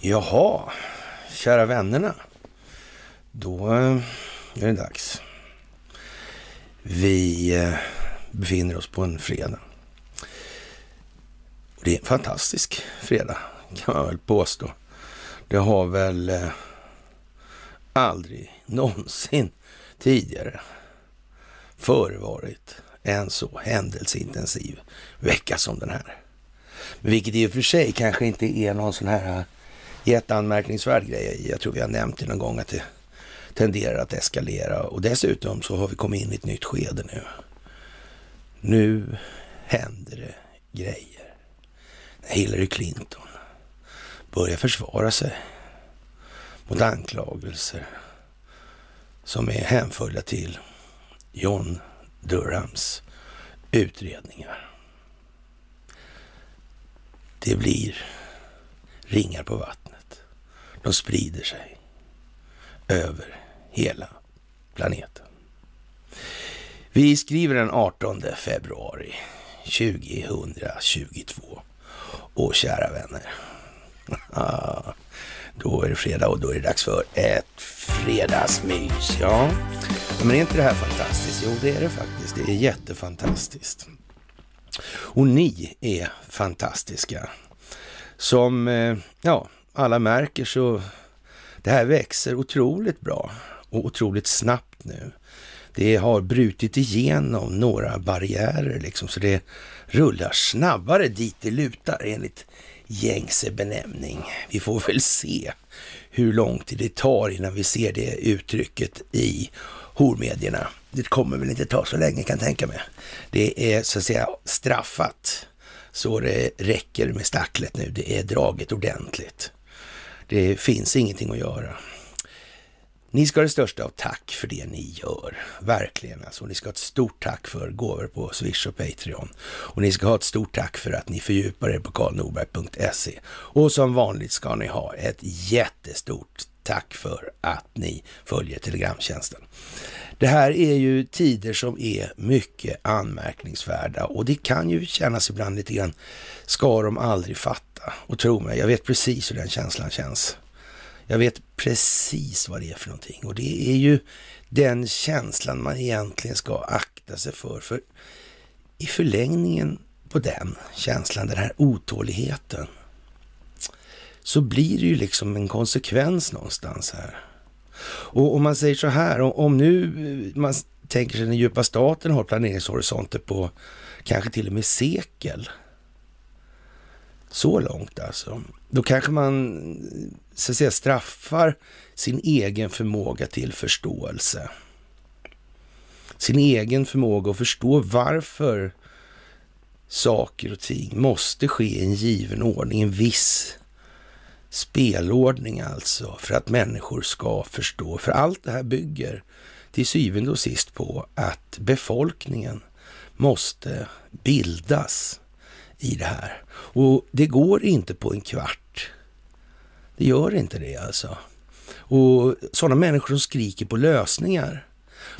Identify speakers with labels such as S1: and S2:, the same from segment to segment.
S1: Jaha, kära vännerna. Då eh, är det dags. Vi eh, befinner oss på en fredag. Och det är en fantastisk fredag, kan man väl påstå. Det har väl eh, aldrig någonsin tidigare förevarit en så händelseintensiv vecka som den här. Vilket i och för sig kanske inte är någon sån här äh, jätteanmärkningsvärd grej. Jag tror vi har nämnt det någon gång att det tenderar att eskalera och dessutom så har vi kommit in i ett nytt skede nu. Nu händer det grejer. Hillary Clinton börjar försvara sig mot anklagelser som är hänförda till John Durhams utredningar. Det blir ringar på vattnet. De sprider sig över hela planeten. Vi skriver den 18 februari 2022. Och kära vänner, då är det fredag och då är det dags för ett fredagsmys. Ja, men är inte det här fantastiskt? Jo, det är det faktiskt. Det är jättefantastiskt. Och ni är fantastiska. Som, eh, ja, alla märker så det här växer otroligt bra och otroligt snabbt nu. Det har brutit igenom några barriärer liksom, så det rullar snabbare dit det lutar enligt gängse benämning. Vi får väl se hur lång tid det tar innan vi ser det uttrycket i hormedierna. Det kommer väl inte ta så länge kan jag tänka mig. Det är så att säga straffat så det räcker med stacklet nu. Det är draget ordentligt. Det finns ingenting att göra. Ni ska ha det största av tack för det ni gör. Verkligen alltså. Ni ska ha ett stort tack för gåvor på Swish och Patreon. Och ni ska ha ett stort tack för att ni fördjupar er på karlnorberg.se. Och som vanligt ska ni ha ett jättestort tack för att ni följer Telegramtjänsten. Det här är ju tider som är mycket anmärkningsvärda och det kan ju kännas ibland lite grann, ska de aldrig fatta? Och tro mig, jag vet precis hur den känslan känns. Jag vet precis vad det är för någonting och det är ju den känslan man egentligen ska akta sig för. För i förlängningen på den känslan, den här otåligheten, så blir det ju liksom en konsekvens någonstans här. Och om man säger så här, om nu eh, man tänker sig den djupa staten har planeringshorisonter på kanske till och med sekel. Så långt alltså. Då kanske man så att säga straffar sin egen förmåga till förståelse. Sin egen förmåga att förstå varför saker och ting måste ske i en given ordning, en viss spelordning alltså, för att människor ska förstå. För allt det här bygger till syvende och sist på att befolkningen måste bildas i det här. Och det går inte på en kvart. Det gör inte det alltså. Och sådana människor som skriker på lösningar,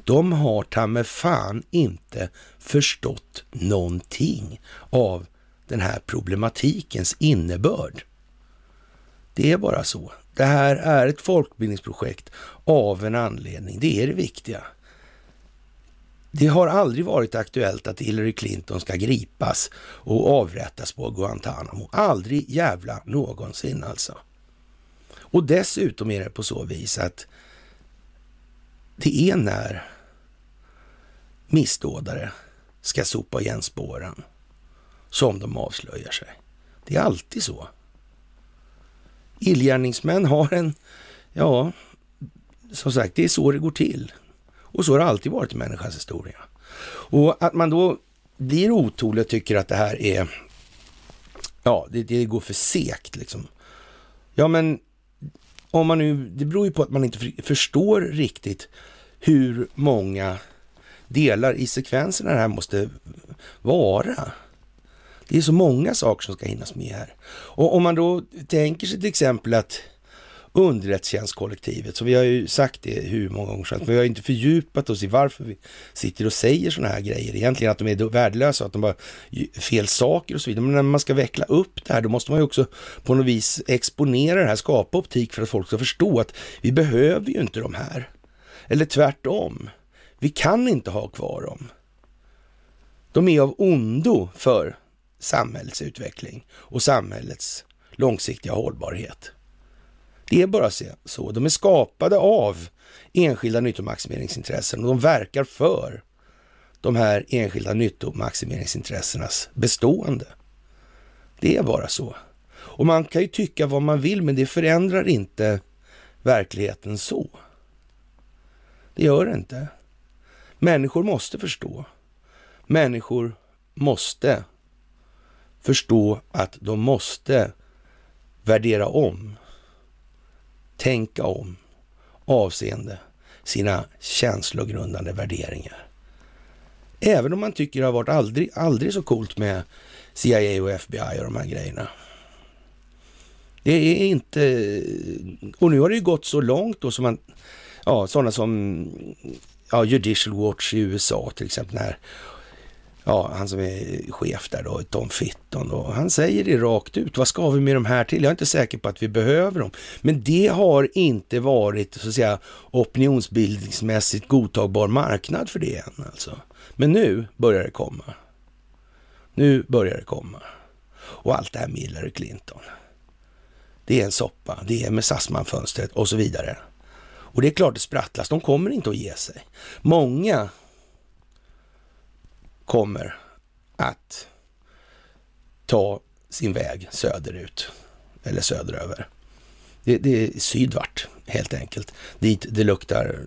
S1: de har ta med fan inte förstått någonting av den här problematikens innebörd. Det är bara så. Det här är ett folkbildningsprojekt av en anledning. Det är det viktiga. Det har aldrig varit aktuellt att Hillary Clinton ska gripas och avrättas på Guantanamo. Aldrig jävla någonsin alltså. Och dessutom är det på så vis att det är när missdådare ska sopa igen spåren som de avslöjar sig. Det är alltid så. Illgärningsmän har en, ja, som sagt, det är så det går till. Och så har det alltid varit i människans historia. Och att man då blir otålig och tycker att det här är, ja, det, det går för segt liksom. Ja, men om man nu, det beror ju på att man inte förstår riktigt hur många delar i sekvenserna det här måste vara. Det är så många saker som ska hinnas med här. Och om man då tänker sig till exempel att underrättelsetjänstkollektivet. Så vi har ju sagt det hur många gånger som helst, men vi har inte fördjupat oss i varför vi sitter och säger sådana här grejer. Egentligen att de är värdelösa, att de bara fel saker och så vidare. Men när man ska veckla upp det här, då måste man ju också på något vis exponera det här, skapa optik för att folk ska förstå att vi behöver ju inte de här. Eller tvärtom. Vi kan inte ha kvar dem. De är av ondo för samhällsutveckling och samhällets långsiktiga hållbarhet. Det är bara så. De är skapade av enskilda nyttomaximeringsintressen och de verkar för de här enskilda nyttomaximeringsintressenas bestående. Det är bara så. Och man kan ju tycka vad man vill, men det förändrar inte verkligheten så. Det gör det inte. Människor måste förstå. Människor måste förstå att de måste värdera om, tänka om avseende sina känslogrundande värderingar. Även om man tycker det har varit aldrig, aldrig så coolt med CIA och FBI och de här grejerna. Det är inte... Och nu har det ju gått så långt då som man... Ja, sådana som ja, Judicial Watch i USA till exempel. När ja, han som är chef där då, Tom Fitton, då. han säger det rakt ut. Vad ska vi med de här till? Jag är inte säker på att vi behöver dem. Men det har inte varit så att säga opinionsbildningsmässigt godtagbar marknad för det än alltså. Men nu börjar det komma. Nu börjar det komma. Och allt det här med Hillary Clinton. Det är en soppa, det är med Sassman-fönstret och så vidare. Och det är klart det sprattlas, de kommer inte att ge sig. Många kommer att ta sin väg söderut eller söderöver. Det, det är sydvart helt enkelt, dit det luktar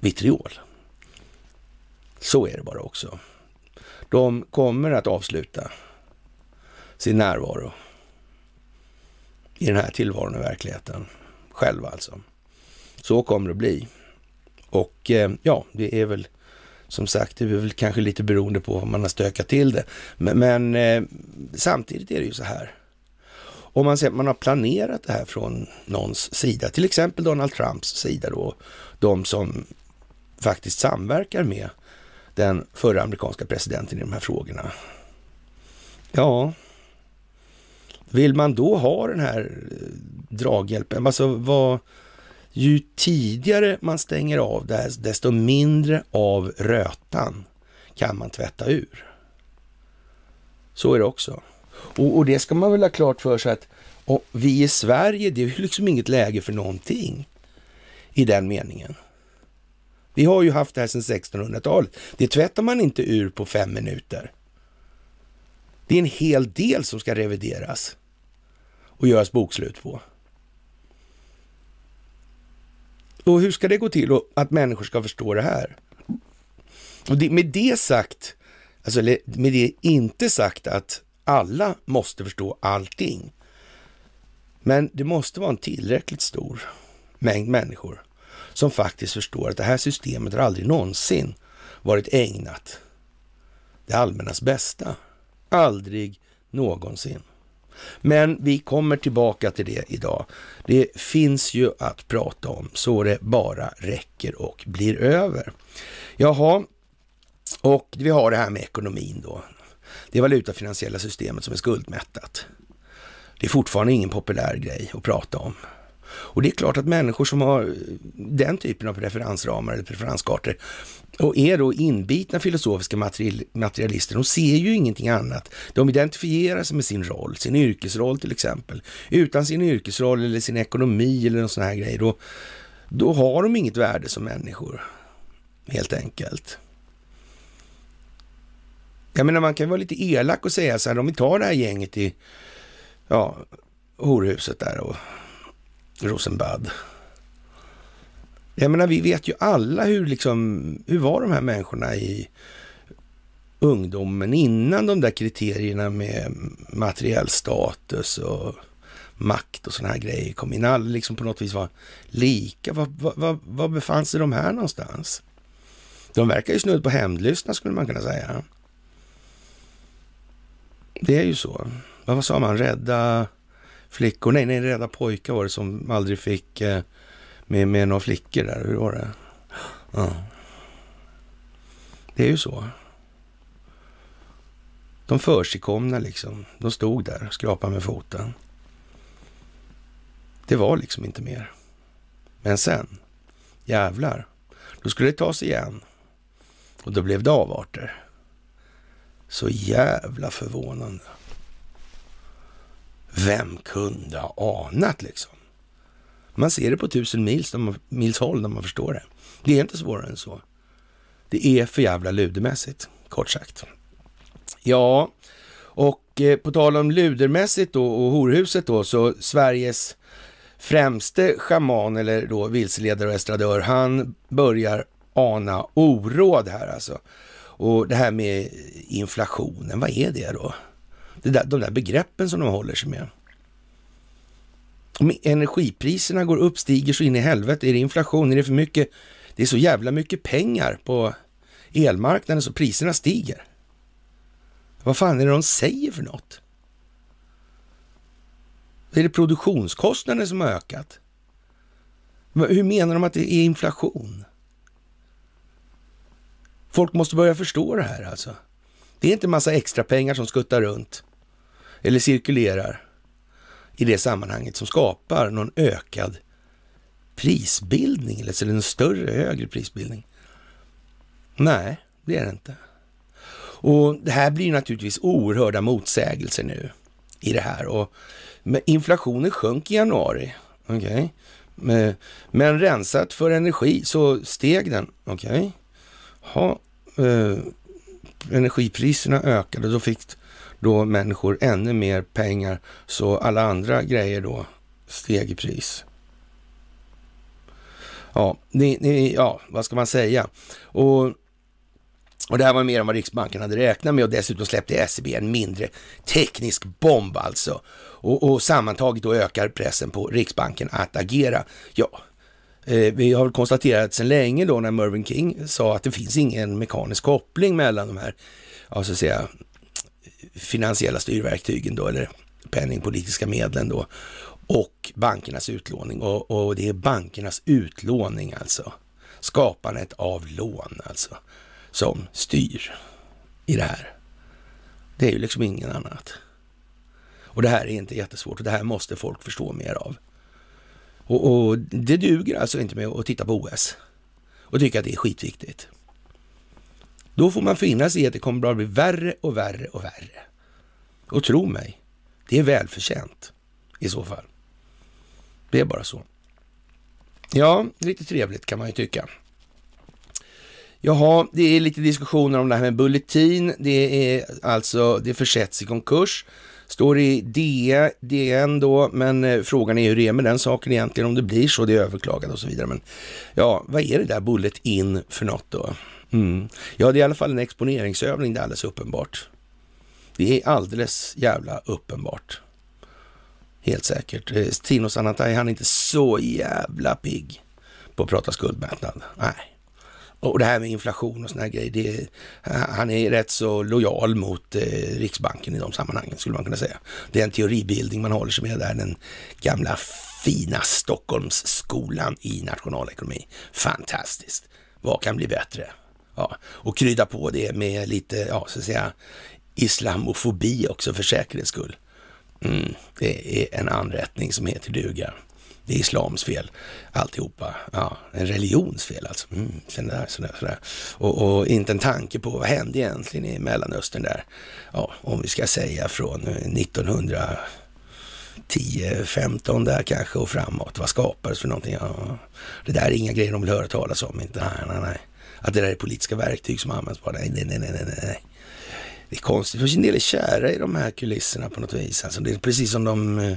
S1: vitriol. Så är det bara också. De kommer att avsluta sin närvaro i den här tillvaron i verkligheten. Själva alltså. Så kommer det att bli. Och eh, ja, det är väl som sagt, det är väl kanske lite beroende på vad man har stökat till det. Men, men eh, samtidigt är det ju så här. Om man säger att man har planerat det här från någons sida, till exempel Donald Trumps sida då, de som faktiskt samverkar med den förra amerikanska presidenten i de här frågorna. Ja, vill man då ha den här eh, draghjälpen? Alltså vad, ju tidigare man stänger av det här, desto mindre av rötan kan man tvätta ur. Så är det också. Och, och det ska man väl ha klart för sig att vi i Sverige, det är ju liksom inget läge för någonting i den meningen. Vi har ju haft det här sedan 1600-talet. Det tvättar man inte ur på fem minuter. Det är en hel del som ska revideras och göras bokslut på. Och hur ska det gå till och att människor ska förstå det här? Och det, med det sagt, alltså med det inte sagt att alla måste förstå allting. Men det måste vara en tillräckligt stor mängd människor som faktiskt förstår att det här systemet har aldrig någonsin varit ägnat det allmännas bästa. Aldrig någonsin. Men vi kommer tillbaka till det idag. Det finns ju att prata om så det bara räcker och blir över. Jaha, och vi har det här med ekonomin då. Det valutafinansiella systemet som är skuldmättat. Det är fortfarande ingen populär grej att prata om. Och det är klart att människor som har eh, den typen av preferensramar eller preferenskartor och är då inbitna filosofiska materialister, de ser ju ingenting annat. De identifierar sig med sin roll, sin yrkesroll till exempel. Utan sin yrkesroll eller sin ekonomi eller någon sån här grej, då, då har de inget värde som människor. Helt enkelt. Jag menar, man kan vara lite elak och säga så här, om vi tar det här gänget i ja, horhuset där och Rosenbad. Jag menar, vi vet ju alla hur, liksom, hur var de här människorna i ungdomen innan de där kriterierna med materiell status och makt och sådana här grejer kom in. Alla liksom på något vis var lika. Var, var, var befann sig de här någonstans? De verkar ju snudd på hämndlystna skulle man kunna säga. Det är ju så. Vad sa man? Rädda flickor, nej, nej, rädda pojkar var det som aldrig fick eh, med, med några flickor där. Hur var det? Ja. Det är ju så. De försigkomna liksom. De stod där och skrapade med foten. Det var liksom inte mer. Men sen, jävlar, då skulle det tas igen. Och då blev det avarter. Så jävla förvånande. Vem kunde ha anat liksom? Man ser det på tusen mils, mils håll när man förstår det. Det är inte svårare än så. Det är för jävla ludermässigt, kort sagt. Ja, och eh, på tal om ludermässigt då och horhuset då, så Sveriges främste schaman eller då vilseledare och estradör, han börjar ana oråd här alltså. Och det här med inflationen, vad är det då? Det där, de där begreppen som de håller sig med. Om energipriserna går upp, stiger så in i helvete, är det inflation, är det för mycket? Det är så jävla mycket pengar på elmarknaden så priserna stiger. Vad fan är det de säger för något? Är det produktionskostnaden som har ökat? Hur menar de att det är inflation? Folk måste börja förstå det här alltså. Det är inte massa extra pengar som skuttar runt eller cirkulerar i det sammanhanget som skapar någon ökad prisbildning eller en större, högre prisbildning. Nej, det är det inte. Och det här blir naturligtvis oerhörda motsägelser nu i det här. Och inflationen sjönk i januari. Okay. Men, men rensat för energi så steg den. Okej. Okay. Eh, energipriserna ökade. Då fick då människor ännu mer pengar. Så alla andra grejer då steg i pris. Ja, ni, ni, ja vad ska man säga? Och och det här var mer än vad Riksbanken hade räknat med och dessutom släppte SEB en mindre teknisk bomb alltså. Och, och sammantaget då ökar pressen på Riksbanken att agera. Ja, eh, vi har konstaterat sedan länge då när Mervyn King sa att det finns ingen mekanisk koppling mellan de här, ja så att säga, finansiella styrverktygen då, eller penningpolitiska medlen då, och bankernas utlåning. Och, och det är bankernas utlåning alltså. Skapandet av lån alltså som styr i det här. Det är ju liksom ingen annat. Och det här är inte jättesvårt och det här måste folk förstå mer av. Och, och det duger alltså inte med att titta på OS och tycka att det är skitviktigt. Då får man finna sig i att det kommer bara bli värre och värre och värre. Och tro mig, det är välförtjänt i så fall. Det är bara så. Ja, lite trevligt kan man ju tycka. Jaha, det är lite diskussioner om det här med Bulletin. Det är alltså, det försätts i konkurs. Står i DN då, men eh, frågan är hur det är med den saken egentligen, om det blir så, det är överklagat och så vidare. Men ja, vad är det där Bullet in för något då? Mm. Ja, det är i alla fall en exponeringsövning, det är alldeles uppenbart. Det är alldeles jävla uppenbart. Helt säkert. Eh, Tino Sanatai, han är inte så jävla pigg på att prata skuldmättnad. Nej. Och det här med inflation och såna här grejer, det, han är rätt så lojal mot eh, Riksbanken i de sammanhangen skulle man kunna säga. Det är en teoribildning man håller sig med där, den gamla fina Stockholmsskolan i nationalekonomi. Fantastiskt! Vad kan bli bättre? Ja, och krydda på det med lite, ja, så att säga, islamofobi också för säkerhets skull. Mm, det är en anrättning som heter duga. Det är islams fel alltihopa. Ja, en religions fel alltså. Mm, sådär, sådär, sådär. Och, och, inte en tanke på vad hände egentligen i Mellanöstern där. Ja, om vi ska säga från 1910, 15 där kanske och framåt. Vad skapades för någonting? Ja, det där är inga grejer de vill höra talas om. Inte, nej, nej, nej. Att det där är politiska verktyg som används bara. Nej, nej, nej, nej, nej. Det är konstigt, för sin del är kära i de här kulisserna på något vis. Alltså det är precis som de eh,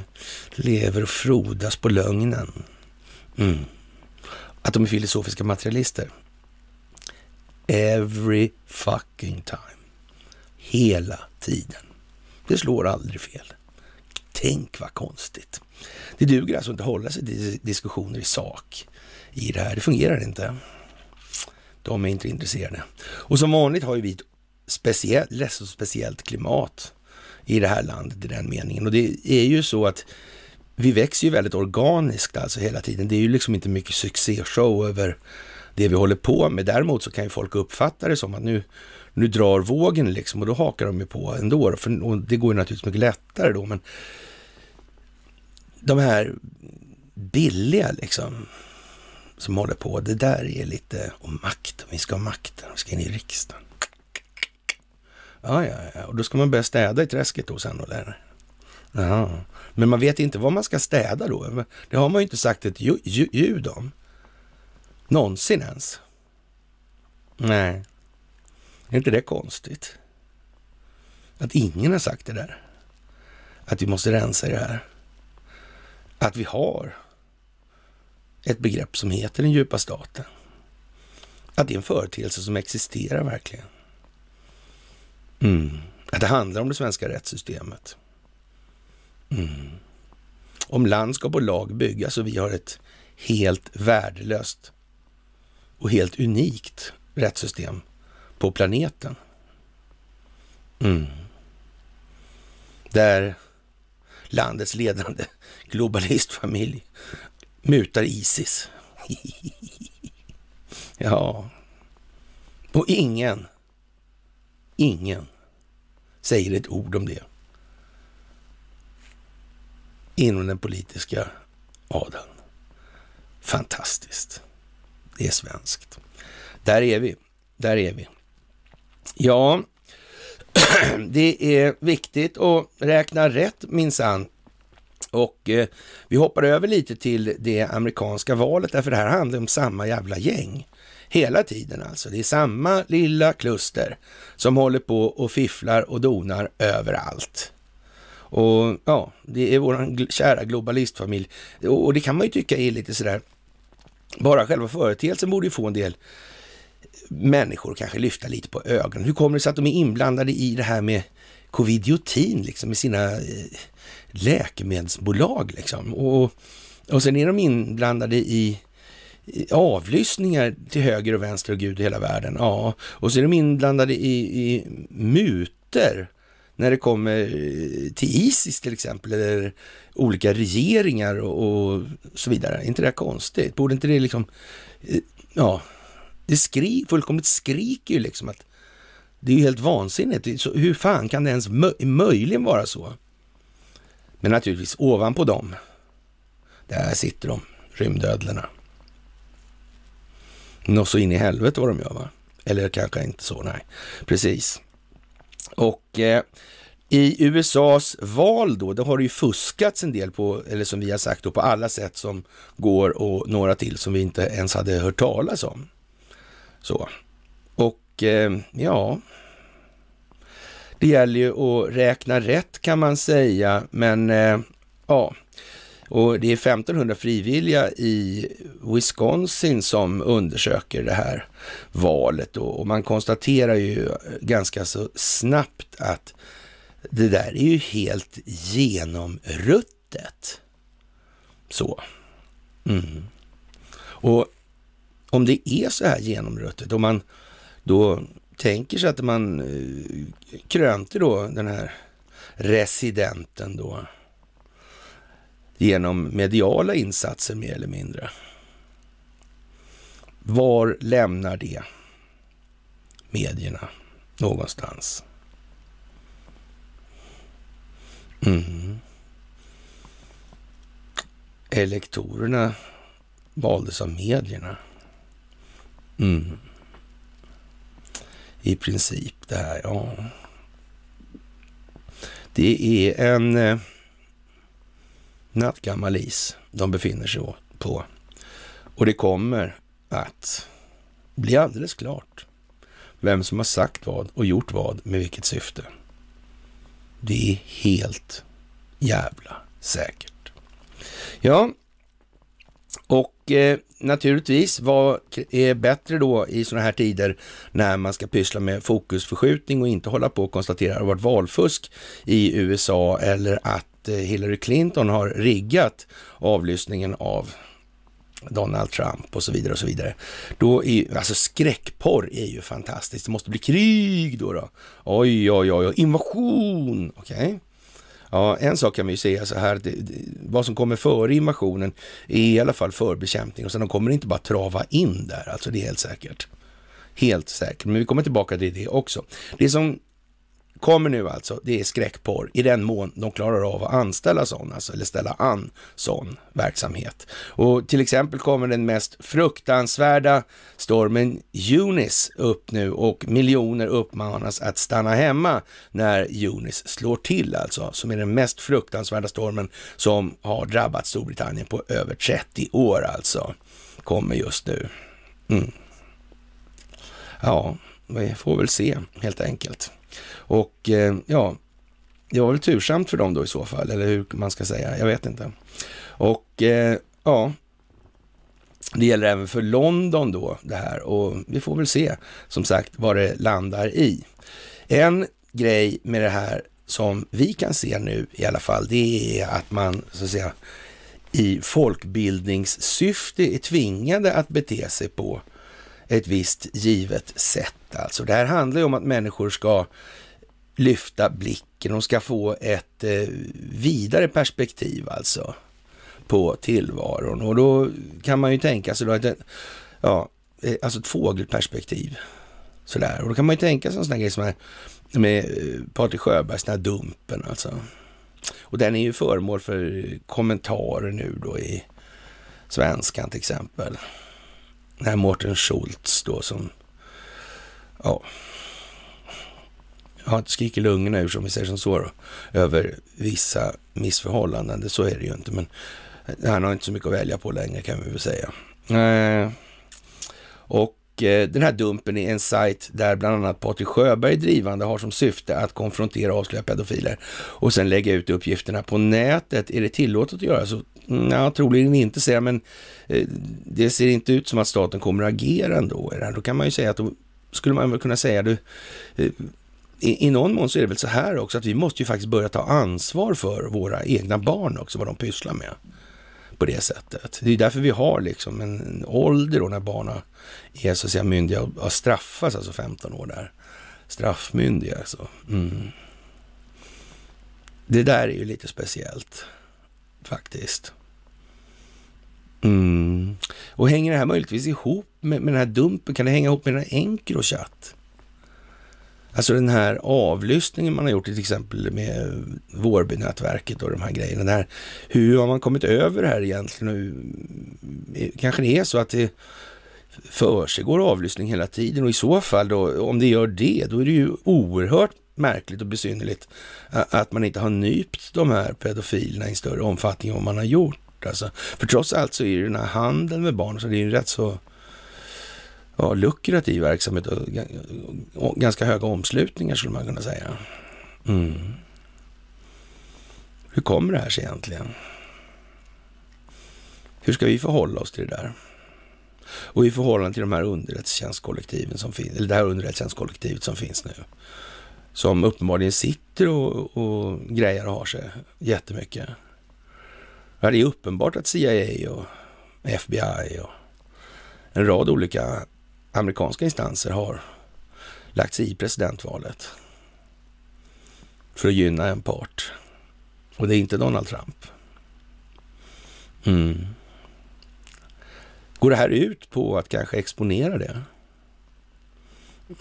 S1: lever och frodas på lögnen. Mm. Att de är filosofiska materialister. Every fucking time. Hela tiden. Det slår aldrig fel. Tänk vad konstigt. Det duger alltså inte att hålla sig till diskussioner i sak i det här. Det fungerar inte. De är inte intresserade. Och som vanligt har ju vi ett speciellt, rätt så speciellt klimat i det här landet i den meningen. Och det är ju så att vi växer ju väldigt organiskt alltså hela tiden. Det är ju liksom inte mycket succéshow över det vi håller på med. Däremot så kan ju folk uppfatta det som att nu, nu drar vågen liksom och då hakar de ju på ändå. För, och det går ju naturligtvis mycket lättare då, men de här billiga liksom som håller på, det där är lite om makten. Vi ska ha makten, vi ska in i riksdagen. Ja, ja, ja, och då ska man börja städa i träsket då sen eller? Ja, men man vet inte vad man ska städa då. Det har man ju inte sagt ett ljud om. Någonsin ens. Nej, är inte det konstigt? Att ingen har sagt det där. Att vi måste rensa i det här. Att vi har ett begrepp som heter den djupa staten. Att det är en företeelse som existerar verkligen. Mm. Att det handlar om det svenska rättssystemet. Mm. Om landskap och lag byggas och vi har ett helt värdelöst och helt unikt rättssystem på planeten. Mm. Där landets ledande globalistfamilj mutar Isis. ja, och ingen, ingen säger ett ord om det inom den politiska adeln. Fantastiskt. Det är svenskt. Där är vi. Där är vi. Ja, det är viktigt att räkna rätt minsann. Och eh, vi hoppar över lite till det amerikanska valet, därför det här handlar om samma jävla gäng. Hela tiden alltså. Det är samma lilla kluster som håller på och fifflar och donar överallt. Och ja, det är vår kära globalistfamilj. Och det kan man ju tycka är lite sådär, bara själva företeelsen borde ju få en del människor kanske lyfta lite på ögonen. Hur kommer det sig att de är inblandade i det här med covidiotin, liksom med sina eh, läkemedelsbolag liksom? Och, och sen är de inblandade i avlyssningar till höger och vänster och gud i hela världen. Ja, och så är de inblandade i, i muter när det kommer eh, till Isis till exempel, eller olika regeringar och, och så vidare. Är inte det konstigt? Borde inte det liksom, eh, ja, det skri, fullkomligt skriker ju liksom att det är ju helt vansinnigt. Så hur fan kan det ens mö möjligen vara så? Men naturligtvis ovanpå dem, där sitter de, rymdödlorna. Något så in i helvete vad de gör va? Eller kanske inte så, nej. Precis. Och eh, i USAs val då, då har det ju fuskats en del på, eller som vi har sagt då, på alla sätt som går och några till som vi inte ens hade hört talas om. Så. Och eh, ja, det gäller ju att räkna rätt kan man säga, men eh, ja, och det är 1500 frivilliga i Wisconsin som undersöker det här valet och man konstaterar ju ganska så snabbt att det där är ju helt genomruttet. Så. Mm. Och om det är så här genomruttet, om man då tänker sig att man eh, krönte då den här residenten då genom mediala insatser mer eller mindre. Var lämnar det medierna någonstans? Mm. Elektorerna valdes av medierna. Mm. I princip det här, ja. Det är en eh, nattgammal is de befinner sig på. Och det kommer att bli alldeles klart vem som har sagt vad och gjort vad med vilket syfte. Det är helt jävla säkert. Ja, och eh, naturligtvis, vad är bättre då i sådana här tider när man ska pyssla med fokusförskjutning och inte hålla på och konstatera att det har varit valfusk i USA eller att eh, Hillary Clinton har riggat avlyssningen av Donald Trump och så vidare och så vidare. Då är alltså skräckporr är ju fantastiskt. Det måste bli krig då. då. Oj, oj, oj, invasion. Okej. Okay. Ja, en sak kan man ju säga så här, det, det, vad som kommer före invasionen är i alla fall förbekämpning och sen de kommer inte bara trava in där, alltså det är helt säkert. Helt säkert, men vi kommer tillbaka till det också. Det som kommer nu alltså, det är skräckporr i den mån de klarar av att anställa sån, alltså, eller ställa an sån verksamhet. Och till exempel kommer den mest fruktansvärda stormen Eunice upp nu och miljoner uppmanas att stanna hemma när Eunice slår till alltså, som är den mest fruktansvärda stormen som har drabbat Storbritannien på över 30 år alltså, kommer just nu. Mm. Ja, vi får väl se helt enkelt. Och eh, ja, det var väl tursamt för dem då i så fall, eller hur man ska säga. Jag vet inte. Och eh, ja, det gäller även för London då det här och vi får väl se som sagt vad det landar i. En grej med det här som vi kan se nu i alla fall, det är att man så att säga i folkbildningssyfte är tvingade att bete sig på ett visst givet sätt. Alltså, det här handlar ju om att människor ska lyfta blicken, de ska få ett eh, vidare perspektiv alltså på tillvaron. Och då kan man ju tänka sig då att, ja, eh, alltså ett fågelperspektiv. Sådär. Och då kan man ju tänka sig en sån här grej som är med eh, Patrik Sjöbergs den här Dumpen alltså. Och den är ju föremål för kommentarer nu då i Svenskan till exempel. Den här Mårten Schultz då som, ja, har skriker lungorna ur, som vi säger som så, då, över vissa missförhållanden. Så är det ju inte, men han har inte så mycket att välja på längre kan vi väl säga. Eh, och Eh, den här dumpen är en sajt där bland annat Patrik Sjöberg drivande har som syfte att konfrontera och avslöja pedofiler och sen lägga ut uppgifterna på nätet. Är det tillåtet att göra så? Ja, troligen inte, säger jag, men eh, det ser inte ut som att staten kommer att agera ändå. Då kan man ju säga att då skulle man väl kunna säga, du, eh, i, i någon mån så är det väl så här också att vi måste ju faktiskt börja ta ansvar för våra egna barn också, vad de pysslar med på det sättet. Det är därför vi har liksom en ålder då när barnen är så att säga myndiga och straffas, alltså 15 år där. Straffmyndiga alltså. Mm. Det där är ju lite speciellt faktiskt. Mm. Och hänger det här möjligtvis ihop med, med den här dumpen? Kan det hänga ihop med den här Encrochat? Alltså den här avlyssningen man har gjort till exempel med Vårbynätverket och de här grejerna. Där, hur har man kommit över det här egentligen? Och, kanske det är så att det försiggår avlyssning hela tiden och i så fall då, om det gör det, då är det ju oerhört märkligt och besynnerligt att man inte har nypt de här pedofilerna i större omfattning än vad man har gjort. Alltså, för trots allt så är det den här handeln med barn, så det är ju rätt så ja, lukrativ verksamhet och ganska höga omslutningar skulle man kunna säga. Mm. Hur kommer det här sig egentligen? Hur ska vi förhålla oss till det där? Och i förhållande till de här underrättelsetjänstkollektiven som finns, eller det här underrättelsetjänstkollektivet som finns nu, som uppenbarligen sitter och, och grejer och har sig jättemycket. Ja, det är uppenbart att CIA och FBI och en rad olika amerikanska instanser har lagt sig i presidentvalet för att gynna en part. Och det är inte Donald Trump. Mm. Går det här ut på att kanske exponera det?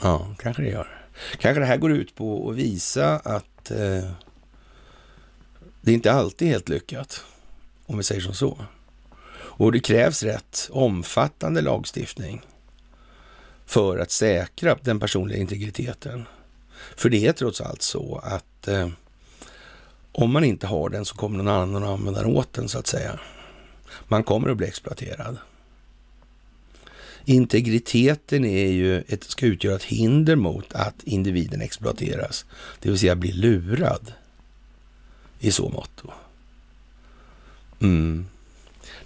S1: Ja, kanske det gör. Kanske det här går ut på att visa att eh, det inte alltid är helt lyckat, om vi säger som så. Och det krävs rätt omfattande lagstiftning för att säkra den personliga integriteten. För det är trots allt så att eh, om man inte har den så kommer någon annan att använda den åt den så att säga. Man kommer att bli exploaterad. Integriteten är ju ett, ska utgöra ett hinder mot att individen exploateras, det vill säga blir lurad i så motto. Mm.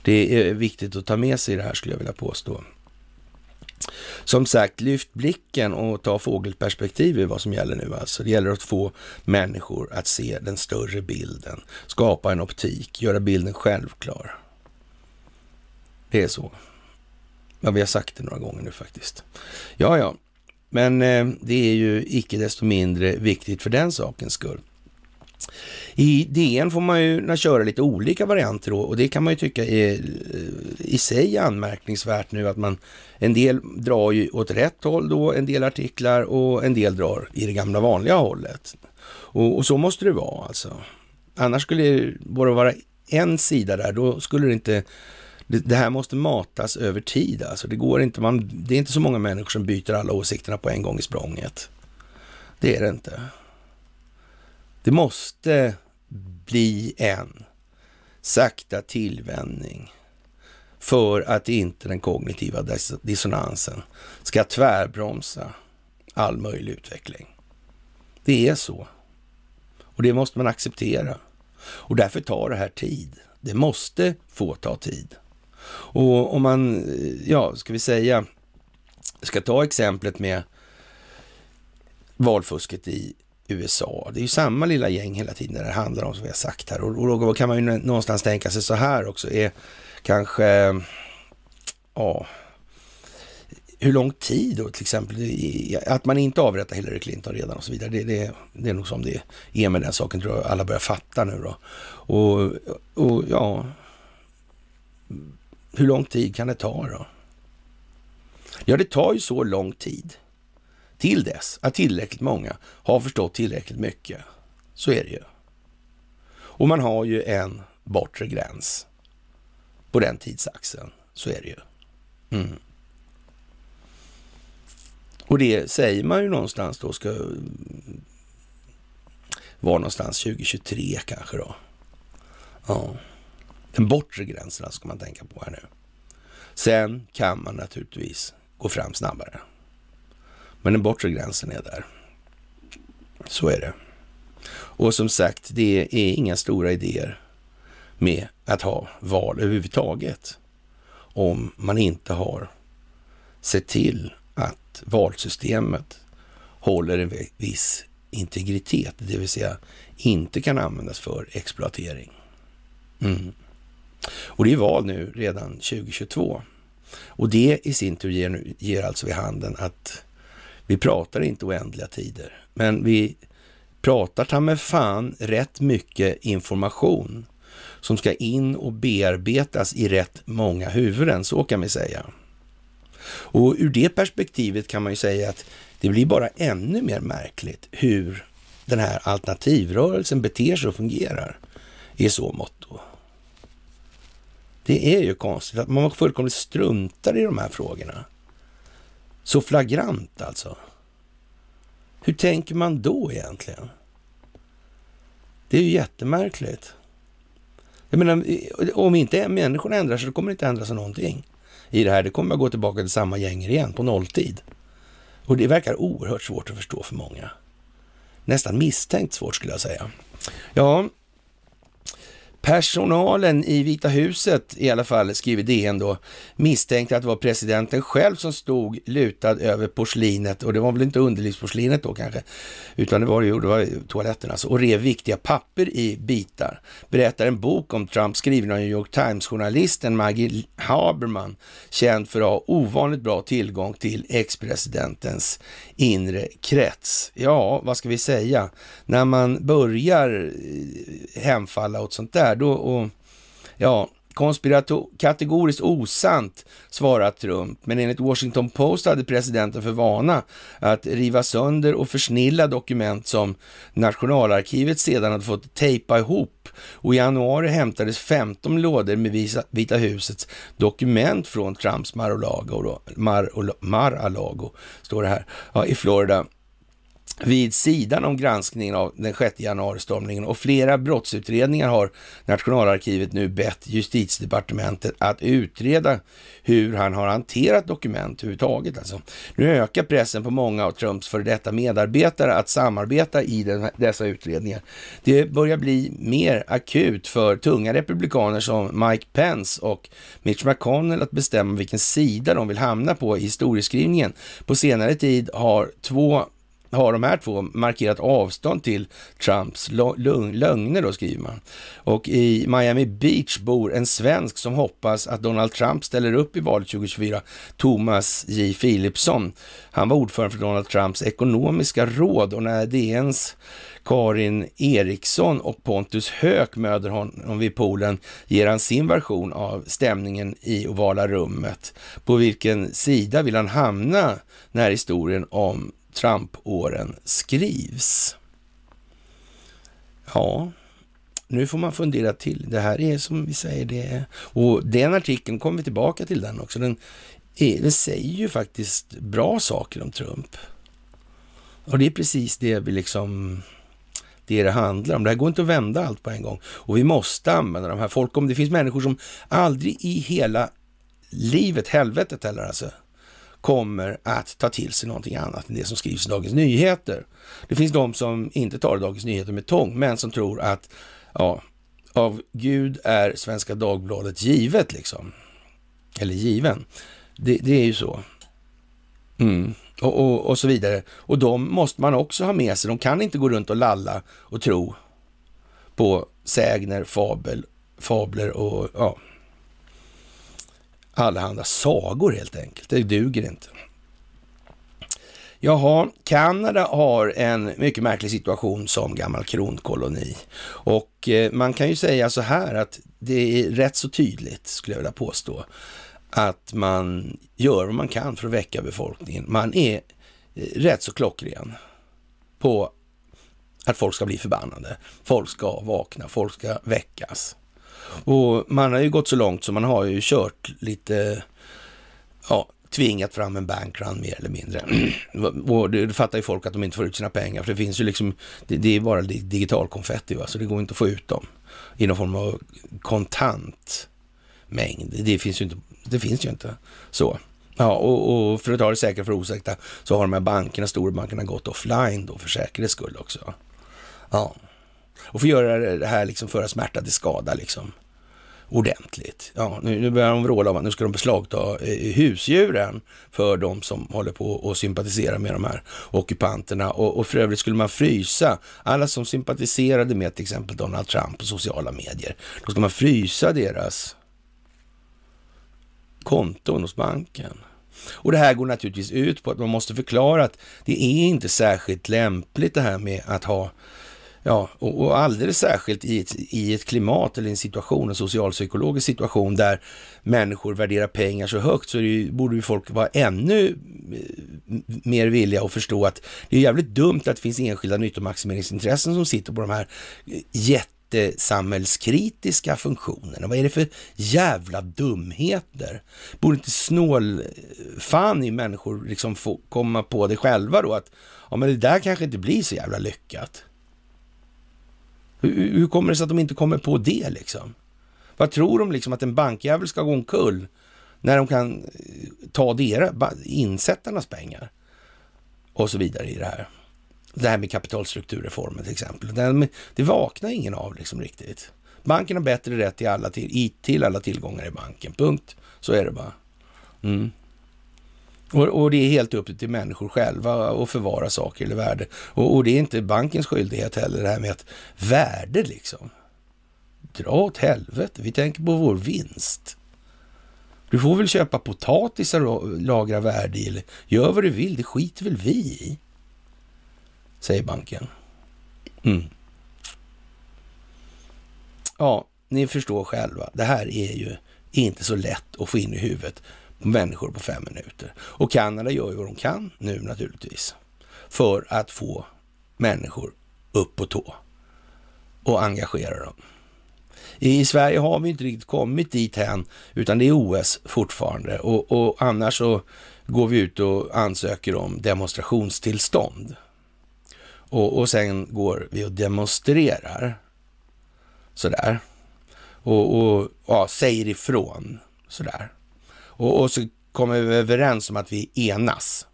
S1: Det är viktigt att ta med sig det här skulle jag vilja påstå. Som sagt, lyft blicken och ta fågelperspektiv i vad som gäller nu alltså. Det gäller att få människor att se den större bilden, skapa en optik, göra bilden självklar. Det är så. Ja, vi har sagt det några gånger nu faktiskt. Ja, ja, men eh, det är ju icke desto mindre viktigt för den sakens skull. I DN får man ju köra lite olika varianter då, och det kan man ju tycka är eh, i sig anmärkningsvärt nu att man en del drar ju åt rätt håll då, en del artiklar och en del drar i det gamla vanliga hållet. Och, och så måste det vara alltså. Annars skulle det bara vara en sida där, då skulle det inte det, det, här måste matas över tid. Alltså. Det, går inte, man, det är inte så många människor som byter alla åsikterna på en gång i språnget. Det är det inte. Det måste bli en sakta tillvänjning för att inte den kognitiva dissonansen ska tvärbromsa all möjlig utveckling. Det är så. Och det måste man acceptera. Och därför tar det här tid. Det måste få ta tid. Och om man, eh, ja, ska vi säga, ska ta exemplet med valfusket i USA. Det är ju samma lilla gäng hela tiden när det handlar om, som vi har sagt här. Och, då kan man ju någonstans tänka sig så här också, är kanske, ja, hur lång tid då till exempel, att man inte avrättar Hillary Clinton redan och så vidare. Det, det, det är nog som det är med den saken, tror jag alla börjar fatta nu då. Och, och ja, hur lång tid kan det ta då? Ja, det tar ju så lång tid till dess att tillräckligt många har förstått tillräckligt mycket. Så är det ju. Och man har ju en bortre gräns på den tidsaxeln. Så är det ju. Mm. Och det säger man ju någonstans då ska vara någonstans 2023 kanske då. Ja. Den bortre gränsen alltså ska man tänka på här nu. Sen kan man naturligtvis gå fram snabbare. Men den bortre gränsen är där. Så är det. Och som sagt, det är inga stora idéer med att ha val överhuvudtaget om man inte har sett till att valsystemet håller en viss integritet, det vill säga inte kan användas för exploatering. Mm. Och det är val nu redan 2022. Och det i sin tur ger, ger alltså vid handen att vi pratar inte oändliga tider, men vi pratar ta med fan rätt mycket information som ska in och bearbetas i rätt många huvuden, så kan vi säga. Och ur det perspektivet kan man ju säga att det blir bara ännu mer märkligt hur den här alternativrörelsen beter sig och fungerar i så motto. Det är ju konstigt att man fullkomligt struntar i de här frågorna. Så flagrant alltså. Hur tänker man då egentligen? Det är ju jättemärkligt. Jag menar, om inte människorna ändrar sig, så kommer det inte ändra sig någonting i det här. Det kommer att gå tillbaka till samma gäng igen på nolltid. Och det verkar oerhört svårt att förstå för många. Nästan misstänkt svårt skulle jag säga. Ja, Personalen i Vita huset i alla fall, skriver DN då, misstänkte att det var presidenten själv som stod lutad över porslinet och det var väl inte underlivsporslinet då kanske, utan det var, det var toaletterna alltså, och rev viktiga papper i bitar. Berättar en bok om Trump skriven av New York Times-journalisten Maggie Haberman, känd för att ha ovanligt bra tillgång till ex-presidentens inre krets. Ja, vad ska vi säga? När man börjar eh, hemfalla åt sånt där, då och ja, kategoriskt osant, svarar Trump. Men enligt Washington Post hade presidenten för vana att riva sönder och försnilla dokument som nationalarkivet sedan hade fått tejpa ihop. Och i januari hämtades 15 lådor med Vita husets dokument från Trumps Mar-a-Lago, Mar-a-Lago, står det här, ja, i Florida vid sidan om granskningen av den 6 januari-stormningen och flera brottsutredningar har Nationalarkivet nu bett justitiedepartementet att utreda hur han har hanterat dokument överhuvudtaget. Alltså, nu ökar pressen på många av Trumps före detta medarbetare att samarbeta i den, dessa utredningar. Det börjar bli mer akut för tunga republikaner som Mike Pence och Mitch McConnell att bestämma vilken sida de vill hamna på i historieskrivningen. På senare tid har två har de här två markerat avstånd till Trumps lögner då, skriver man. Och i Miami Beach bor en svensk som hoppas att Donald Trump ställer upp i valet 2024, Thomas J. Philipsson. Han var ordförande för Donald Trumps ekonomiska råd och när DNs Karin Eriksson och Pontus Höök möter honom vid poolen ger han sin version av stämningen i ovala rummet. På vilken sida vill han hamna när historien om Trump-åren skrivs? Ja, nu får man fundera till. Det här är som vi säger, det är... Och den artikeln kommer vi tillbaka till den också. Den, är, den säger ju faktiskt bra saker om Trump. Och det är precis det vi liksom det det handlar om. Det här går inte att vända allt på en gång. Och vi måste använda de här folk. Om det finns människor som aldrig i hela livet, helvetet heller alltså, kommer att ta till sig någonting annat än det som skrivs i Dagens Nyheter. Det finns de som inte tar Dagens Nyheter med tång, men som tror att ja, av Gud är Svenska Dagbladet givet liksom. Eller given. Det, det är ju så. Mm och, och, och, så vidare. Och de måste man också ha med sig. De kan inte gå runt och lalla och tro på sägner, fabel, fabler och ja, allehanda sagor helt enkelt. Det duger inte. Jaha, Kanada har en mycket märklig situation som gammal kronkoloni. Och eh, man kan ju säga så här att det är rätt så tydligt, skulle jag vilja påstå, att man gör vad man kan för att väcka befolkningen. Man är eh, rätt så klockren på att folk ska bli förbannade. Folk ska vakna, folk ska väckas. Och man har ju gått så långt så man har ju kört lite, ja, tvingat fram en bankrun mer eller mindre. Och det fattar ju folk att de inte får ut sina pengar, för det finns ju liksom, det, det är bara digital konfetti, va? så det går inte att få ut dem i någon form av kontant mängd. Det finns ju inte det finns ju inte så. Ja, och, och för att ta det säkra för osäkra så har de här bankerna, storbankerna, gått offline då för säkerhets skull också. Ja, och få göra det här liksom föra smärta till skada liksom ordentligt. Ja, nu, nu börjar de vråla om att nu ska de beslagta eh, husdjuren för de som håller på och sympatiserar med de här ockupanterna. Och, och för övrigt skulle man frysa alla som sympatiserade med till exempel Donald Trump på sociala medier. Då ska man frysa deras konton hos banken. Och det här går naturligtvis ut på att man måste förklara att det är inte särskilt lämpligt det här med att ha Ja, och, och alldeles särskilt i ett, i ett klimat eller en situation, en socialpsykologisk situation där människor värderar pengar så högt så ju, borde ju folk vara ännu eh, mer villiga att förstå att det är jävligt dumt att det finns enskilda nyttomaximeringsintressen som sitter på de här jätte jättesamhällskritiska funktionerna. Vad är det för jävla dumheter? Borde inte snålfan i människor liksom få komma på det själva då? Att ja, men det där kanske inte blir så jävla lyckat. Hur, hur kommer det sig att de inte kommer på det liksom? Vad tror de liksom att en bankjävel ska gå omkull när de kan eh, ta deras, insättarnas pengar? Och så vidare i det här. Det här med kapitalstrukturreformen till exempel. Den, det vaknar ingen av liksom riktigt. Banken har bättre rätt till alla, till, till alla tillgångar i banken. Punkt. Så är det bara. Mm. Och, och, det är helt upp till människor själva att förvara saker eller värde. Och, och, det är inte bankens skyldighet heller det här med att värde liksom. Dra åt helvete. Vi tänker på vår vinst. Du får väl köpa potatisar och lagra värde i. Eller gör vad du vill. Det skiter väl vi i säger banken. Mm. Ja, ni förstår själva. Det här är ju inte så lätt att få in i huvudet människor på fem minuter. Och Kanada gör ju vad de kan nu naturligtvis för att få människor upp på tå och engagera dem. I Sverige har vi inte riktigt kommit dit än, utan det är OS fortfarande och, och annars så går vi ut och ansöker om demonstrationstillstånd. Och, och sen går vi och demonstrerar. Sådär. Och, och ja, säger ifrån. Sådär. Och, och så kommer vi överens om att vi enas.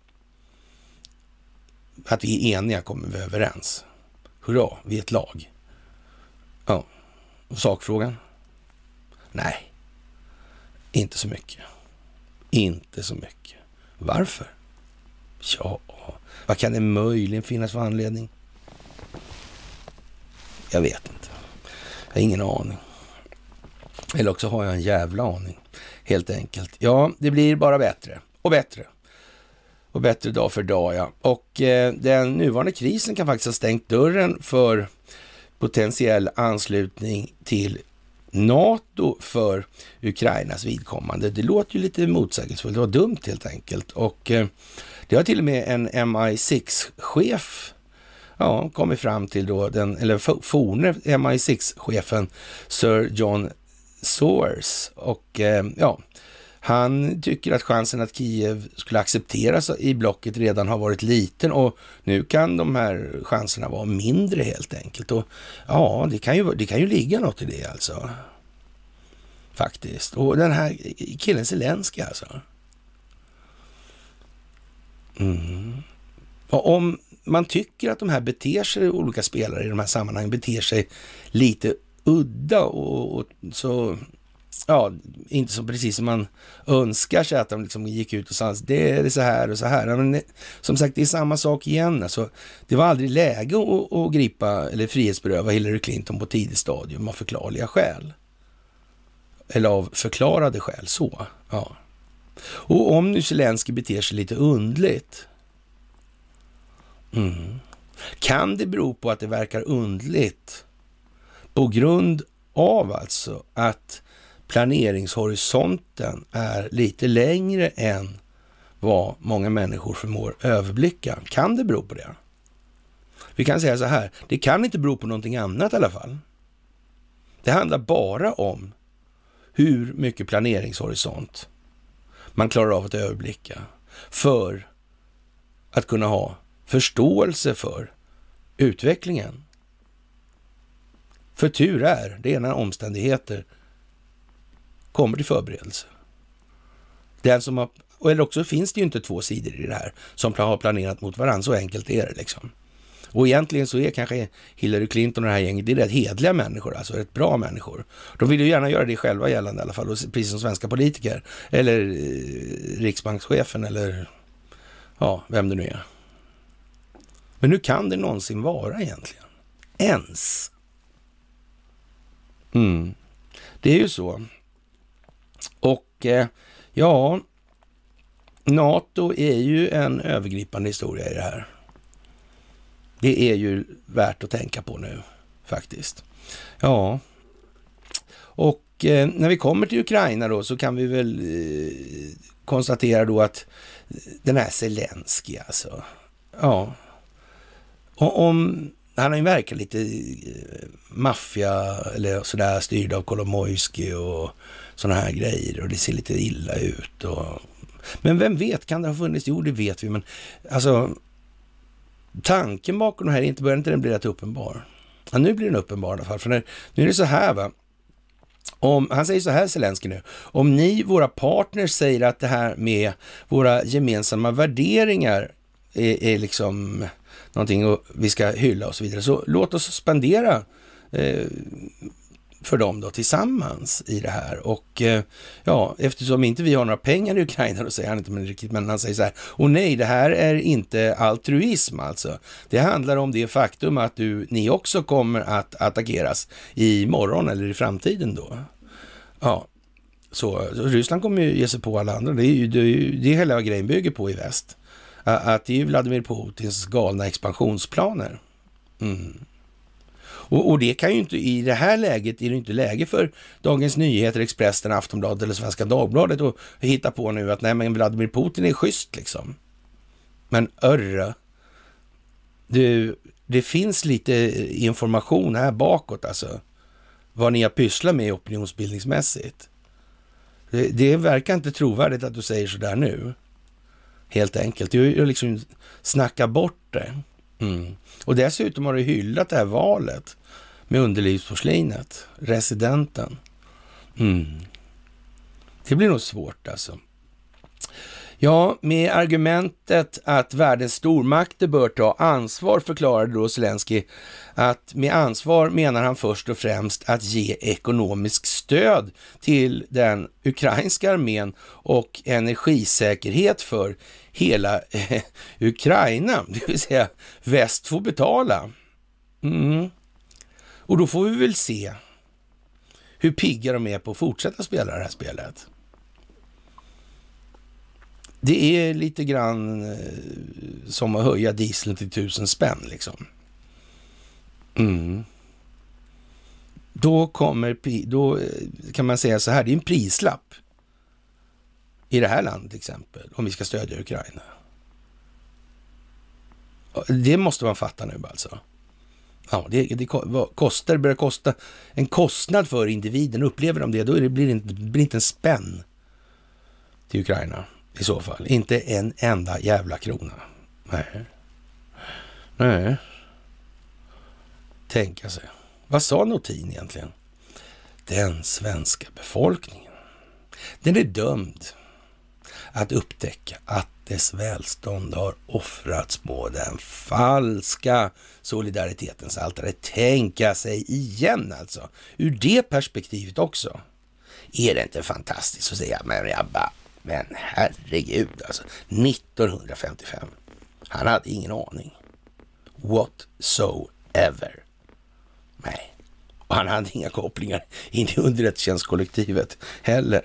S1: Att vi är eniga kommer vi överens. Hurra, vi är ett lag. Ja. Och sakfrågan? Nej, inte så mycket. Inte så mycket. Varför? Ja, vad kan det möjligen finnas för anledning? Jag vet inte. Jag har ingen aning. Eller också har jag en jävla aning, helt enkelt. Ja, det blir bara bättre och bättre. Och bättre dag för dag, ja. Och eh, den nuvarande krisen kan faktiskt ha stängt dörren för potentiell anslutning till NATO för Ukrainas vidkommande. Det låter ju lite motsägelsefullt. Det var dumt helt enkelt. Och eh, det har till och med en MI6-chef ja, kommit fram till då, den, eller forne MI6-chefen Sir John source Och eh, ja, han tycker att chansen att Kiev skulle accepteras i blocket redan har varit liten och nu kan de här chanserna vara mindre helt enkelt. Och ja, det kan ju, det kan ju ligga något i det alltså. Faktiskt. Och den här killen Zelenskyj alltså. Mm. Och om man tycker att de här beter sig, olika spelare i de här sammanhangen beter sig lite udda och, och så ja, inte så precis som man önskar sig att de liksom gick ut och sa det är så här och så här. Men som sagt, det är samma sak igen. Alltså, det var aldrig läge att, att gripa eller frihetsberöva Hillary Clinton på tidigt stadium av förklarliga skäl. Eller av förklarade skäl, så. Ja. Och om nu Zelensky beter sig lite undligt, mm, kan det bero på att det verkar undligt på grund av alltså att planeringshorisonten är lite längre än vad många människor förmår överblicka. Kan det bero på det? Vi kan säga så här, det kan inte bero på någonting annat i alla fall. Det handlar bara om hur mycket planeringshorisont man klarar av att överblicka för att kunna ha förståelse för utvecklingen. För tur är, det är när omständigheter kommer till förberedelse. Den som har, eller också finns det ju inte två sidor i det här som har planerat mot varandra. Så enkelt är det liksom. Och egentligen så är kanske Hillary Clinton och det här gänget, det är rätt hedliga människor, alltså rätt bra människor. De vill ju gärna göra det själva gällande i alla fall, precis som svenska politiker. Eller eh, riksbankschefen eller ja, vem det nu är. Men hur kan det någonsin vara egentligen? Ens. Mm. Det är ju så och eh, ja, NATO är ju en övergripande historia i det här. Det är ju värt att tänka på nu faktiskt. Ja, och eh, när vi kommer till Ukraina då så kan vi väl eh, konstatera då att den här Zelensky alltså, ja, om han har ju verkat lite eh, maffia eller sådär styrd av Kolomojski och sådana här grejer och det ser lite illa ut. Och... Men vem vet, kan det ha funnits? Jo, det vet vi, men alltså tanken bakom det här, inte börjar inte den bli rätt uppenbar? Ja, nu blir den uppenbar i alla fall, för när, nu är det så här va. Om, han säger så här, Zelenskyj nu. Om ni, våra partners, säger att det här med våra gemensamma värderingar är, är liksom någonting vi ska hylla och så vidare, så låt oss spendera eh, för dem då tillsammans i det här. Och eh, ja, eftersom inte vi har några pengar i Ukraina, då säger han inte men riktigt, men han säger så här, och nej, det här är inte altruism alltså. Det handlar om det faktum att du, ni också kommer att attackeras i morgon eller i framtiden då. Ja, så, så Ryssland kommer ju ge sig på alla andra. Det är ju det, är ju, det hela grejen bygger på i väst. Att det är Vladimir Putins galna expansionsplaner. Mm. Och, och, det kan ju inte, i det här läget är det inte läge för Dagens Nyheter, Expressen, Aftonbladet eller Svenska Dagbladet att hitta på nu att nej men Vladimir Putin är schysst liksom. Men örre, du, det finns lite information här bakåt alltså. Vad ni har pysslat med opinionsbildningsmässigt. Det, det verkar inte trovärdigt att du säger sådär nu. Helt enkelt. Du har liksom snackat bort det. Mm. Och dessutom har du hyllat det här valet med underlivsporslinet, residenten. Mm. Det blir nog svårt alltså. Ja, med argumentet att världens stormakter bör ta ansvar förklarade då Zelensky att med ansvar menar han först och främst att ge ekonomisk stöd till den ukrainska armén och energisäkerhet för hela eh, Ukraina, det vill säga väst får betala. Mm. Och då får vi väl se hur pigga de är på att fortsätta spela det här spelet. Det är lite grann eh, som att höja dieseln till tusen spänn liksom. Mm. Då kommer, då eh, kan man säga så här, det är en prislapp i det här landet till exempel, om vi ska stödja Ukraina. Det måste man fatta nu alltså. Ja, det, det kostar, börjar kosta en kostnad för individen. Upplever de det, då det, blir det inte, blir inte en spänn till Ukraina i så fall. Inte en enda jävla krona. Nej. Nej. Tänka sig. Vad sa Notin egentligen? Den svenska befolkningen, den är dömd att upptäcka att dess välstånd har offrats på den falska solidaritetens altare. Tänka sig igen alltså, ur det perspektivet också. Är det inte fantastiskt att säga, men jag bara, men herregud alltså, 1955. Han hade ingen aning. what so ever. Nej, och han hade inga kopplingar in i underrättelsetjänstkollektivet heller.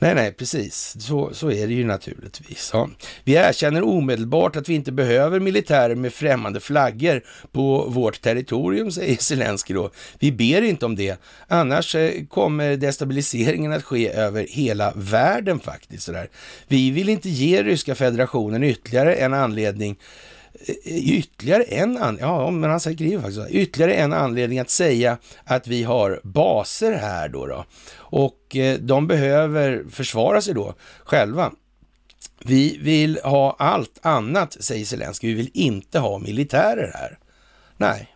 S1: Nej, nej, precis. Så, så är det ju naturligtvis. Ja. Vi erkänner omedelbart att vi inte behöver militärer med främmande flaggor på vårt territorium, säger Zelenskyj då. Vi ber inte om det. Annars eh, kommer destabiliseringen att ske över hela världen faktiskt. Sådär. Vi vill inte ge Ryska federationen ytterligare en anledning Eh, ytterligare en, an ja, men han skriver faktiskt ytterligare en anledning att säga att vi har baser här då. då. Och eh, de behöver försvara sig då själva. Vi vill ha allt annat, säger Zelenskyj. Vi vill inte ha militärer här. Nej,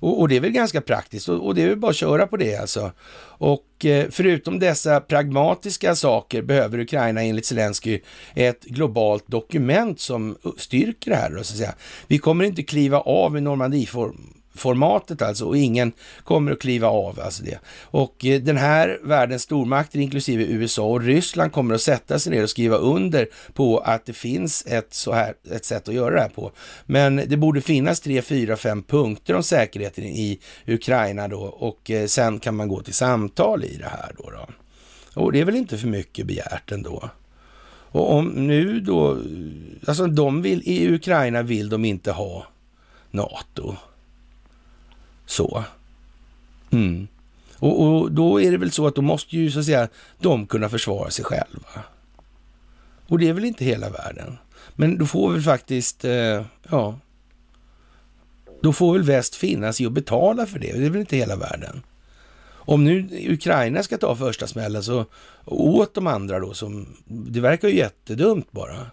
S1: och, och, det är väl ganska praktiskt och, och, det är väl bara att köra på det alltså. Och eh, förutom dessa pragmatiska saker behöver Ukraina enligt Zelensky ett globalt dokument som styrker det här. Då, så att säga. Vi kommer inte kliva av i Normandieform formatet alltså och ingen kommer att kliva av alltså det. Och eh, den här världens stormakter, inklusive USA och Ryssland, kommer att sätta sig ner och skriva under på att det finns ett, så här, ett sätt att göra det här på. Men det borde finnas tre, fyra, fem punkter om säkerheten i Ukraina då och eh, sen kan man gå till samtal i det här då. då. Och det är väl inte för mycket begärt ändå. Och om nu då, alltså de vill, i Ukraina vill de inte ha NATO. Så. Mm. Och, och, då är det väl så att då måste ju så att säga de kunna försvara sig själva. Och det är väl inte hela världen. Men då får väl faktiskt, eh, ja, då får väl väst finnas i att betala för det. Det är väl inte hela världen. Om nu Ukraina ska ta första smällen så åt de andra då som, det verkar ju jättedumt bara.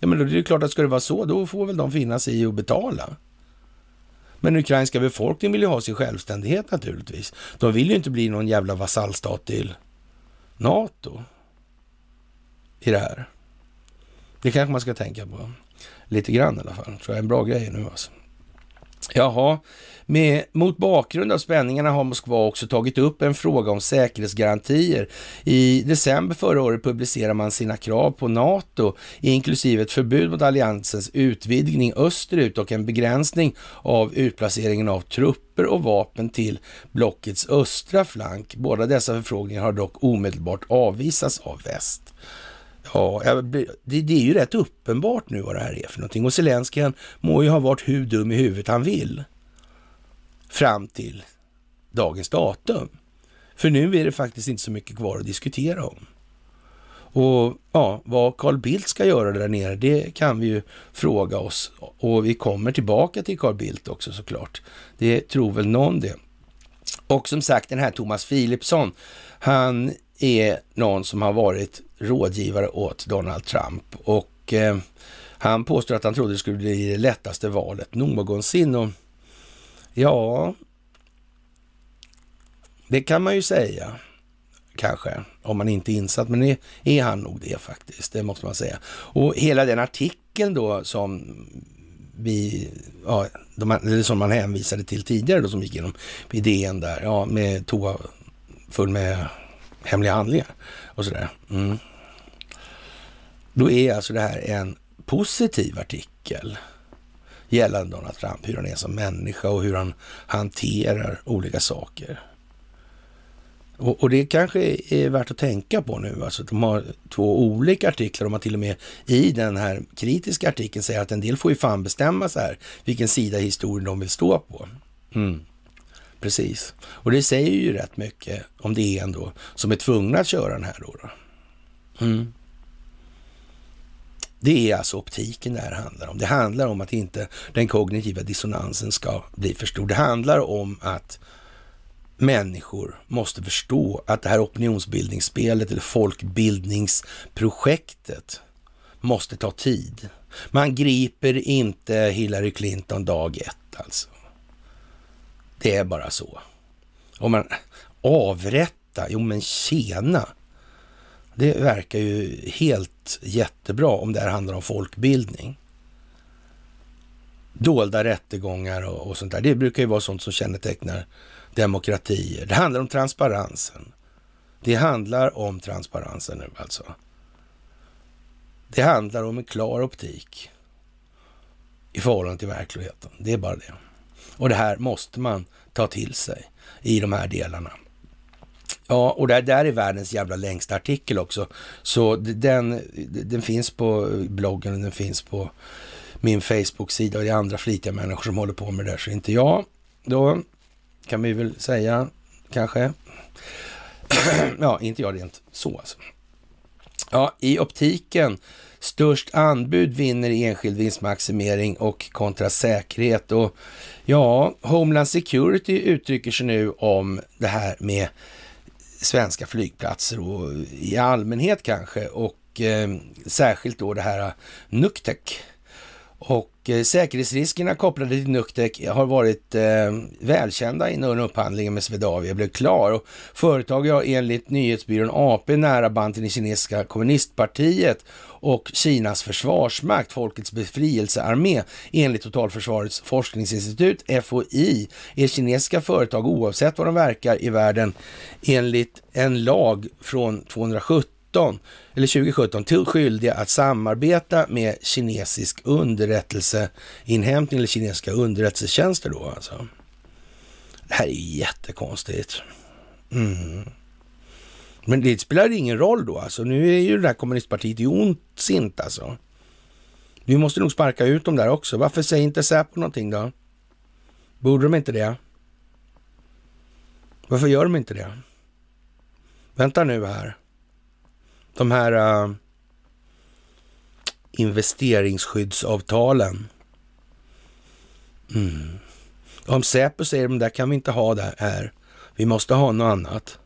S1: Ja men då är det klart att ska det vara så, då får väl de finnas i att betala. Men den ukrainska befolkningen vill ju ha sin självständighet naturligtvis. De vill ju inte bli någon jävla vasallstat till NATO i det här. Det kanske man ska tänka på lite grann i alla fall. Tror jag är en bra grej nu alltså. Jaha, med, mot bakgrund av spänningarna har Moskva också tagit upp en fråga om säkerhetsgarantier. I december förra året publicerade man sina krav på NATO, inklusive ett förbud mot alliansens utvidgning österut och en begränsning av utplaceringen av trupper och vapen till blockets östra flank. Båda dessa förfrågningar har dock omedelbart avvisats av väst. Ja, det, det, är ju rätt uppenbart nu vad det här är för någonting. Och Zelenskyj må ju ha varit hur dum i huvudet han vill fram till dagens datum. För nu är det faktiskt inte så mycket kvar att diskutera om. Och ja, vad Carl Bildt ska göra där nere, det kan vi ju fråga oss. Och vi kommer tillbaka till Carl Bildt också såklart. Det tror väl någon det. Och som sagt, den här Thomas Philipsson, han är någon som har varit rådgivare åt Donald Trump och eh, han påstår att han trodde det skulle bli det lättaste valet någonsin. Och ja, det kan man ju säga kanske, om man inte är insatt. Men är, är han nog det faktiskt, det måste man säga. Och hela den artikeln då som vi, ja, de, eller som man hänvisade till tidigare då som gick igenom idén där, ja, med toa full med hemliga handlingar och sådär. Mm. Då är alltså det här en positiv artikel gällande Donald Trump, hur han är som människa och hur han hanterar olika saker. Och, och, det kanske är värt att tänka på nu. Alltså, de har två olika artiklar. De har till och med i den här kritiska artikeln säger att en del får ju fan bestämma så här vilken sida i historien de vill stå på. Mm. Precis. Och det säger ju rätt mycket om det är en då som är tvungna att köra den här då. då. Mm. Det är alltså optiken det här handlar om. Det handlar om att inte den kognitiva dissonansen ska bli för stor. Det handlar om att människor måste förstå att det här opinionsbildningsspelet eller folkbildningsprojektet måste ta tid. Man griper inte Hillary Clinton dag ett alltså. Det är bara så. Om man avrätta, jo men tjena. Det verkar ju helt jättebra om det här handlar om folkbildning. Dolda rättegångar och, och sånt där. Det brukar ju vara sånt som kännetecknar demokratier. Det handlar om transparensen. Det handlar om transparensen nu alltså. Det handlar om en klar optik i förhållande till verkligheten. Det är bara det. Och det här måste man ta till sig i de här delarna. Ja, och det där är världens jävla längsta artikel också. Så den, den finns på bloggen, den finns på min Facebook-sida och det är andra flitiga människor som håller på med det där. Så inte jag, då kan vi väl säga kanske. ja, inte jag rent så alltså. Ja, i optiken Störst anbud vinner i enskild vinstmaximering och kontra säkerhet. Och ja, Homeland Security uttrycker sig nu om det här med svenska flygplatser och i allmänhet kanske. Och eh, särskilt då det här Nuktek Eh, säkerhetsriskerna kopplade till Nuktek har varit eh, välkända innan upphandlingen med Swedavia blev klar. Och företaget har enligt nyhetsbyrån AP nära band till det kinesiska kommunistpartiet och Kinas försvarsmakt, Folkets befrielsearmé. Enligt Totalförsvarets forskningsinstitut, FOI, är kinesiska företag oavsett var de verkar i världen enligt en lag från 270 2017, eller 2017 till skyldiga att samarbeta med kinesisk underrättelseinhämtning eller kinesiska underrättelsetjänster då alltså. Det här är jättekonstigt. Mm. Men det spelar ingen roll då alltså. Nu är ju det här kommunistpartiet i ondsint alltså. Vi måste nog sparka ut dem där också. Varför säger inte Säpo någonting då? Borde de inte det? Varför gör de inte det? Vänta nu här de här uh, investeringsskyddsavtalen. Mm. Om Säpo säger att där kan vi inte ha det här. Vi måste ha något annat.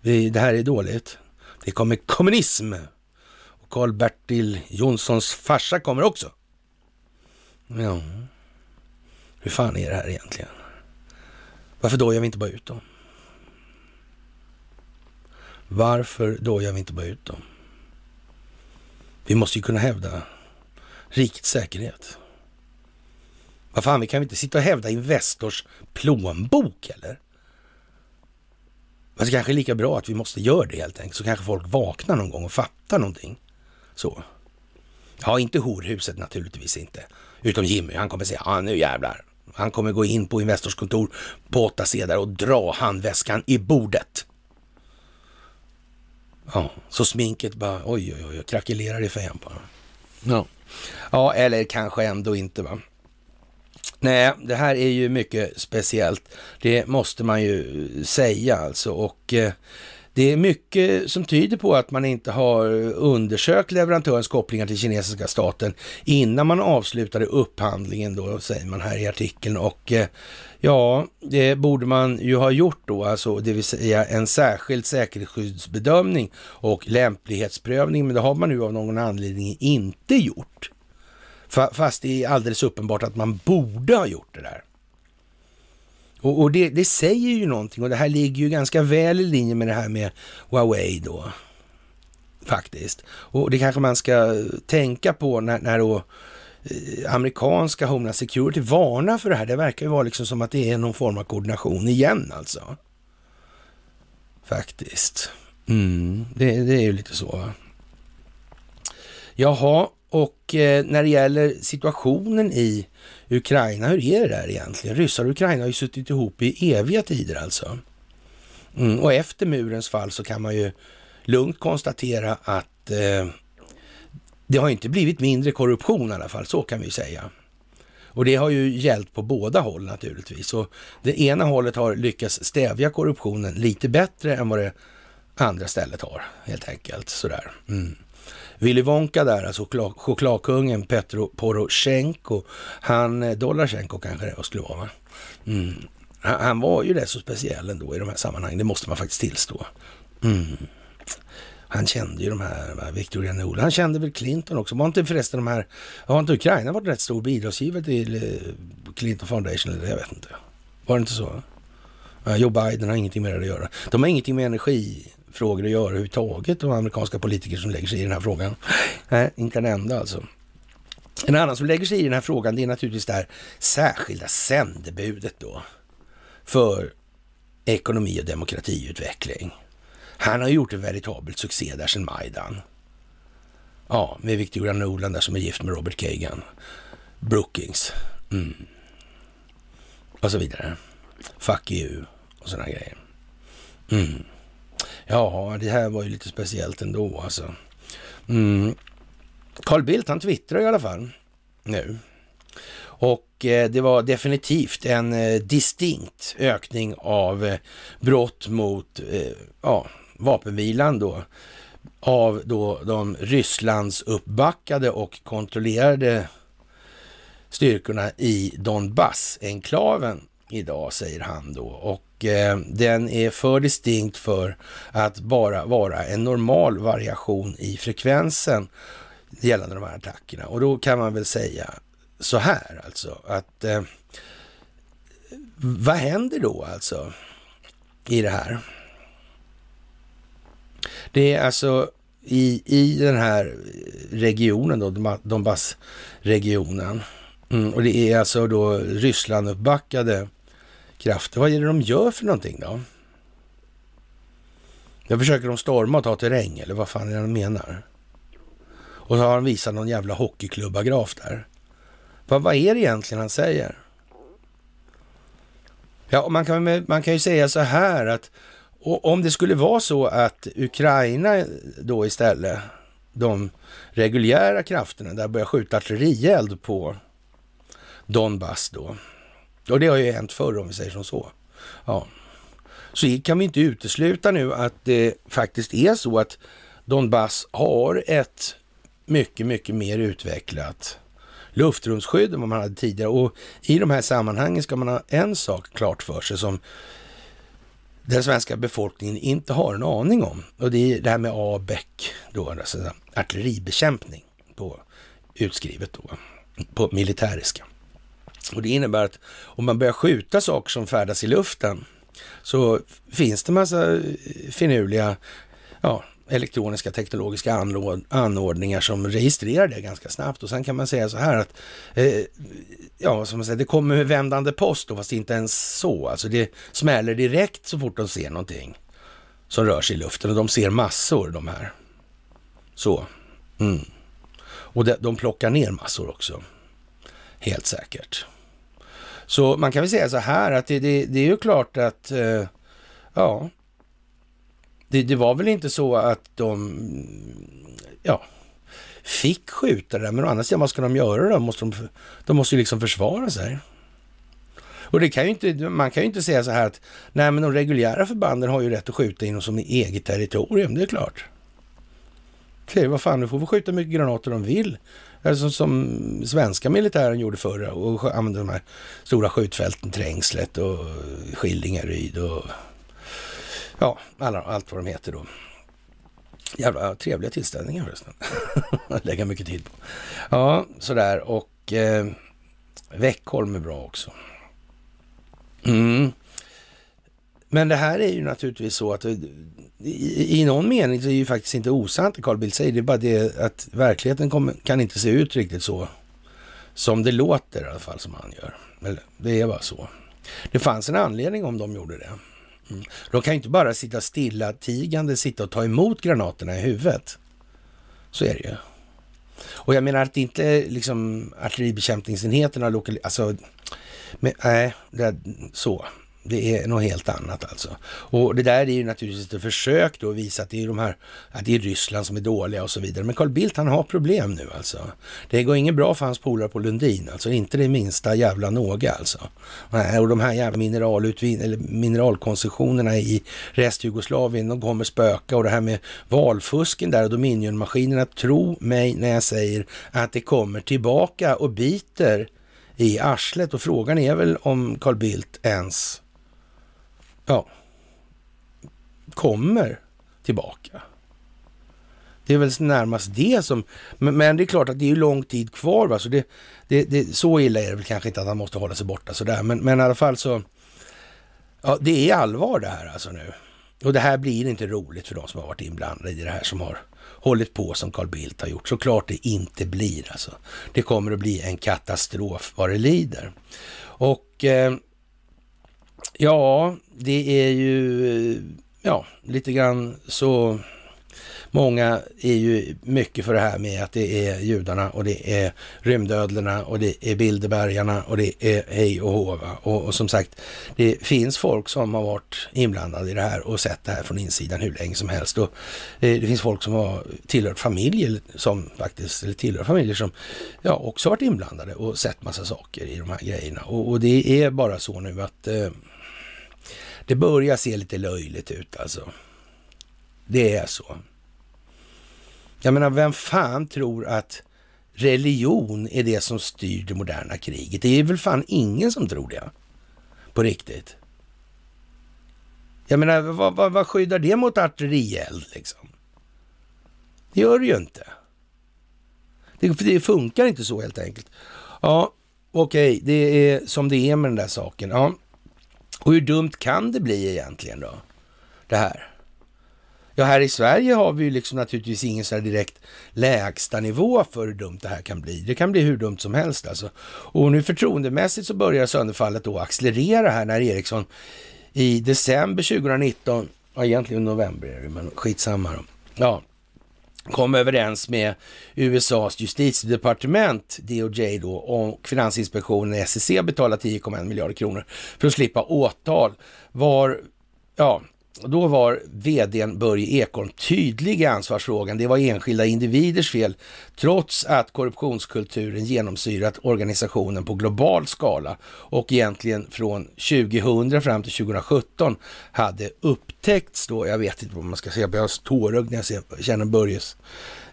S1: Vi, det här är dåligt. Det kommer kommunism. Och Karl-Bertil Jonssons farsa kommer också. Ja, hur fan är det här egentligen? Varför då gör vi inte bara ut dem? Varför dojar vi inte bara ut dem? Vi måste ju kunna hävda rikets säkerhet. Vad fan, vi kan väl inte sitta och hävda Investors plånbok eller? det kanske är lika bra att vi måste göra det helt enkelt, så kanske folk vaknar någon gång och fattar någonting. Så. Ja, inte horhuset naturligtvis inte. Utom Jimmy, han kommer säga, ja nu jävlar. Han kommer gå in på Investors kontor på åtta sedlar och dra handväskan i bordet. Ja, så sminket bara oj, oj, oj, krackelerar i fejan bara. Ja. ja, eller kanske ändå inte va. Nej, det här är ju mycket speciellt. Det måste man ju säga alltså. Och eh, det är mycket som tyder på att man inte har undersökt leverantörens kopplingar till kinesiska staten innan man avslutade upphandlingen då, säger man här i artikeln. Och eh, ja, det borde man ju ha gjort då, alltså det vill säga en särskild säkerhetsskyddsbedömning och lämplighetsprövning, men det har man nu av någon anledning inte gjort. Fast det är alldeles uppenbart att man borde ha gjort det där. Och, och det, det, säger ju någonting och det här ligger ju ganska väl i linje med det här med Huawei då. Faktiskt. Och det kanske man ska tänka på när, när då eh, amerikanska Homeland Security varnar för det här. Det verkar ju vara liksom som att det är någon form av koordination igen alltså. Faktiskt. Mm, det, det är ju lite så. Jaha, och eh, när det gäller situationen i Ukraina, hur är det där egentligen? Ryssar och Ukraina har ju suttit ihop i eviga tider alltså. Mm, och efter murens fall så kan man ju lugnt konstatera att eh, det har inte blivit mindre korruption i alla fall, så kan vi säga. Och det har ju gällt på båda håll naturligtvis. Och det ena hållet har lyckats stävja korruptionen lite bättre än vad det andra stället har, helt enkelt. Sådär. Mm. Willy Wonka där, alltså chokladkungen Petro Poroshenko, han, eh, Dollarchenko kanske det skulle vara va? Mm. Han, han, var ju rätt så speciell ändå i de här sammanhangen, det måste man faktiskt tillstå. Mm. Han kände ju de här, Victoria Nuland. Han kände väl Clinton också. Var inte förresten de här, har inte Ukraina varit rätt stor bidragsgivare till eh, Clinton Foundation? Eller jag vet inte. Var det inte så? Joe Biden har ingenting med det att göra. De har ingenting med energi frågor att göra överhuvudtaget, de amerikanska politiker som lägger sig i den här frågan. Nej, inte en enda alltså. En annan som lägger sig i den här frågan, det är naturligtvis det här särskilda sändebudet då för ekonomi och demokratiutveckling. Han har gjort en veritabel succé där sedan Majdan. Ja, med Victoria Nolan där som är gift med Robert Kagan. Brookings. Mm. Och så vidare. Fuck you och sådana grejer. Mm. Ja, det här var ju lite speciellt ändå alltså. Mm. Carl Bildt, han twittrar i alla fall nu. Och eh, det var definitivt en eh, distinkt ökning av eh, brott mot eh, ja, vapenvilan då av då de Rysslands uppbackade och kontrollerade styrkorna i Donbass-enklaven idag, säger han då. Och eh, den är för distinkt för att bara vara en normal variation i frekvensen gällande de här attackerna. Och då kan man väl säga så här alltså att eh, vad händer då alltså i det här? Det är alltså i, i den här regionen då, Donbassregionen. Mm, och det är alltså då Ryssland uppbackade krafter. Vad är det de gör för någonting då? Jag försöker de storma och ta terräng eller vad fan är det de menar? Och så har han visat någon jävla hockeyklubbagraf där. Vad, vad är det egentligen han säger? Ja, man kan, man kan ju säga så här att och om det skulle vara så att Ukraina då istället, de reguljära krafterna, där börjar skjuta artillerield på Donbass då. Och det har ju hänt förr om vi säger som så. Ja. Så kan vi inte utesluta nu att det faktiskt är så att Donbass har ett mycket, mycket mer utvecklat luftrumsskydd än vad man hade tidigare. Och i de här sammanhangen ska man ha en sak klart för sig som den svenska befolkningen inte har en aning om. Och det är det här med ABEC, då, alltså artilleribekämpning på utskrivet då, på militäriska. Och det innebär att om man börjar skjuta saker som färdas i luften så finns det massa eh, finurliga ja, elektroniska teknologiska anordningar som registrerar det ganska snabbt. Och sen kan man säga så här att, eh, ja, som man säger, det kommer med vändande post då, fast inte ens så. Alltså det smäller direkt så fort de ser någonting som rör sig i luften och de ser massor de här. Så. Mm. Och de, de plockar ner massor också. Helt säkert. Så man kan väl säga så här att det, det, det är ju klart att, eh, ja, det, det, var väl inte så att de ja, fick skjuta det där. men å andra sidan, vad ska de göra då? Måste de, de måste ju liksom försvara sig. Och det kan ju inte, man kan ju inte säga så här att nej men de reguljära förbanden har ju rätt att skjuta inom som eget territorium, det är klart. Okej, vad fan, nu får vi skjuta mycket granater de vill. Alltså som svenska militären gjorde förra och använde de här stora skjutfälten, Trängslet och Skillingaryd och Ja, alla, allt vad de heter då. Jävla trevliga tillställningar förresten. Lägga mycket tid på. Ja, sådär. Och eh, Veckholm är bra också. Mm. Men det här är ju naturligtvis så att i, i någon mening så är det ju faktiskt inte osant det Carl Bildt säger. Det är bara det att verkligheten kommer, kan inte se ut riktigt så som det låter i alla fall som han gör. Eller, det är bara så. Det fanns en anledning om de gjorde det. Mm. De kan ju inte bara sitta stilla tigande, sitta och ta emot granaterna i huvudet. Så är det ju. Och jag menar att inte liksom artilleribekämpningsenheterna lokal... Alltså, men, nej, det, så. Det är något helt annat alltså. Och det där är ju naturligtvis ett försök då att visa att det är de här, att det är Ryssland som är dåliga och så vidare. Men Carl Bildt han har problem nu alltså. Det går inget bra för hans polare på Lundin alltså. Inte det minsta jävla någa alltså. Och de här jävla mineralutvin eller mineralkoncessionerna i restjugoslavien, de kommer spöka. Och det här med valfusken där och Dominion-maskinerna. tro mig när jag säger att det kommer tillbaka och biter i arslet. Och frågan är väl om Carl Bildt ens ja, kommer tillbaka. Det är väl närmast det som, men, men, det är klart att det är lång tid kvar. Va? Så, det, det, det, så illa är det väl kanske inte att han måste hålla sig borta sådär. Men, men i alla fall så, ja det är allvar det här alltså nu. Och det här blir inte roligt för de som har varit inblandade i det här som har hållit på som Carl Bildt har gjort. Såklart det inte blir alltså. Det kommer att bli en katastrof vad det lider. Och eh, Ja, det är ju ja, lite grann så. Många är ju mycket för det här med att det är judarna och det är rymdödlorna och det är Bilderbergarna och det är hej och hova. Och, och, som sagt, det finns folk som har varit inblandade i det här och sett det här från insidan hur länge som helst. Och eh, det finns folk som har tillhört familjer som faktiskt, eller tillhör familjer som ja, också varit inblandade och sett massa saker i de här grejerna. Och, och det är bara så nu att eh, det börjar se lite löjligt ut alltså. Det är så. Jag menar, vem fan tror att religion är det som styr det moderna kriget? Det är väl fan ingen som tror det. På riktigt. Jag menar, vad, vad, vad skyddar det mot artillerield liksom? Det gör det ju inte. Det, det funkar inte så helt enkelt. Ja, okej, okay, det är som det är med den där saken. Ja, och hur dumt kan det bli egentligen då? Det här. Ja, här i Sverige har vi ju liksom naturligtvis ingen så här direkt lägsta nivå för hur dumt det här kan bli. Det kan bli hur dumt som helst alltså. Och nu förtroendemässigt så börjar sönderfallet då accelerera här när Ericsson i december 2019, ja egentligen november är det, men skitsamma då. Ja, kom överens med USAs justitiedepartement, DOJ då, och Finansinspektionen, SEC, betala 10,1 miljarder kronor för att slippa åtal. Var, ja, då var vdn Börje Ekholm tydlig i ansvarsfrågan. Det var enskilda individers fel, trots att korruptionskulturen genomsyrat organisationen på global skala och egentligen från 2000 fram till 2017 hade upptäckts då, jag vet inte vad man ska säga, jag blir tårögd när jag ser, känner Börjes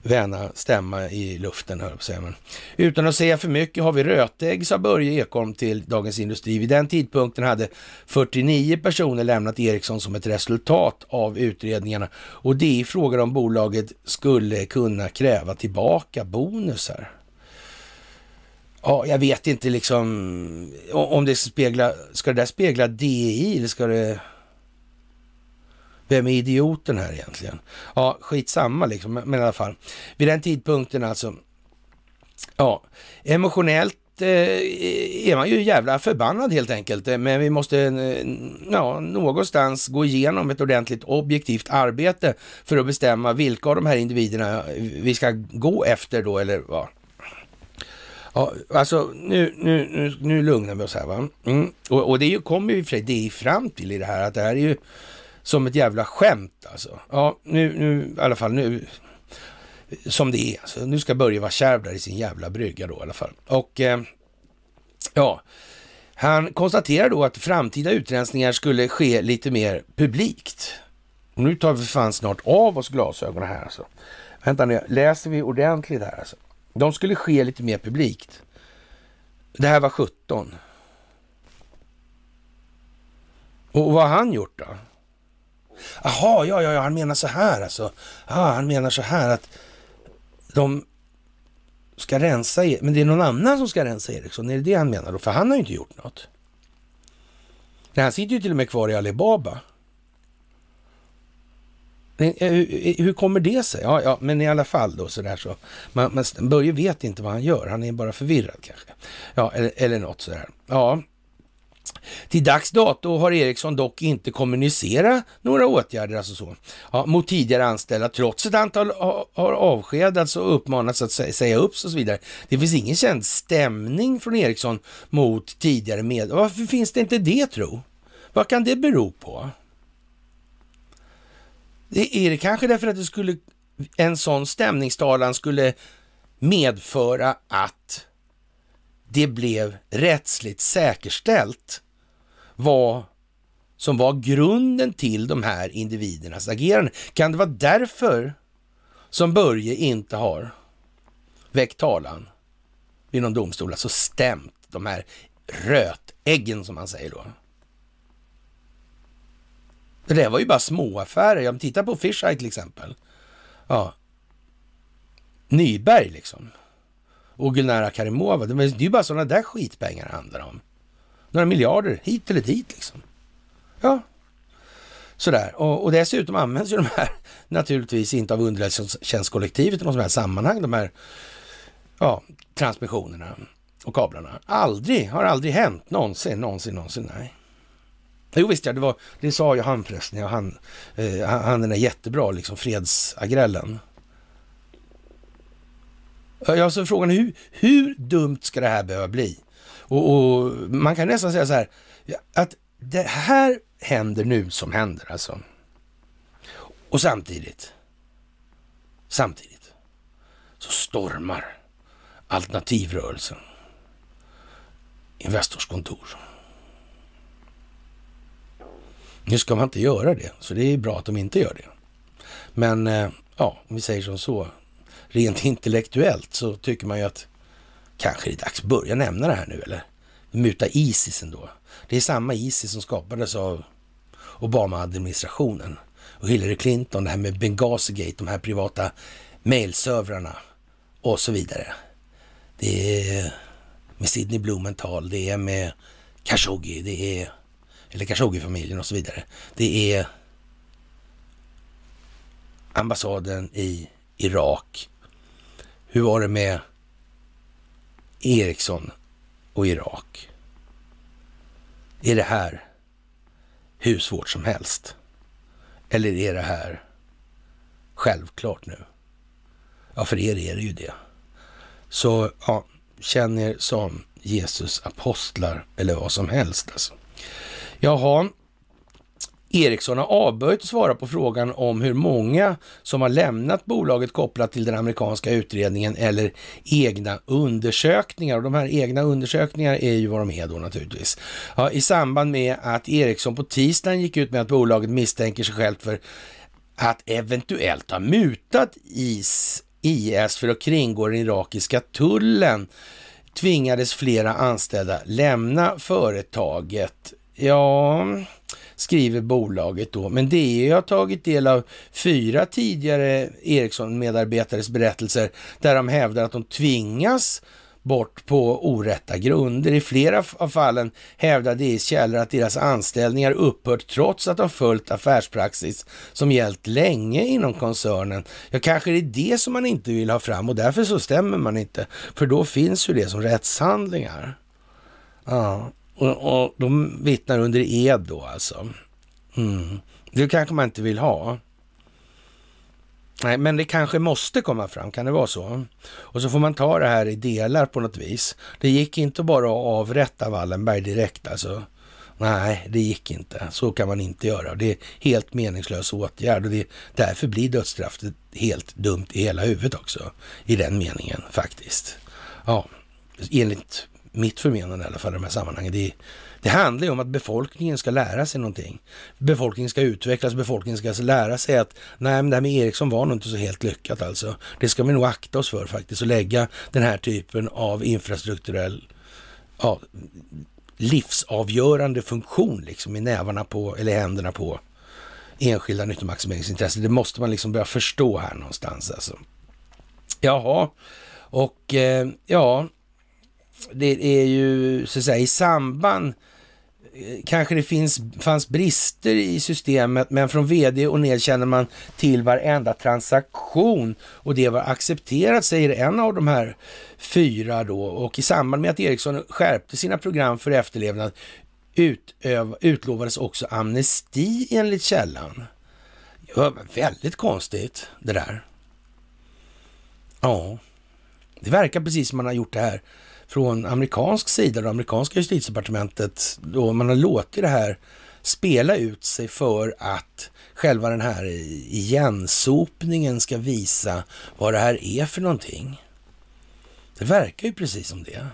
S1: väna stämma i luften, höll säga. Men utan att säga för mycket har vi rötägg, sa Börje Ekholm till Dagens Industri. Vid den tidpunkten hade 49 personer lämnat Ericsson som ett resultat av utredningarna och det i frågan om bolaget skulle kunna kräva tillbaka bonusar. Ja, jag vet inte liksom om det ska spegla, ska det där spegla DI eller ska det vem är idioten här egentligen? Ja, skitsamma liksom, men i alla fall. Vid den tidpunkten alltså, ja, emotionellt eh, är man ju jävla förbannad helt enkelt. Eh, men vi måste eh, ja, någonstans gå igenom ett ordentligt objektivt arbete för att bestämma vilka av de här individerna vi ska gå efter då, eller vad. Ja, alltså nu, nu, nu, nu lugnar vi oss här va. Mm. Och, och det kommer ju för sig det fram till i det här att det här är ju som ett jävla skämt alltså. Ja, nu, nu i alla fall nu som det är. Alltså, nu ska Börje vara kärv där i sin jävla brygga då i alla fall. Och eh, ja, han konstaterar då att framtida utrensningar skulle ske lite mer publikt. Och nu tar vi fan snart av oss glasögonen här alltså. Vänta nu, läser vi ordentligt här alltså. De skulle ske lite mer publikt. Det här var 17. Och vad har han gjort då? Jaha, ja, ja, ja, han menar så här alltså. Ja, han menar så här att de ska rensa, e- men det är någon annan som ska rensa Ericsson. Är det det han menar då? För han har ju inte gjort något. Nej, han sitter ju till och med kvar i Alibaba. Eh, eh, hur kommer det sig? Ja, ja, men i alla fall då sådär så. Man, man, Börje vet inte vad han gör. Han är bara förvirrad kanske. Ja, eller, eller något sådär. Ja, till dags dato har Ericsson dock inte kommunicerat några åtgärder alltså så, ja, mot tidigare anställda trots ett antal har avskedats och uppmanats att säga upp och så vidare. Det finns ingen känd stämning från Ericsson mot tidigare med. Varför finns det inte det tro? Vad kan det bero på? Det är det kanske därför att det skulle, en sån stämningstalan skulle medföra att det blev rättsligt säkerställt vad som var grunden till de här individernas agerande. Kan det vara därför som Börje inte har väckt talan vid någon domstol, alltså stämt de här rötäggen som man säger då? Det där var ju bara småaffärer. Titta på Fisheye till exempel. Ja. Nyberg liksom. Och Gulnara Karimova. Det är ju bara sådana där skitpengar det handlar om. Några miljarder hit eller dit liksom. Ja, sådär. Och, och dessutom används ju de här naturligtvis inte av underrättelsetjänstkollektivet i något sånt här sammanhang, de här ja, transmissionerna och kablarna. Aldrig, har aldrig hänt någonsin, någonsin, någonsin, nej. Jo visst ja, det, var, det sa ju han förresten, ja, han, eh, han den är jättebra liksom, fredsagrellen. Alltså frågan är hur, hur dumt ska det här behöva bli? Och, och, man kan nästan säga så här, att det här händer nu som händer alltså. Och samtidigt, samtidigt så stormar alternativrörelsen Investors kontor. Nu ska man inte göra det, så det är bra att de inte gör det. Men eh, ja, om vi säger som så, rent intellektuellt så tycker man ju att kanske det är dags att börja nämna det här nu eller? Muta Isis ändå. Det är samma Isis som skapades av Obama-administrationen och Hillary Clinton, det här med Benghazi-gate, de här privata mailservrarna och så vidare. Det är med Sidney Blumenthal, det är med Khashoggi, det är, eller Khashoggi-familjen och så vidare. Det är ambassaden i Irak. Hur var det med Ericsson och Irak? Är det här hur svårt som helst? Eller är det här självklart nu? Ja, för er är det ju det. Så ja, känn er som Jesus apostlar eller vad som helst alltså. Jaha, Ericsson har avböjt att svara på frågan om hur många som har lämnat bolaget kopplat till den amerikanska utredningen eller egna undersökningar. Och de här egna undersökningarna är ju vad de är då naturligtvis. Ja, I samband med att Ericsson på tisdagen gick ut med att bolaget misstänker sig självt för att eventuellt ha mutat IS, IS för att kringgå den irakiska tullen tvingades flera anställda lämna företaget. Ja, skriver bolaget då. Men det har tagit del av fyra tidigare Ericsson-medarbetares berättelser där de hävdar att de tvingas bort på orätta grunder. I flera av fallen hävdar DIs källor att deras anställningar upphört trots att de följt affärspraxis som gällt länge inom koncernen. Ja, kanske det är det som man inte vill ha fram och därför så stämmer man inte, för då finns ju det som rättshandlingar. Ja, och, och de vittnar under ed då alltså. Mm. Det kanske man inte vill ha. Nej, men det kanske måste komma fram, kan det vara så? Och så får man ta det här i delar på något vis. Det gick inte bara att avrätta Wallenberg direkt alltså. Nej, det gick inte. Så kan man inte göra. Det är helt meningslös åtgärd och det, därför blir dödsstraffet helt dumt i hela huvudet också. I den meningen faktiskt. Ja, enligt mitt förmenande i alla fall i de här sammanhangen. Det, det handlar ju om att befolkningen ska lära sig någonting. Befolkningen ska utvecklas, befolkningen ska lära sig att nej, men det här med Ericsson var nog inte så helt lyckat alltså. Det ska vi nog akta oss för faktiskt och lägga den här typen av infrastrukturell ja, livsavgörande funktion liksom i nävarna på, eller händerna på enskilda nyttomaximeringsintressen. Det måste man liksom börja förstå här någonstans alltså. Jaha, och eh, ja, det är ju så att säga i samband eh, Kanske det finns, fanns brister i systemet, men från vd och ned känner man till varenda transaktion och det var accepterat, säger en av de här fyra då. Och i samband med att Ericsson skärpte sina program för efterlevnad utöv, utlovades också amnesti enligt källan. Det var väldigt konstigt det där. Ja, det verkar precis som man har gjort det här från amerikansk sida, det amerikanska justitiedepartementet, då man har låtit det här spela ut sig för att själva den här igensopningen ska visa vad det här är för någonting. Det verkar ju precis som det.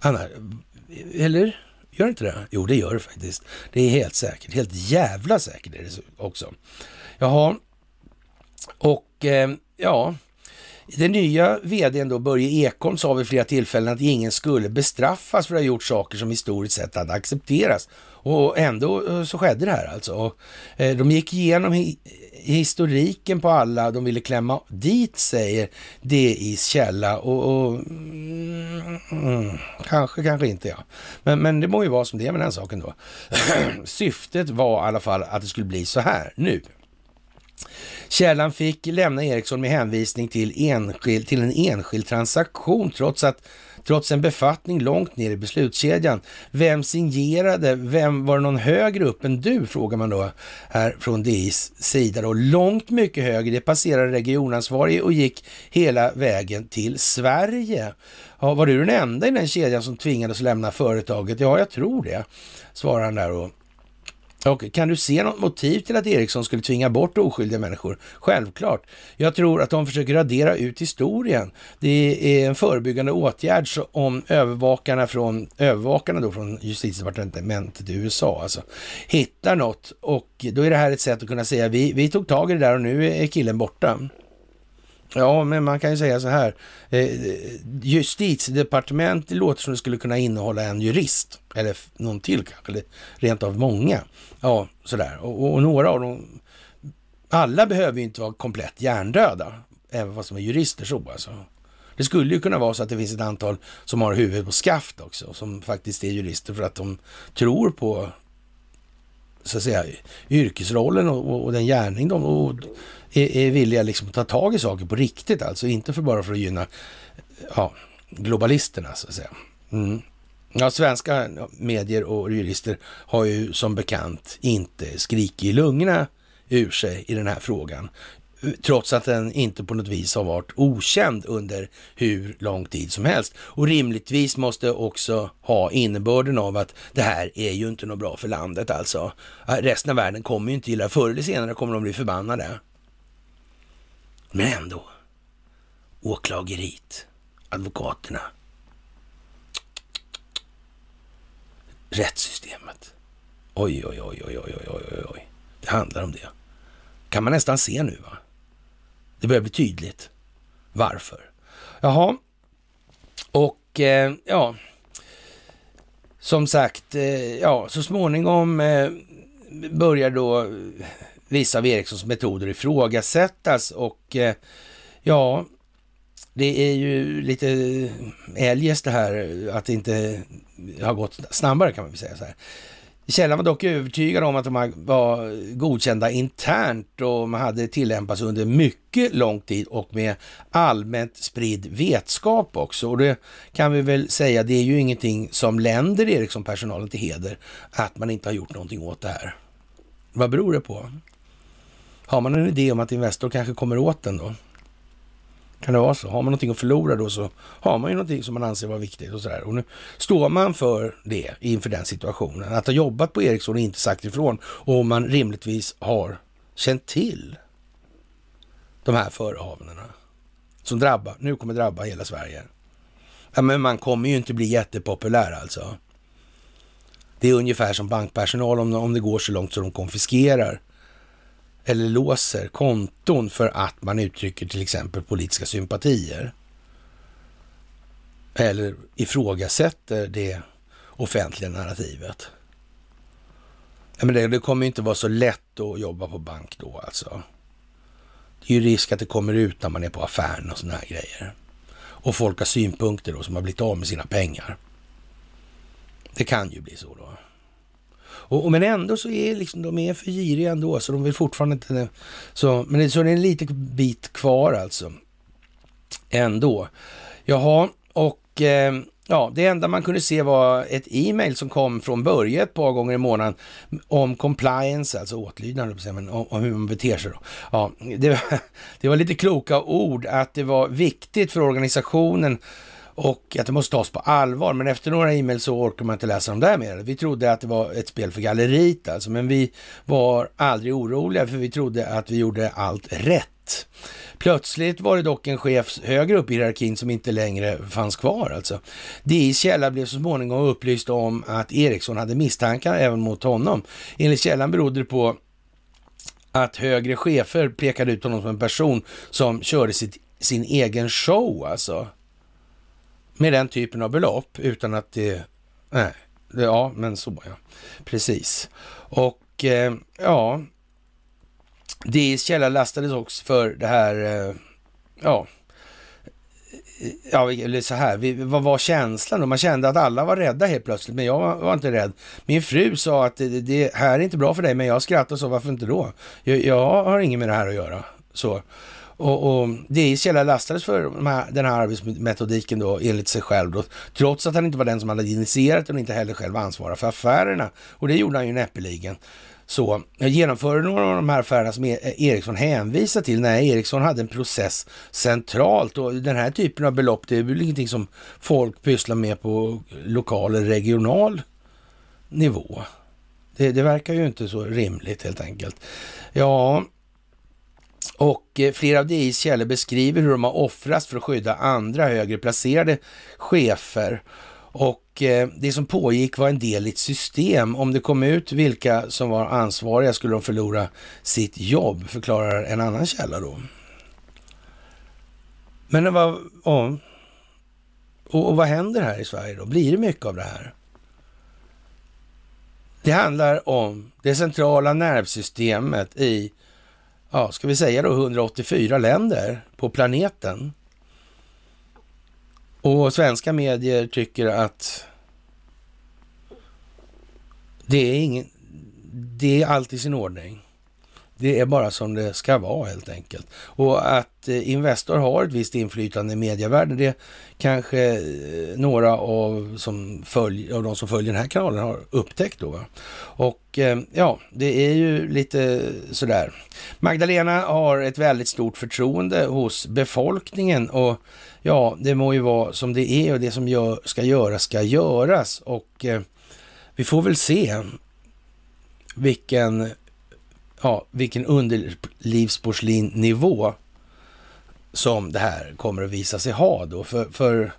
S1: Anna, eller? Gör det inte det? Jo, det gör det faktiskt. Det är helt säkert. Helt jävla säkert är det också. Jaha, och eh, ja, den nya vdn då, Börje Ekholm, sa vid flera tillfällen att ingen skulle bestraffas för att ha gjort saker som historiskt sett hade accepterats. Och ändå eh, så skedde det här alltså. Och, eh, de gick igenom hi historiken på alla de ville klämma dit, säger DIs källa. Och, och mm, kanske, kanske inte ja. Men, men det må ju vara som det är med den saken då. Syftet var i alla fall att det skulle bli så här nu. Källan fick lämna Ericsson med hänvisning till, enskild, till en enskild transaktion trots att trots en befattning långt ner i beslutskedjan. Vem signerade? Vem var det någon högre upp än du? Frågar man då här från DIs sida. Då. Långt mycket högre. Det passerade regionansvarig och gick hela vägen till Sverige. Ja, var du den enda i den kedjan som tvingades lämna företaget? Ja, jag tror det, svarar han där och och kan du se något motiv till att Ericsson skulle tvinga bort oskyldiga människor? Självklart. Jag tror att de försöker radera ut historien. Det är en förebyggande åtgärd om övervakarna från, övervakarna då från justitiedepartementet i USA alltså, hittar något och då är det här ett sätt att kunna säga vi, vi tog tag i det där och nu är killen borta. Ja, men man kan ju säga så här. Justitiedepartementet justitiedepartement, låter som det skulle kunna innehålla en jurist. Eller någon till kanske, eller rent av många. Ja, sådär. Och, och några av dem, alla behöver ju inte vara komplett hjärndöda. Även fast de är jurister så alltså. Det skulle ju kunna vara så att det finns ett antal som har huvudet på skaft också, som faktiskt är jurister för att de tror på så att säga, yrkesrollen och, och den gärning de och är, är villiga liksom att ta tag i saker på riktigt, alltså inte för bara för att gynna ja, globalisterna så att säga. Mm. Ja, svenska medier och jurister har ju som bekant inte skrikit i lungorna ur sig i den här frågan, trots att den inte på något vis har varit okänd under hur lång tid som helst. Och rimligtvis måste också ha innebörden av att det här är ju inte något bra för landet alltså. Resten av världen kommer ju inte gilla Förr eller senare kommer de bli förbannade. Men ändå. Åklageriet, advokaterna, rättssystemet. Oj, oj, oj, oj, oj, oj, oj, oj. Det handlar om det. Kan man nästan se nu, va? Det börjar bli tydligt. Varför? Jaha, och eh, ja, som sagt, eh, ja, så småningom eh, börjar då eh, vissa av Ericssons metoder ifrågasättas och eh, ja, det är ju lite eljest det här att det inte har gått snabbare kan man väl säga så här. Källan var dock övertygad om att de var godkända internt och man hade tillämpats under mycket lång tid och med allmänt spridd vetskap också. Och det kan vi väl säga, det är ju ingenting som länder Ericsson-personalen till heder att man inte har gjort någonting åt det här. Vad beror det på? Har man en idé om att Investor kanske kommer åt den då? Kan det vara så? Har man någonting att förlora då så har man ju någonting som man anser vara viktigt och sådär. Och nu står man för det inför den situationen. Att ha jobbat på Ericsson och inte sagt ifrån och man rimligtvis har känt till de här förehavandena som drabbar, nu kommer drabba hela Sverige. Ja, men man kommer ju inte bli jättepopulär alltså. Det är ungefär som bankpersonal om, om det går så långt så de konfiskerar eller låser konton för att man uttrycker till exempel politiska sympatier. Eller ifrågasätter det offentliga narrativet. Men det, det kommer inte vara så lätt att jobba på bank då alltså. Det är ju risk att det kommer ut när man är på affären och sådana här grejer. Och folk har synpunkter då som har blivit av med sina pengar. Det kan ju bli så då. Och, och, men ändå så är liksom, de är för giriga ändå, så de vill fortfarande inte... Så, men det, så det är en liten bit kvar alltså. Ändå. Jaha, och eh, ja, det enda man kunde se var ett e-mail som kom från Börje ett par gånger i månaden om compliance, alltså åtlydnad, men om, om hur man beter sig. Då. Ja, det, var, det var lite kloka ord att det var viktigt för organisationen och att det måste tas på allvar. Men efter några e-mail så orkar man inte läsa dem där mer. Vi trodde att det var ett spel för galleriet alltså, men vi var aldrig oroliga för vi trodde att vi gjorde allt rätt. Plötsligt var det dock en chef högre upp i hierarkin som inte längre fanns kvar alltså. DIs källa blev så småningom upplyst om att Eriksson hade misstankar även mot honom. Enligt källan berodde det på att högre chefer pekade ut honom som en person som körde sitt, sin egen show alltså med den typen av belopp utan att det... Nej, det, ja, men så ja. Precis. Och eh, ja, DIs källa lastades också för det här, eh, ja, ja, eller så här, vi, vad var känslan då? Man kände att alla var rädda helt plötsligt, men jag var, inte rädd. Min fru sa att det, det, här är inte bra för dig, men jag skrattade och sa varför inte då? Jag, jag har inget med det här att göra. Så. Och, och DIs källa lastades för den här arbetsmetodiken då enligt sig själv då, trots att han inte var den som hade initierat den och inte heller själv ansvarade för affärerna. Och det gjorde han ju näppeligen. Så genomförde några av de här affärerna som e-, Ericsson hänvisar till? Nej, Ericsson hade en process centralt och den här typen av belopp, det är väl ingenting som folk pysslar med på lokal eller regional nivå. Det, det verkar ju inte så rimligt helt enkelt. Ja, och eh, flera av DIs källor beskriver hur de har offrats för att skydda andra högre placerade chefer. Och eh, det som pågick var en del i ett system. Om det kom ut vilka som var ansvariga skulle de förlora sitt jobb, förklarar en annan källa då. Men det var, ja. och, och vad händer här i Sverige då? Blir det mycket av det här? Det handlar om det centrala nervsystemet i ja, ska vi säga då 184 länder på planeten. Och svenska medier tycker att det är, ingen, det är allt i sin ordning. Det är bara som det ska vara helt enkelt. Och att Eh, Investor har ett visst inflytande i medievärlden, det kanske eh, några av, som följ, av de som följer den här kanalen har upptäckt då. Och eh, ja, det är ju lite sådär. Magdalena har ett väldigt stort förtroende hos befolkningen och ja, det må ju vara som det är och det som gör, ska göras ska göras och eh, vi får väl se vilken ja, vilken underlivsporslinnivå som det här kommer att visa sig ha då. För, för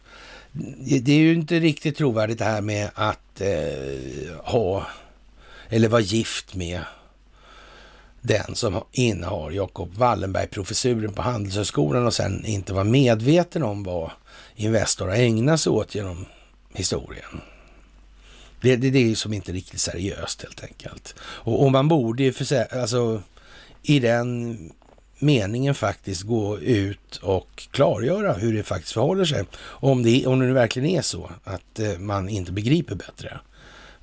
S1: det är ju inte riktigt trovärdigt det här med att eh, ha eller vara gift med den som innehar Jakob Wallenberg-professuren på Handelshögskolan och sen inte var medveten om vad Investor har ägnat sig åt genom historien. Det, det, det är som inte riktigt seriöst helt enkelt. Och, och man borde ju för, alltså, i den meningen faktiskt gå ut och klargöra hur det faktiskt förhåller sig. Om det, om det nu verkligen är så att eh, man inte begriper bättre.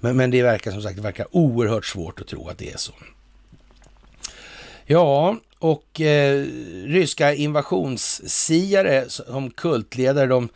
S1: Men, men det verkar som sagt det verkar oerhört svårt att tro att det är så. Ja, och eh, ryska invasionssiare som kultledare, de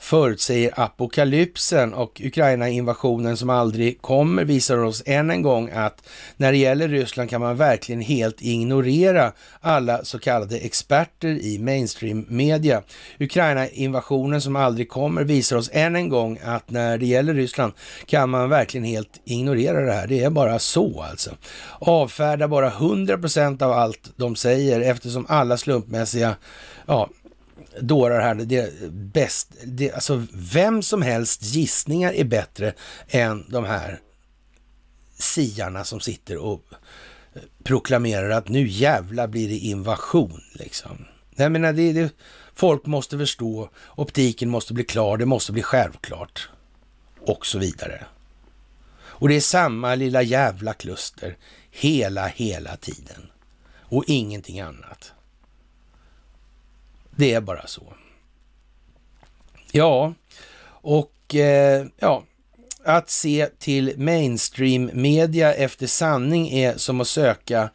S1: förutsäger apokalypsen och Ukraina-invasionen som aldrig kommer visar oss än en gång att när det gäller Ryssland kan man verkligen helt ignorera alla så kallade experter i mainstream-media. Ukraina-invasionen som aldrig kommer visar oss än en gång att när det gäller Ryssland kan man verkligen helt ignorera det här. Det är bara så alltså. Avfärda bara 100 procent av allt de säger eftersom alla slumpmässiga ja, dårar här, det bäst, det, alltså vem som helst gissningar är bättre än de här siarna som sitter och eh, proklamerar att nu jävla blir det invasion liksom. Jag menar, det, det, folk måste förstå, optiken måste bli klar, det måste bli självklart och så vidare. Och det är samma lilla jävla kluster hela, hela tiden och ingenting annat. Det är bara så. Ja, och eh, ja, att se till mainstream media efter sanning är som att söka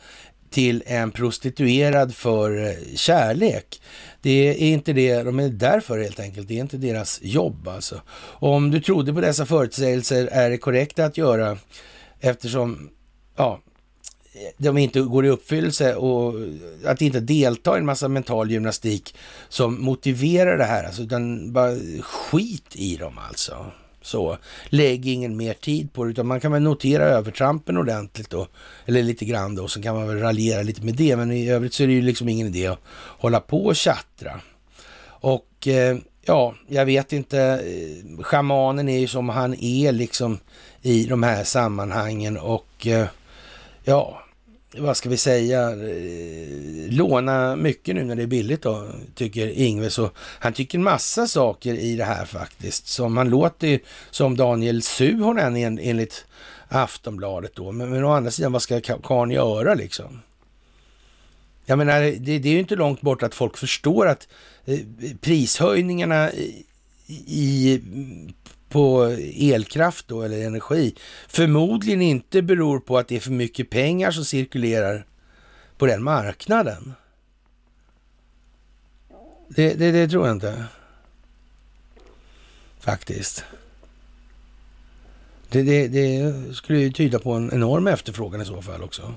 S1: till en prostituerad för eh, kärlek. Det är inte det de är där för helt enkelt. Det är inte deras jobb alltså. Om du trodde på dessa förutsägelser är det korrekt att göra eftersom ja, de inte går i uppfyllelse och att inte delta i en massa mental gymnastik som motiverar det här. Alltså, utan bara skit i dem alltså. Så, lägg ingen mer tid på det, utan man kan väl notera övertrampen ordentligt då, eller lite grann då, så kan man väl raljera lite med det, men i övrigt så är det ju liksom ingen idé att hålla på och tjattra. Och eh, ja, jag vet inte, schamanen är ju som han är liksom i de här sammanhangen och eh, ja, vad ska vi säga, eh, låna mycket nu när det är billigt då, tycker Ingve. Så han tycker massa saker i det här faktiskt. Som han låter som Daniel Suhonen en, enligt Aftonbladet då. Men, men å andra sidan, vad ska karln göra liksom? Jag menar, det, det är ju inte långt bort att folk förstår att eh, prishöjningarna i, i på elkraft då, eller energi förmodligen inte beror på att det är för mycket pengar som cirkulerar på den marknaden. Det, det, det tror jag inte. Faktiskt. Det, det, det, skulle ju tyda på en enorm efterfrågan i så fall också.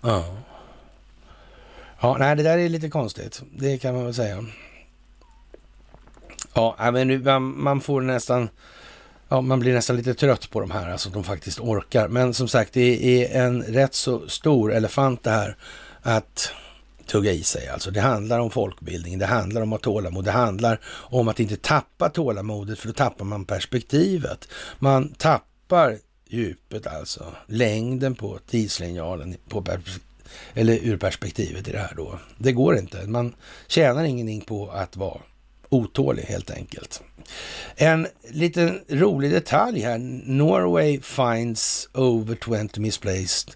S1: Ja. Ja, nej, det där är lite konstigt. Det kan man väl säga. Ja, men man, man får nästan... Ja, man blir nästan lite trött på de här, alltså att de faktiskt orkar. Men som sagt, det är en rätt så stor elefant det här att tugga i sig. Alltså det handlar om folkbildning, det handlar om att tålamod, det handlar om att inte tappa tålamodet, för då tappar man perspektivet. Man tappar djupet alltså, längden på tidslinjalen på eller ur perspektivet i det här då. Det går inte. Man tjänar ingenting på att vara otålig helt enkelt. En liten rolig detalj här. Norway finds over 20 misplaced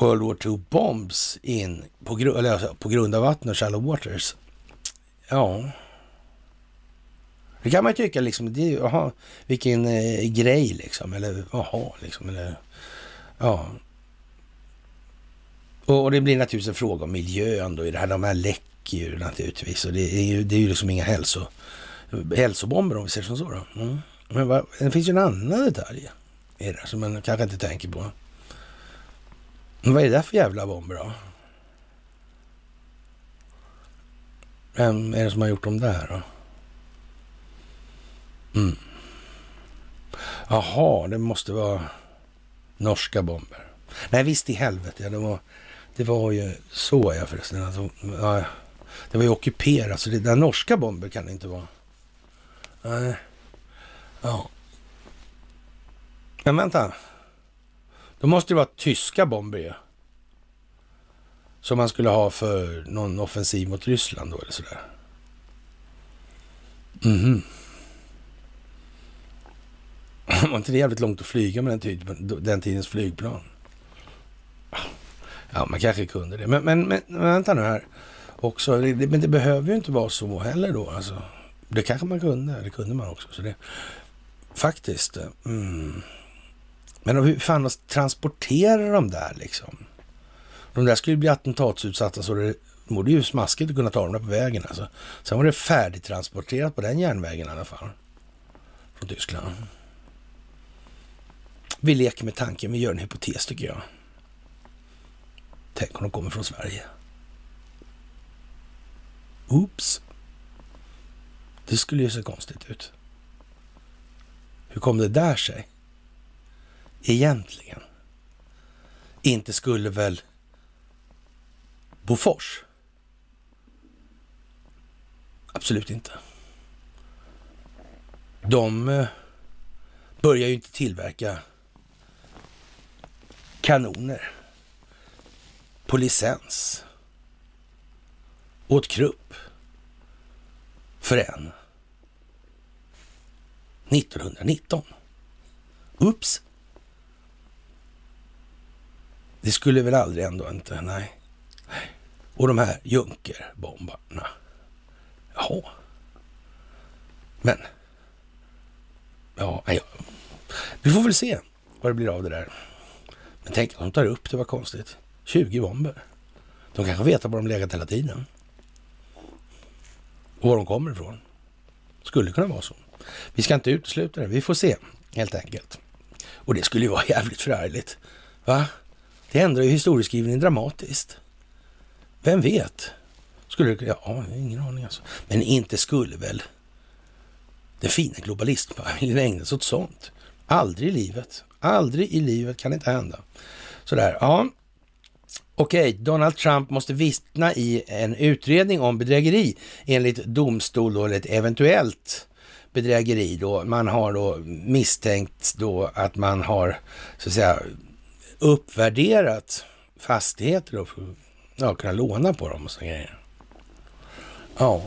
S1: World War II bombs in på, gru eller, alltså, på grund av vatten och shallow waters. Ja, det kan man ju tycka liksom. Det, aha, vilken eh, grej liksom. Eller jaha, liksom. Eller, ja. Och, och, det blir naturligtvis en fråga om miljön då i det här. De här läckorna räcker ju naturligtvis. Och det är ju, det är ju liksom inga hälso, hälsobomber om vi säger som så. Då. Mm. Men vad, det finns ju en annan detalj i det som man kanske inte tänker på. Men vad är det där för jävla bomber då? Vem är det som har gjort dem där då? Mm. Jaha, det måste vara norska bomber. Nej, visst i helvete. Det var, det var ju så ja förresten. Alltså, ja, det var ju ockuperat, så det där norska bomber kan det inte vara. Nej. Ja. Men vänta. Då måste det vara tyska bomber ju. Som man skulle ha för någon offensiv mot Ryssland då eller sådär. Mhm. var inte det jävligt långt att flyga med den, typen, den tidens flygplan? Ja, man kanske kunde det. Men, men, men vänta nu här också. Men det behöver ju inte vara så heller då. Alltså, det kanske man kunde. Det kunde man också. Så det, faktiskt. Eh, mm. Men hur fan transporterar de där liksom? De där skulle bli attentatsutsatta så det vore ju smaskigt att kunna ta dem där på vägen alltså. Sen var det färdigtransporterat på den järnvägen i alla fall. Från Tyskland. Vi leker med tanken, vi gör en hypotes tycker jag. Tänk om de kommer från Sverige. Oops. Det skulle ju se konstigt ut. Hur kom det där sig? Egentligen. Inte skulle väl Bofors? Absolut inte. De eh, börjar ju inte tillverka kanoner på licens åt Krupp förrän 1919. Ups! Det skulle väl aldrig ändå inte, nej. Och de här Junkerbombarna. Jaha. Men. Ja, ja, vi får väl se vad det blir av det där. Men tänk de tar upp det, var konstigt. 20 bomber. De kanske vet var de legat hela tiden. Och var de kommer ifrån. Skulle kunna vara så. Vi ska inte utesluta det. Vi får se helt enkelt. Och det skulle ju vara jävligt förargligt. Va? Det ändrar ju historieskrivningen dramatiskt. Vem vet? Skulle det... Ja, ingen aning alltså. Men inte skulle väl den fina globalistfamiljen ägna sig åt sånt? Aldrig i livet. Aldrig i livet kan det inte hända. Sådär, ja. Okej, Donald Trump måste vittna i en utredning om bedrägeri enligt domstol då, eller ett eventuellt bedrägeri då. Man har då misstänkt då att man har så att säga uppvärderat fastigheter då för att ja, kunna låna på dem och så grejer. Ja.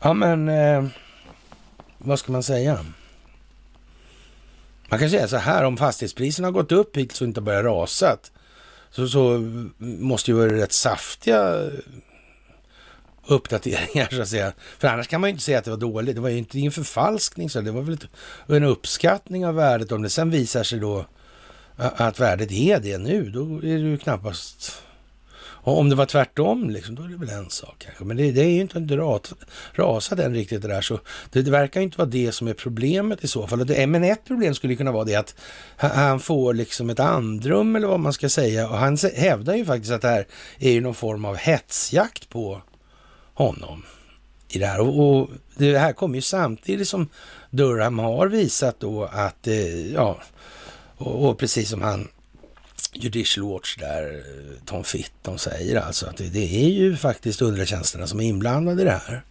S1: Ja, men eh, vad ska man säga? Man kan säga så här, om fastighetspriserna har gått upp hittills och inte börjat rasat, så, så måste ju vara rätt saftiga uppdateringar så att säga. För annars kan man ju inte säga att det var dåligt. Det var ju inte en förfalskning, så det var väl en uppskattning av värdet. Om det sen visar sig då att värdet är det nu, då är det ju knappast och om det var tvärtom, liksom, då är det väl en sak kanske. Men det, det är ju inte inte ras, rasat än riktigt det där. Så det, det, verkar inte vara det som är problemet i så fall. Det, men ett problem skulle kunna vara det att han får liksom ett andrum eller vad man ska säga. Och han hävdar ju faktiskt att det här är ju någon form av hetsjakt på honom i det här. Och, och det här kommer ju samtidigt som Durham har visat då att, eh, ja, och, och precis som han Judicial Watch där, eh, Tom Fitton säger alltså att det, det är ju faktiskt underrättelsetjänsterna som är inblandade i det här.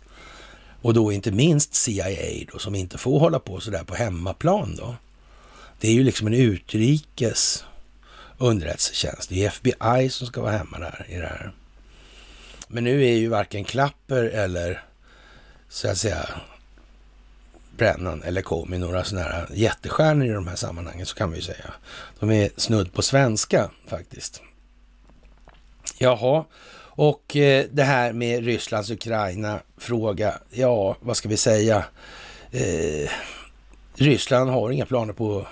S1: Och då inte minst CIA då, som inte får hålla på sådär på hemmaplan då. Det är ju liksom en utrikes underrättelsetjänst. Det är FBI som ska vara hemma där i det här. Men nu är ju varken Klapper eller så att säga Brennan eller Comey några sådana här jättestjärnor i de här sammanhangen, så kan vi ju säga. De är snudd på svenska faktiskt. Jaha, och eh, det här med Rysslands Ukraina-fråga, ja, vad ska vi säga? Eh, Ryssland har inga planer på att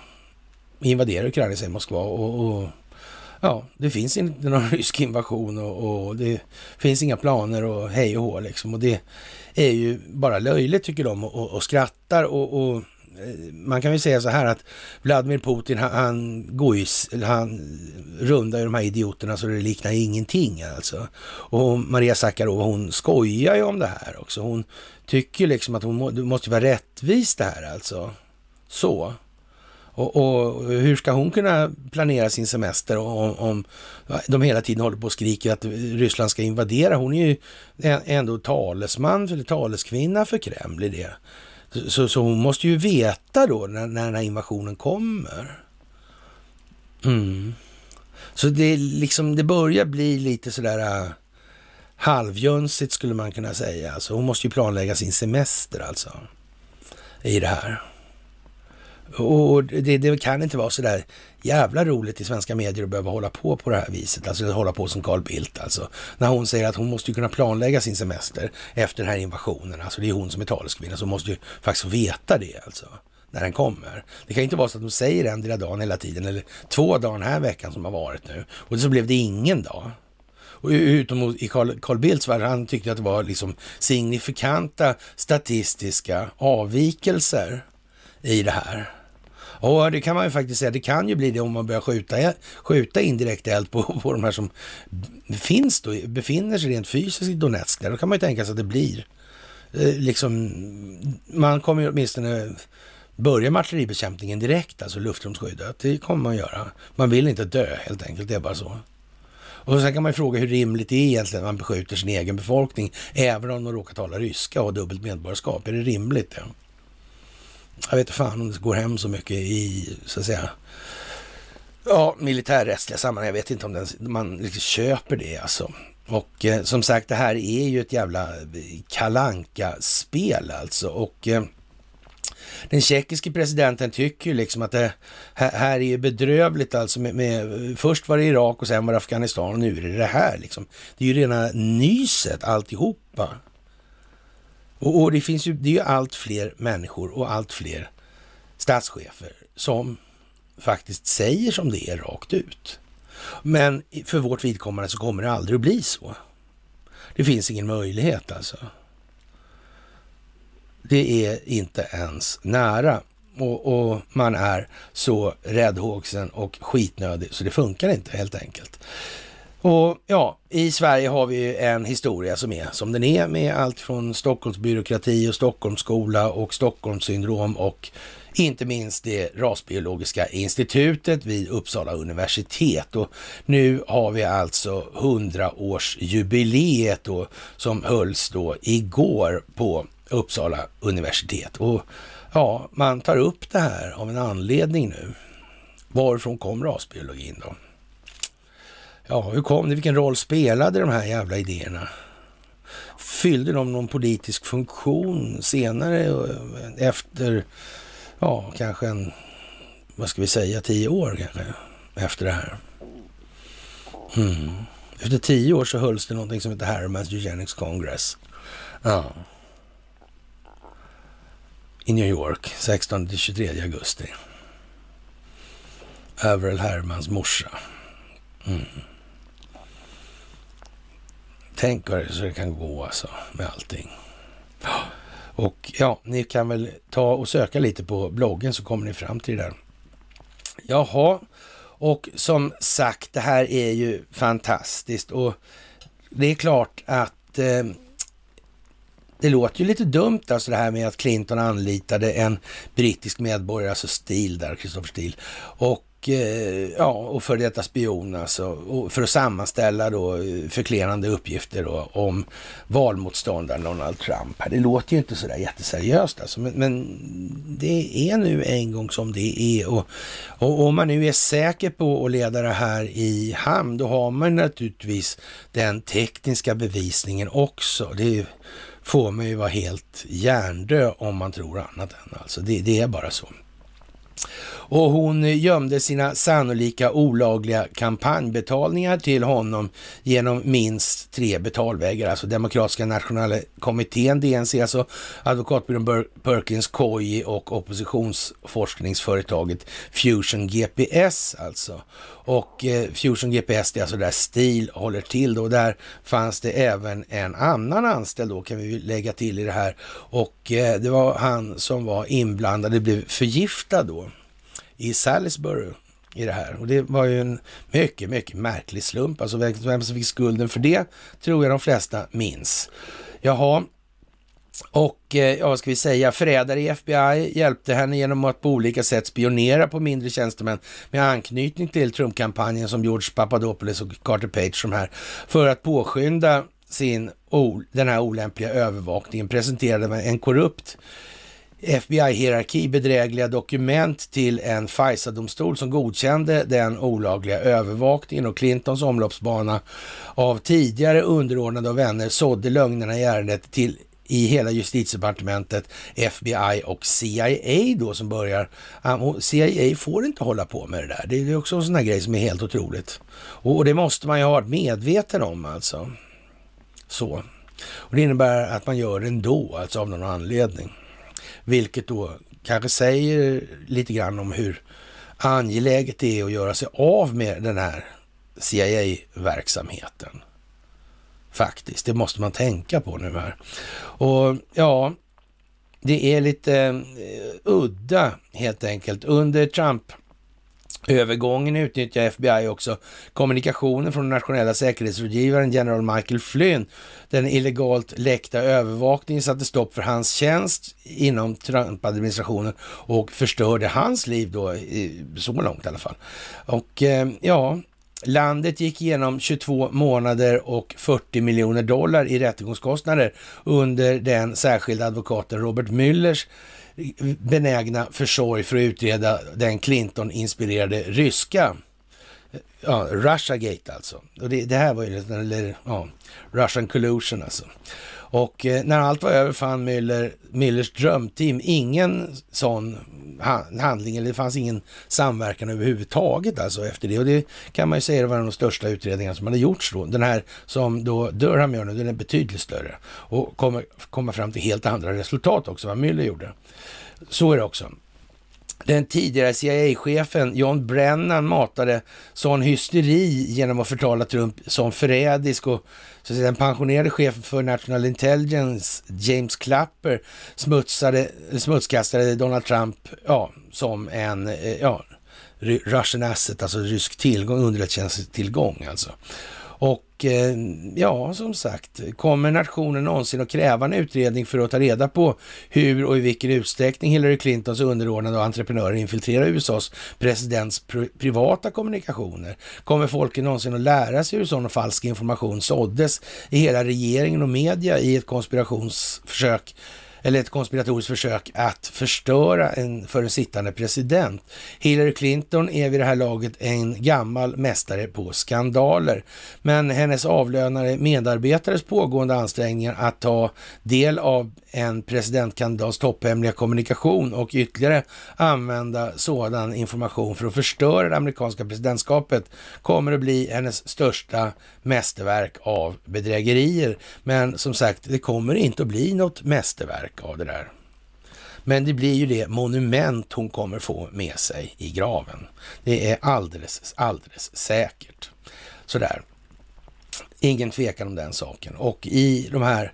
S1: invadera Ukraina, säger Moskva. Och, och, ja, det finns inte någon rysk invasion och, och, det finns inga planer och hej och hå liksom. Och det är ju bara löjligt tycker de och, och skrattar och, och eh, man kan ju säga så här att Vladimir Putin, han, han går ju, han rundar ju de här idioterna så det liknar ingenting alltså. Och Maria Sakarova, hon skojar ju om det här också. Hon tycker liksom att hon må, det måste vara rättvist det här alltså. Så. Och, och, hur ska hon kunna planera sin semester om, om de hela tiden håller på och skriker att Ryssland ska invadera? Hon är ju ändå talesman eller taleskvinna för Kreml i det. Så, så hon måste ju veta då när, när den här invasionen kommer. Mm. Så det, liksom, det börjar bli lite sådär äh, halvjönsigt skulle man kunna säga. Alltså, hon måste ju planlägga sin semester alltså i det här. Och det, det, kan inte vara så där jävla roligt i svenska medier att behöva hålla på på det här viset. Alltså hålla på som Carl Bildt alltså. När hon säger att hon måste kunna planlägga sin semester efter den här invasionen. Alltså det är hon som är taleskvinna så måste ju faktiskt få veta det alltså. När den kommer. Det kan inte vara så att de säger en dagen hela tiden eller två dagar den här veckan som har varit nu. Och så blev det ingen dag. Och utom i Carl, Carl Bildts värld, han tyckte att det var liksom signifikanta statistiska avvikelser i det här. Ja, det kan man ju faktiskt säga, det kan ju bli det om man börjar skjuta, skjuta indirekt eld på, på de här som finns då, befinner sig rent fysiskt i Donetsk. Där. Då kan man ju tänka sig att det blir eh, liksom, man kommer ju åtminstone börja med artilleribekämpningen direkt, alltså luftrumsskyddet. Det kommer man göra. Man vill inte dö helt enkelt, det är bara så. Och sen kan man ju fråga hur rimligt det är egentligen att man beskjuter sin egen befolkning, även om de råkar tala ryska och har dubbelt medborgarskap. Är det rimligt? Ja? Jag vet inte fan om det går hem så mycket i, så att säga, ja, militärrättsliga sammanhang. Jag vet inte om den, man liksom köper det alltså. Och eh, som sagt, det här är ju ett jävla eh, kalanka spel alltså. Och eh, den tjeckiske presidenten tycker ju liksom att eh, det här, är ju bedrövligt alltså. Med, med, först var det Irak och sen var det Afghanistan och nu är det det här liksom. Det är ju rena nyset alltihopa. Och, och det finns ju, det är ju allt fler människor och allt fler statschefer som faktiskt säger som det är rakt ut. Men för vårt vidkommande så kommer det aldrig att bli så. Det finns ingen möjlighet alltså. Det är inte ens nära. Och, och, man är så räddhågsen och skitnödig så det funkar inte helt enkelt. Och ja, i Sverige har vi ju en historia som är som den är med allt från Stockholmsbyråkrati och Stockholmsskola och Stockholmssyndrom och inte minst det rasbiologiska institutet vid Uppsala universitet. Och nu har vi alltså 100-årsjubileet då, som hölls då igår på Uppsala universitet. Och ja, man tar upp det här av en anledning nu. Varifrån kom rasbiologin då? Ja, hur kom det? Vilken roll spelade de här jävla idéerna? Fyllde de någon politisk funktion senare eh, efter, ja, kanske en, vad ska vi säga, tio år kanske, efter det här? Mm. Efter tio år så hölls det någonting som heter Harriman's Eugenics Congress. Ja. I New York, 16-23 augusti. Averell Hermans morsa. Mm. Tänk vad det kan gå alltså med allting. Och ja, ni kan väl ta och söka lite på bloggen så kommer ni fram till det där. Jaha, och som sagt, det här är ju fantastiskt och det är klart att eh, det låter ju lite dumt alltså det här med att Clinton anlitade en brittisk medborgare, alltså Steele där, Christopher Steele, och Eh, ja, och för detta spion alltså, för att sammanställa då eh, förklenande uppgifter då, om valmotståndaren Donald Trump. Det låter ju inte sådär jätteseriöst alltså, men, men, det är nu en gång som det är. Och, och om man nu är säker på att leda det här i hamn, då har man naturligtvis den tekniska bevisningen också. Det får man ju vara helt hjärndö om man tror annat än. Alltså, det, det är bara så och hon gömde sina sannolika olagliga kampanjbetalningar till honom genom minst tre betalvägar, alltså Demokratiska nationella kommittén, DNC, alltså advokatbyrån Perkins Coie och oppositionsforskningsföretaget Fusion GPS alltså. Och eh, Fusion GPS, det är alltså där STIL håller till då. Där fanns det även en annan anställd då, kan vi lägga till i det här. Och eh, det var han som var inblandad, det blev förgiftad då i Salisbury i det här. Och det var ju en mycket, mycket märklig slump. Alltså vem som fick skulden för det tror jag de flesta minns. Jaha, och eh, ja, vad ska vi säga, förrädare i FBI hjälpte henne genom att på olika sätt spionera på mindre tjänstemän med anknytning till Trump-kampanjen som George Papadopoulos och Carter Page som här, för att påskynda sin, den här olämpliga övervakningen presenterade en korrupt FBI-hierarki bedrägliga dokument till en FISA-domstol som godkände den olagliga övervakningen och Clintons omloppsbana av tidigare underordnade och vänner sådde lögnerna i ärendet till i hela justitiedepartementet, FBI och CIA då som börjar. CIA får inte hålla på med det där. Det är också en sån här grej som är helt otroligt. Och det måste man ju ha varit medveten om alltså. Så. Och det innebär att man gör det ändå, alltså av någon anledning. Vilket då kanske säger lite grann om hur angeläget det är att göra sig av med den här CIA-verksamheten. Faktiskt, det måste man tänka på nu här. Och ja, det är lite eh, udda helt enkelt. Under Trump övergången utnyttjar FBI också kommunikationen från den nationella säkerhetsrådgivaren general Michael Flynn. Den illegalt läckta övervakningen satte stopp för hans tjänst inom Trump-administrationen och förstörde hans liv då, så långt i alla fall. Och eh, ja, Landet gick igenom 22 månader och 40 miljoner dollar i rättegångskostnader under den särskilda advokaten Robert Müllers benägna försorg för att utreda den Clinton-inspirerade ryska ja, Russiagate alltså. Och det, det här var ju, eller ja, Russian collusion alltså. Och eh, när allt var över fann Müller, Müllers drömteam ingen sån handling, eller det fanns ingen samverkan överhuvudtaget alltså efter det. Och det kan man ju säga var en av de största utredningarna som hade gjorts då. Den här som då Durham gör nu, den är betydligt större och kommer komma fram till helt andra resultat också, vad Müller gjorde. Så är det också. Den tidigare CIA-chefen John Brennan matade sån hysteri genom att förtala Trump som förrädisk och så att säga, den pensionerade chefen för National Intelligence, James Clapper, smutsade, smutskastade Donald Trump ja, som en eh, ja, Russian asset, alltså rysk tillgång, underrättelsetjänsttillgång alltså. Och eh, ja, som sagt, kommer nationen någonsin att kräva en utredning för att ta reda på hur och i vilken utsträckning Hillary Clintons underordnade och entreprenörer infiltrerar USAs presidents privata kommunikationer? Kommer folket någonsin att lära sig hur sån falsk information såddes i hela regeringen och media i ett konspirationsförsök eller ett konspiratoriskt försök att förstöra en, för en sittande president. Hillary Clinton är vid det här laget en gammal mästare på skandaler, men hennes avlönade medarbetares pågående ansträngningar att ta del av en presidentkandidats topphemliga kommunikation och ytterligare använda sådan information för att förstöra det amerikanska presidentskapet kommer att bli hennes största mästerverk av bedrägerier. Men som sagt, det kommer inte att bli något mästerverk av det där. Men det blir ju det monument hon kommer få med sig i graven. Det är alldeles, alldeles säkert. Sådär. Ingen tvekan om den saken. Och i de här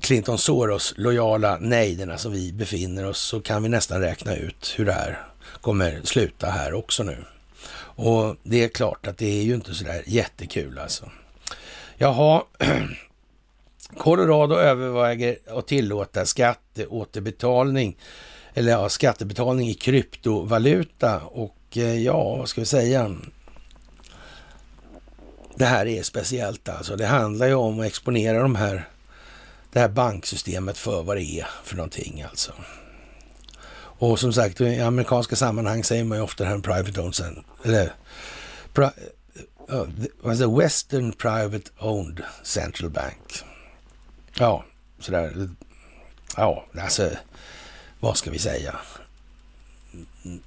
S1: Clinton Soros lojala nejderna som vi befinner oss så kan vi nästan räkna ut hur det här kommer sluta här också nu. Och det är klart att det är ju inte sådär jättekul alltså. Jaha, Colorado överväger att tillåta skatteåterbetalning eller ja, skattebetalning i kryptovaluta och eh, ja, vad ska vi säga? Det här är speciellt alltså. Det handlar ju om att exponera de här, det här banksystemet för vad det är för någonting alltså. Och som sagt, i amerikanska sammanhang säger man ju ofta det här private owned, eller uh, the Western Private Owned Central Bank. Ja, sådär. Ja, alltså, vad ska vi säga?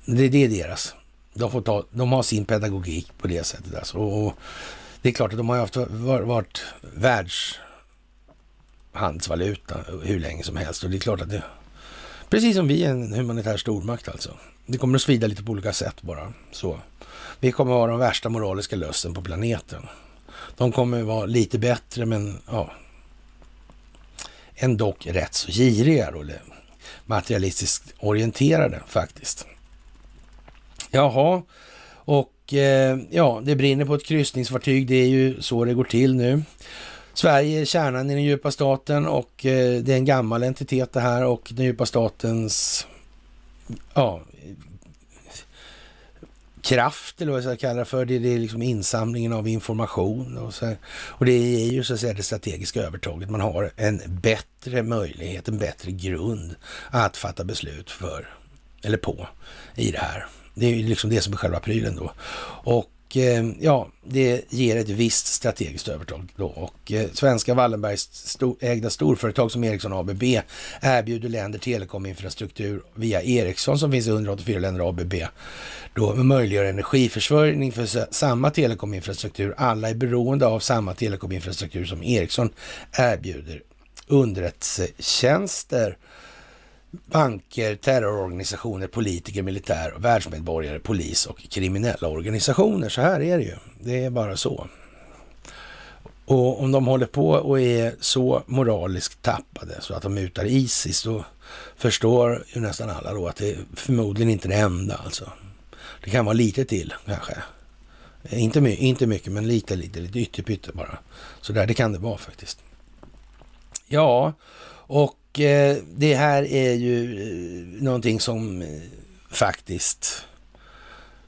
S1: Det, det är deras. De, får ta, de har sin pedagogik på det sättet. Alltså. Och, och det är klart att de har haft, varit världshandelsvaluta hur länge som helst. Och det är klart att det, precis som vi är en humanitär stormakt alltså. Det kommer att svida lite på olika sätt bara. Så. Vi kommer att vara de värsta moraliska lössen på planeten. De kommer att vara lite bättre, men ja, ändå rätt så giriga då, materialistiskt orienterade faktiskt. Jaha, och eh, ja, det brinner på ett kryssningsfartyg. Det är ju så det går till nu. Sverige är kärnan i den djupa staten och eh, det är en gammal entitet det här och den djupa statens ja, kraft eller vad jag ska kalla det för. Det, är liksom insamlingen av information och, så här. och det är ju så att säga det strategiska övertaget. Man har en bättre möjlighet, en bättre grund att fatta beslut för eller på i det här. Det är ju liksom det som är själva prylen då. Och Eh, ja, det ger ett visst strategiskt övertag då. Och eh, svenska Wallenbergs sto ägda storföretag som Ericsson ABB erbjuder länder telekominfrastruktur via Ericsson som finns i 184 länder ABB. Då möjliggör energiförsörjning för samma telekominfrastruktur. Alla är beroende av samma telekominfrastruktur som Ericsson erbjuder. Underrättelsetjänster banker, terrororganisationer, politiker, militär, världsmedborgare, polis och kriminella organisationer. Så här är det ju. Det är bara så. Och om de håller på och är så moraliskt tappade så att de mutar Isis, då förstår ju nästan alla då att det är förmodligen inte det enda alltså. Det kan vara lite till kanske. Inte, my inte mycket, men lite, lite, lite ytterpytte bara. Så där, det kan det vara faktiskt. Ja, och Eh, det här är ju eh, någonting som eh, faktiskt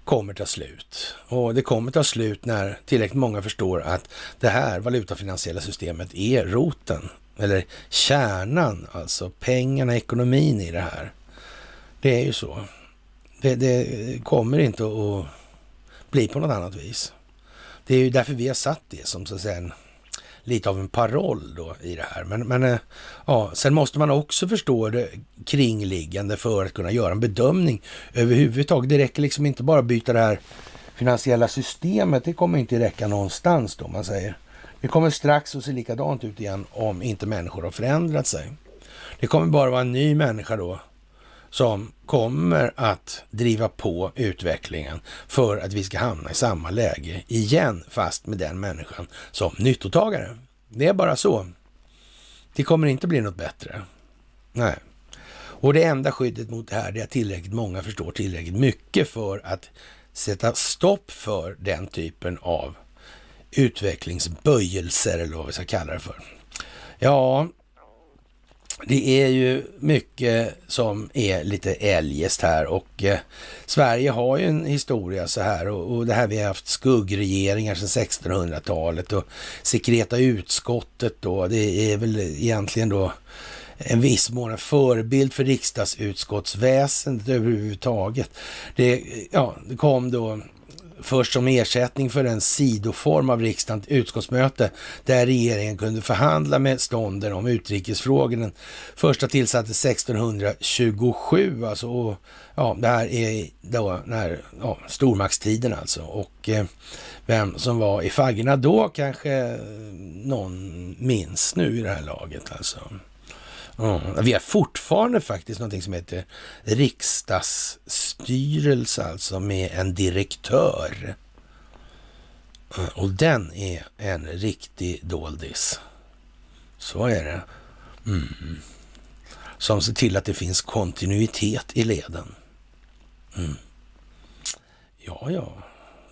S1: kommer ta slut. Och det kommer ta slut när tillräckligt många förstår att det här valutafinansiella systemet är roten, eller kärnan, alltså pengarna, ekonomin i det här. Det är ju så. Det, det kommer inte att bli på något annat vis. Det är ju därför vi har satt det som så att säga en lite av en paroll då i det här. Men, men eh, ja, sen måste man också förstå det kringliggande för att kunna göra en bedömning överhuvudtaget. Det räcker liksom inte bara att byta det här finansiella systemet. Det kommer inte räcka någonstans då man säger. Det kommer strax att se likadant ut igen om inte människor har förändrat sig. Det kommer bara vara en ny människa då som kommer att driva på utvecklingen för att vi ska hamna i samma läge igen, fast med den människan som nyttotagare. Det är bara så. Det kommer inte bli något bättre. Nej. Och det enda skyddet mot det här är att tillräckligt många förstår tillräckligt mycket för att sätta stopp för den typen av utvecklingsböjelser eller vad vi ska kalla det för. Ja, det är ju mycket som är lite eljest här och eh, Sverige har ju en historia så här och, och det här vi har haft skuggregeringar sedan 1600-talet och sekreta utskottet då, det är väl egentligen då en viss mån en förebild för riksdagsutskottsväsendet överhuvudtaget. Det, ja, det kom då först som ersättning för en sidoform av riksdagens utskottsmöte där regeringen kunde förhandla med stånden om utrikesfrågor. Den första tillsattes 1627 alltså. Och, ja, det här är då när, ja, stormaktstiden alltså. Och eh, vem som var i faggorna då kanske någon minns nu i det här laget alltså. Mm. Vi har fortfarande faktiskt någonting som heter riksdagsstyrelse, alltså med en direktör. Eh, och den är en riktig doldis. Så är det. Mm. Som ser till att det finns kontinuitet i leden. Mm. Ja, ja.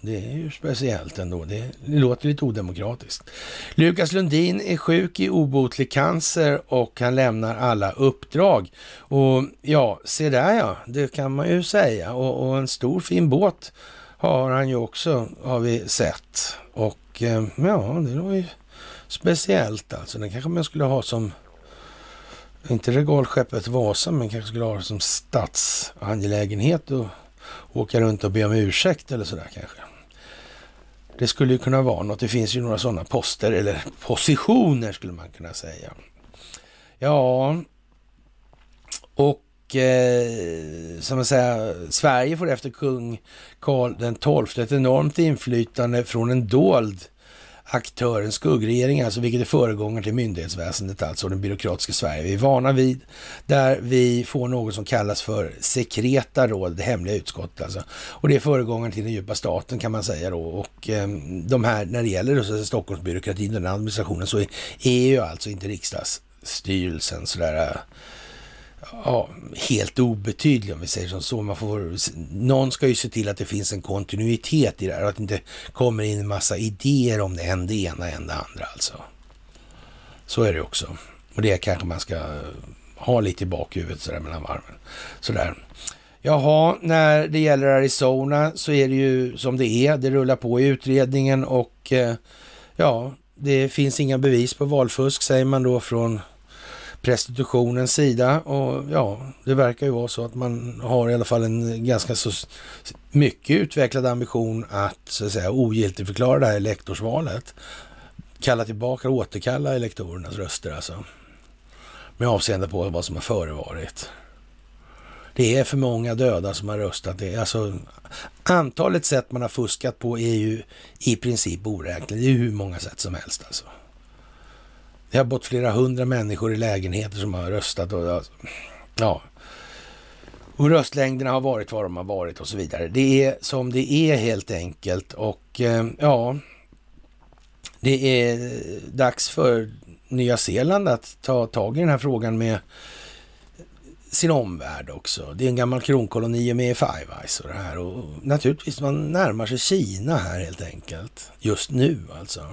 S1: Det är ju speciellt ändå. Det, det låter lite odemokratiskt. Lukas Lundin är sjuk i obotlig cancer och han lämnar alla uppdrag. Och ja, se där ja, det kan man ju säga. Och, och en stor fin båt har han ju också, har vi sett. Och eh, ja, det var ju speciellt alltså. Den kanske man skulle ha som, inte regalskeppet Vasa, men kanske skulle ha det som statsangelägenhet och åka runt och be om ursäkt eller sådär kanske. Det skulle ju kunna vara något. Det finns ju några sådana poster eller positioner skulle man kunna säga. Ja, och eh, som man säger, Sverige får efter kung Karl den XII ett enormt inflytande från en dold aktören skuggregering, alltså vilket är föregångaren till myndighetsväsendet, alltså den byråkratiska Sverige vi är vana vid, där vi får något som kallas för sekreta råd, det hemliga utskottet alltså. Och det är föregångaren till den djupa staten kan man säga då. Och eh, de här, när det gäller då, Stockholmsbyråkratin, den administrationen, så är, är ju alltså inte riksdagsstyrelsen sådär ja, helt obetydlig om vi säger som så. Man får, någon ska ju se till att det finns en kontinuitet i det här och att det inte kommer in en massa idéer om det än det ena än det andra alltså. Så är det också. Och det kanske man ska eh, ha lite i bakhuvudet sådär mellan varven. Sådär. Jaha, när det gäller Arizona så är det ju som det är. Det rullar på i utredningen och eh, ja, det finns inga bevis på valfusk säger man då från prostitutionens sida och ja, det verkar ju vara så att man har i alla fall en ganska så mycket utvecklad ambition att så att säga ogiltigförklara det här elektorsvalet. Kalla tillbaka och återkalla elektorernas röster alltså. Med avseende på vad som har förevarit. Det är för många döda som har röstat. Det är alltså, antalet sätt man har fuskat på är ju i princip oräkneligt. Det är hur många sätt som helst alltså. Det har bott flera hundra människor i lägenheter som har röstat. Och, alltså, ja. och röstlängderna har varit vad de har varit och så vidare. Det är som det är helt enkelt. Och eh, ja, det är dags för Nya Zeeland att ta tag i den här frågan med sin omvärld också. Det är en gammal kronkoloni med Five Eyes och det här. Och naturligtvis, man närmar sig Kina här helt enkelt. Just nu alltså.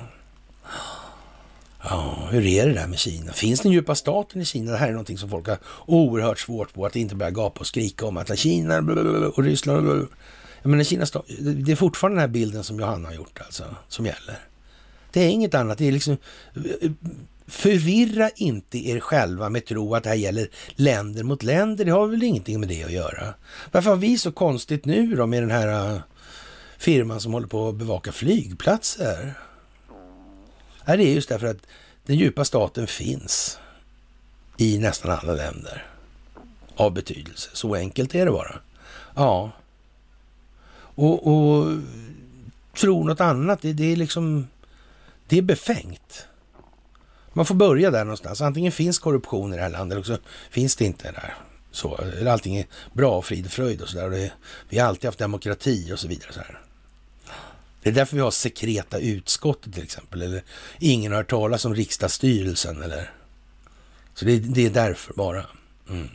S1: Ja, hur är det där med Kina? Finns den djupa staten i Kina? Det här är någonting som folk har oerhört svårt på, att inte börja gapa och skrika om att Kina och Ryssland... Jag menar, Kina, det är fortfarande den här bilden som Johanna har gjort alltså, som gäller. Det är inget annat. Det är liksom... Förvirra inte er själva med tro att det här gäller länder mot länder. Det har väl ingenting med det att göra. Varför har vi så konstigt nu då med den här äh, firman som håller på att bevaka flygplatser? Nej, det är just därför att den djupa staten finns i nästan alla länder av betydelse. Så enkelt är det bara. Ja. Och, och tro något annat, det, det, är liksom, det är befängt. Man får börja där någonstans. Antingen finns korruption i det här landet eller så finns det inte där. Så, allting är bra, frid och fröjd och sådär. Vi har alltid haft demokrati och så vidare. Så här. Det är därför vi har sekreta utskott till exempel. Eller ingen har hört talas om riksdagsstyrelsen. Eller. Så det, det är därför bara. Mm.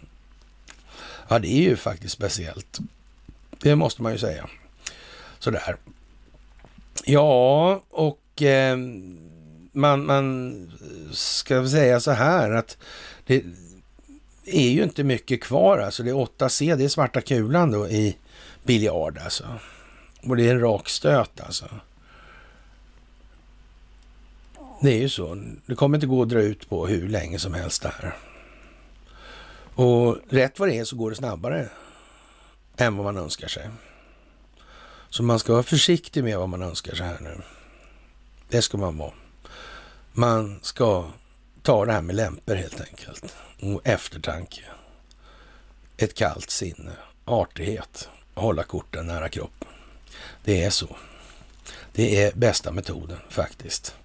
S1: Ja, det är ju faktiskt speciellt. Det måste man ju säga. Sådär. Ja, och eh, man, man ska säga så här att det är ju inte mycket kvar alltså. Det är 8C, det är svarta kulan då i biljard alltså. Och det är en rak stöt alltså. Det är ju så. Det kommer inte gå att dra ut på hur länge som helst det här. Och rätt vad det är så går det snabbare än vad man önskar sig. Så man ska vara försiktig med vad man önskar sig här nu. Det ska man vara. Man ska ta det här med lämpor helt enkelt. Och eftertanke. Ett kallt sinne. Artighet. Hålla korten nära kroppen. Det är så. Det är bästa metoden faktiskt.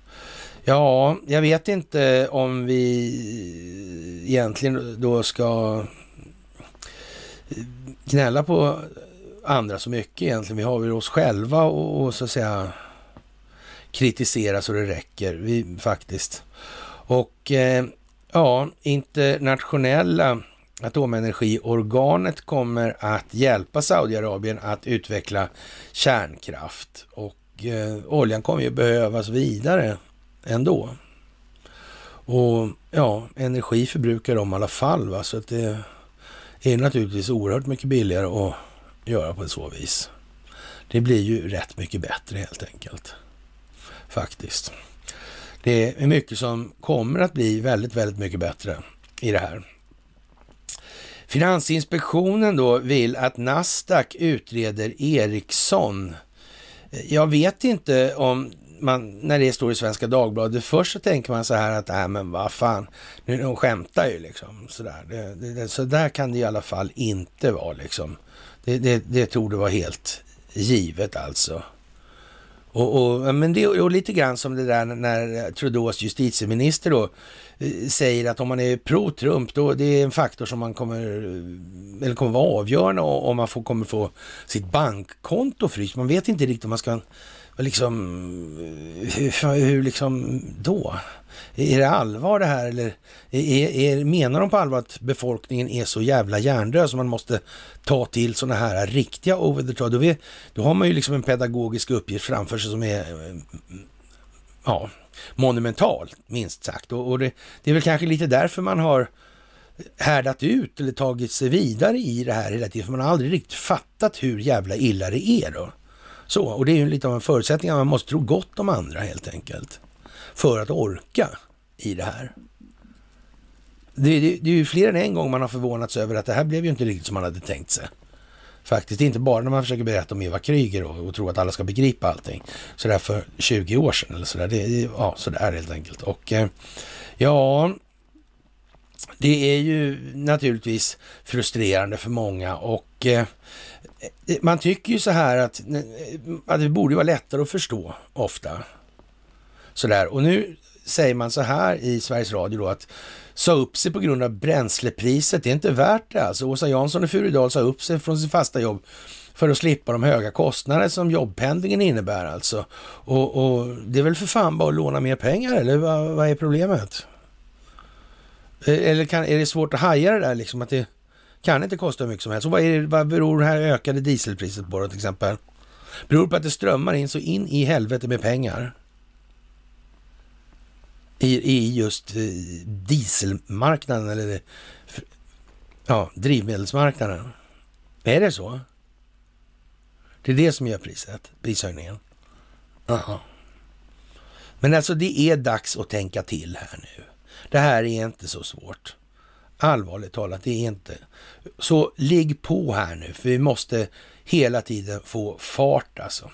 S1: Ja, jag vet inte om vi egentligen då ska gnälla på andra så mycket egentligen. Vi har väl oss själva och, och så att säga kritisera så det räcker, vi, faktiskt. Och eh, ja, internationella atomenergiorganet kommer att hjälpa Saudiarabien att utveckla kärnkraft och eh, oljan kommer ju behövas vidare ändå. Och ja, energi förbrukar de i alla fall, va? så att det är naturligtvis oerhört mycket billigare att göra på så vis. Det blir ju rätt mycket bättre helt enkelt. Faktiskt. Det är mycket som kommer att bli väldigt, väldigt mycket bättre i det här. Finansinspektionen då vill att Nasdaq utreder Ericsson. Jag vet inte om man, när det står i Svenska Dagbladet, först så tänker man så här att, nej men vad fan, nu, de skämtar ju liksom. Sådär. Det, det, så där kan det i alla fall inte vara liksom. Det, det, det tror det vara helt givet alltså. Och, och, men det är lite grann som det där när Trudeaus justitieminister då Eh, säger att om man är pro-Trump, då det är en faktor som man kommer, eh, eller kommer vara avgörande om man får, kommer få sitt bankkonto fryst. Man vet inte riktigt om man ska eh, liksom, hur, hur liksom då? Är det allvar det här eller är, är, menar de på allvar att befolkningen är så jävla hjärndöd så man måste ta till sådana här riktiga over the top? Då, då har man ju liksom en pedagogisk uppgift framför sig som är ja, monumental, minst sagt. Och, och det, det är väl kanske lite därför man har härdat ut eller tagit sig vidare i det här hela tiden, för man har aldrig riktigt fattat hur jävla illa det är då. Så, och det är ju lite av en förutsättning, att man måste tro gott om andra helt enkelt. För att orka i det här. Det, det, det är ju fler än en gång man har förvånats över att det här blev ju inte riktigt som man hade tänkt sig. Faktiskt, inte bara när man försöker berätta om Eva Kryger och, och tro att alla ska begripa allting. Sådär för 20 år sedan eller sådär. Det, ja, sådär helt enkelt. Och eh, ja, det är ju naturligtvis frustrerande för många och eh, man tycker ju så här att, eh, att det borde vara lättare att förstå ofta. Sådär, och nu säger man så här i Sveriges Radio då att sa upp sig på grund av bränslepriset, det är inte värt det alltså. Åsa Jansson i Furudal sa upp sig från sitt fasta jobb för att slippa de höga kostnader som jobbpendlingen innebär alltså. Och, och det är väl för fan bara att låna mer pengar eller vad, vad är problemet? E, eller kan, är det svårt att haja det där liksom att det kan inte kosta hur mycket som helst. Och vad, är det, vad beror det här ökade dieselpriset på då till exempel? Beror på att det strömmar in så in i helvete med pengar i, i just eh, dieselmarknaden eller ja, drivmedelsmarknaden. Är det så? Det är det som gör priset, prishöjningen? Aha. Men alltså det är dags att tänka till här nu. Det här är inte så svårt. Allvarligt talat, det är inte. Så ligg på här nu, för vi måste hela tiden få fart alltså.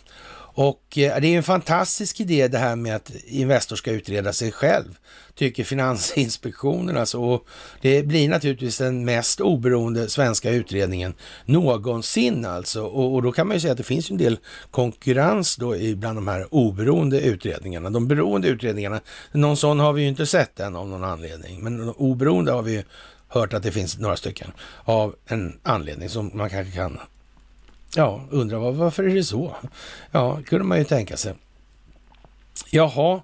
S1: Och eh, det är en fantastisk idé det här med att Investor ska utreda sig själv, tycker Finansinspektionen alltså. Och det blir naturligtvis den mest oberoende svenska utredningen någonsin alltså. Och, och då kan man ju säga att det finns en del konkurrens då bland de här oberoende utredningarna. De beroende utredningarna, någon sån har vi ju inte sett än av någon anledning, men oberoende har vi ju hört att det finns några stycken av en anledning som man kanske kan ja, undrar var, varför är det så? Ja, kunde man ju tänka sig. Jaha,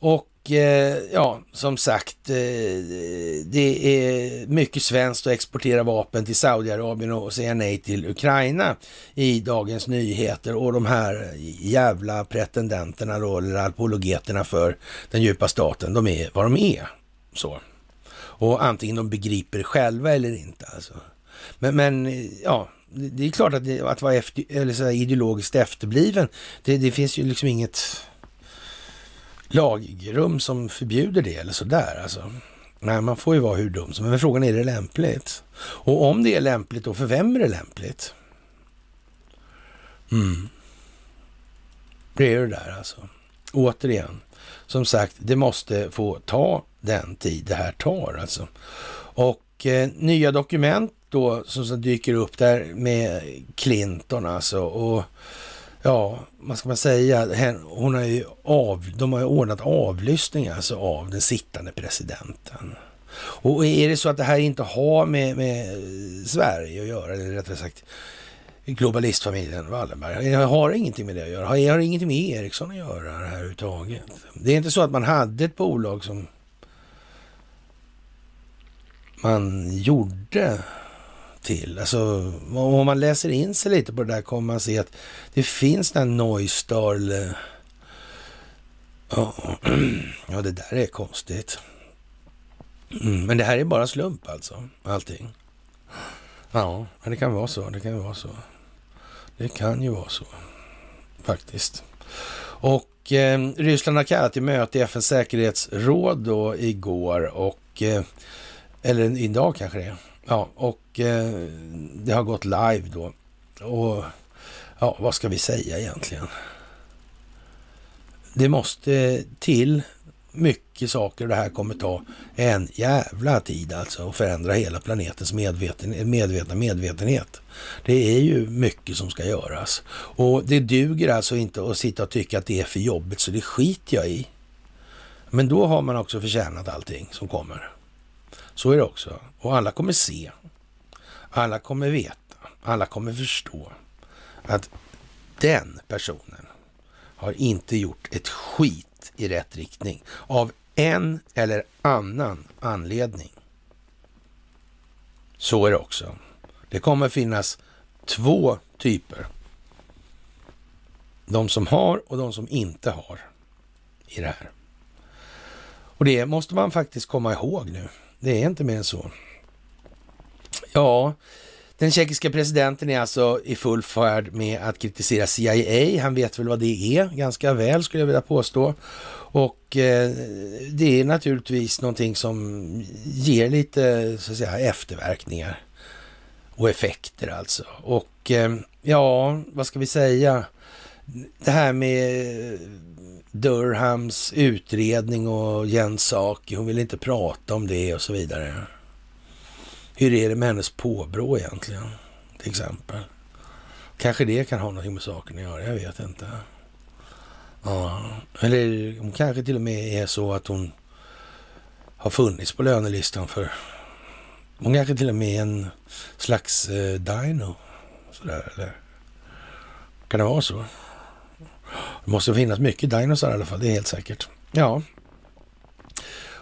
S1: och eh, ja, som sagt, eh, det är mycket svenskt att exportera vapen till Saudiarabien och säga nej till Ukraina i Dagens Nyheter och de här jävla pretendenterna då, eller apologeterna för den djupa staten, de är vad de är. Så. Och antingen de begriper själva eller inte alltså. Men, men ja, det är klart att, det, att vara efter, eller så ideologiskt efterbliven, det, det finns ju liksom inget lagrum som förbjuder det eller sådär alltså. Nej, man får ju vara hur dum som Men frågan är, är det lämpligt? Och om det är lämpligt, då för vem är det lämpligt? Mm. Det är det där alltså. Återigen, som sagt, det måste få ta den tid det här tar alltså. Och eh, nya dokument då som dyker upp där med Clinton alltså. Och ja, vad ska man säga? Hon har ju av, de har ju ordnat avlyssning alltså av den sittande presidenten. Och är det så att det här inte har med, med Sverige att göra, eller rättare sagt globalistfamiljen Wallenberg. Det har ingenting med det att göra. Det har ingenting med Ericsson att göra det här överhuvudtaget. Det är inte så att man hade ett bolag som man gjorde till. Alltså, om man läser in sig lite på det där kommer man se att det finns den Neustarl... Ja, ja, det där är konstigt. Mm, men det här är bara slump alltså, allting. Ja, det kan vara så. Det kan vara så. Det kan ju vara så, faktiskt. Och eh, Ryssland har kallat till möte i FNs säkerhetsråd då igår och eh, eller idag kanske det är. Ja, och eh, det har gått live då. Och ja, vad ska vi säga egentligen? Det måste till mycket saker och det här kommer ta en jävla tid alltså att förändra hela planetens medveten, medvetna medvetenhet. Det är ju mycket som ska göras och det duger alltså inte att sitta och tycka att det är för jobbigt så det skiter jag i. Men då har man också förtjänat allting som kommer. Så är det också. Och alla kommer se. Alla kommer veta. Alla kommer förstå att den personen har inte gjort ett skit i rätt riktning av en eller annan anledning. Så är det också. Det kommer finnas två typer. De som har och de som inte har i det här. Och det måste man faktiskt komma ihåg nu. Det är inte mer än så. Ja, den tjeckiska presidenten är alltså i full färd med att kritisera CIA. Han vet väl vad det är ganska väl skulle jag vilja påstå. Och eh, det är naturligtvis någonting som ger lite så att säga efterverkningar och effekter alltså. Och eh, ja, vad ska vi säga? Det här med Durhams utredning och Jens Saki, hon vill inte prata om det och så vidare. Hur är det med hennes påbrå egentligen, till exempel? Kanske det kan ha någonting med saken att göra, jag vet inte. Ja, eller hon kanske till och med är så att hon har funnits på lönelistan för... Hon kanske till och med är en slags eh, dino. Sådär, eller? Kan det vara så? Det måste finnas mycket dinosar i alla fall, det är helt säkert. Ja.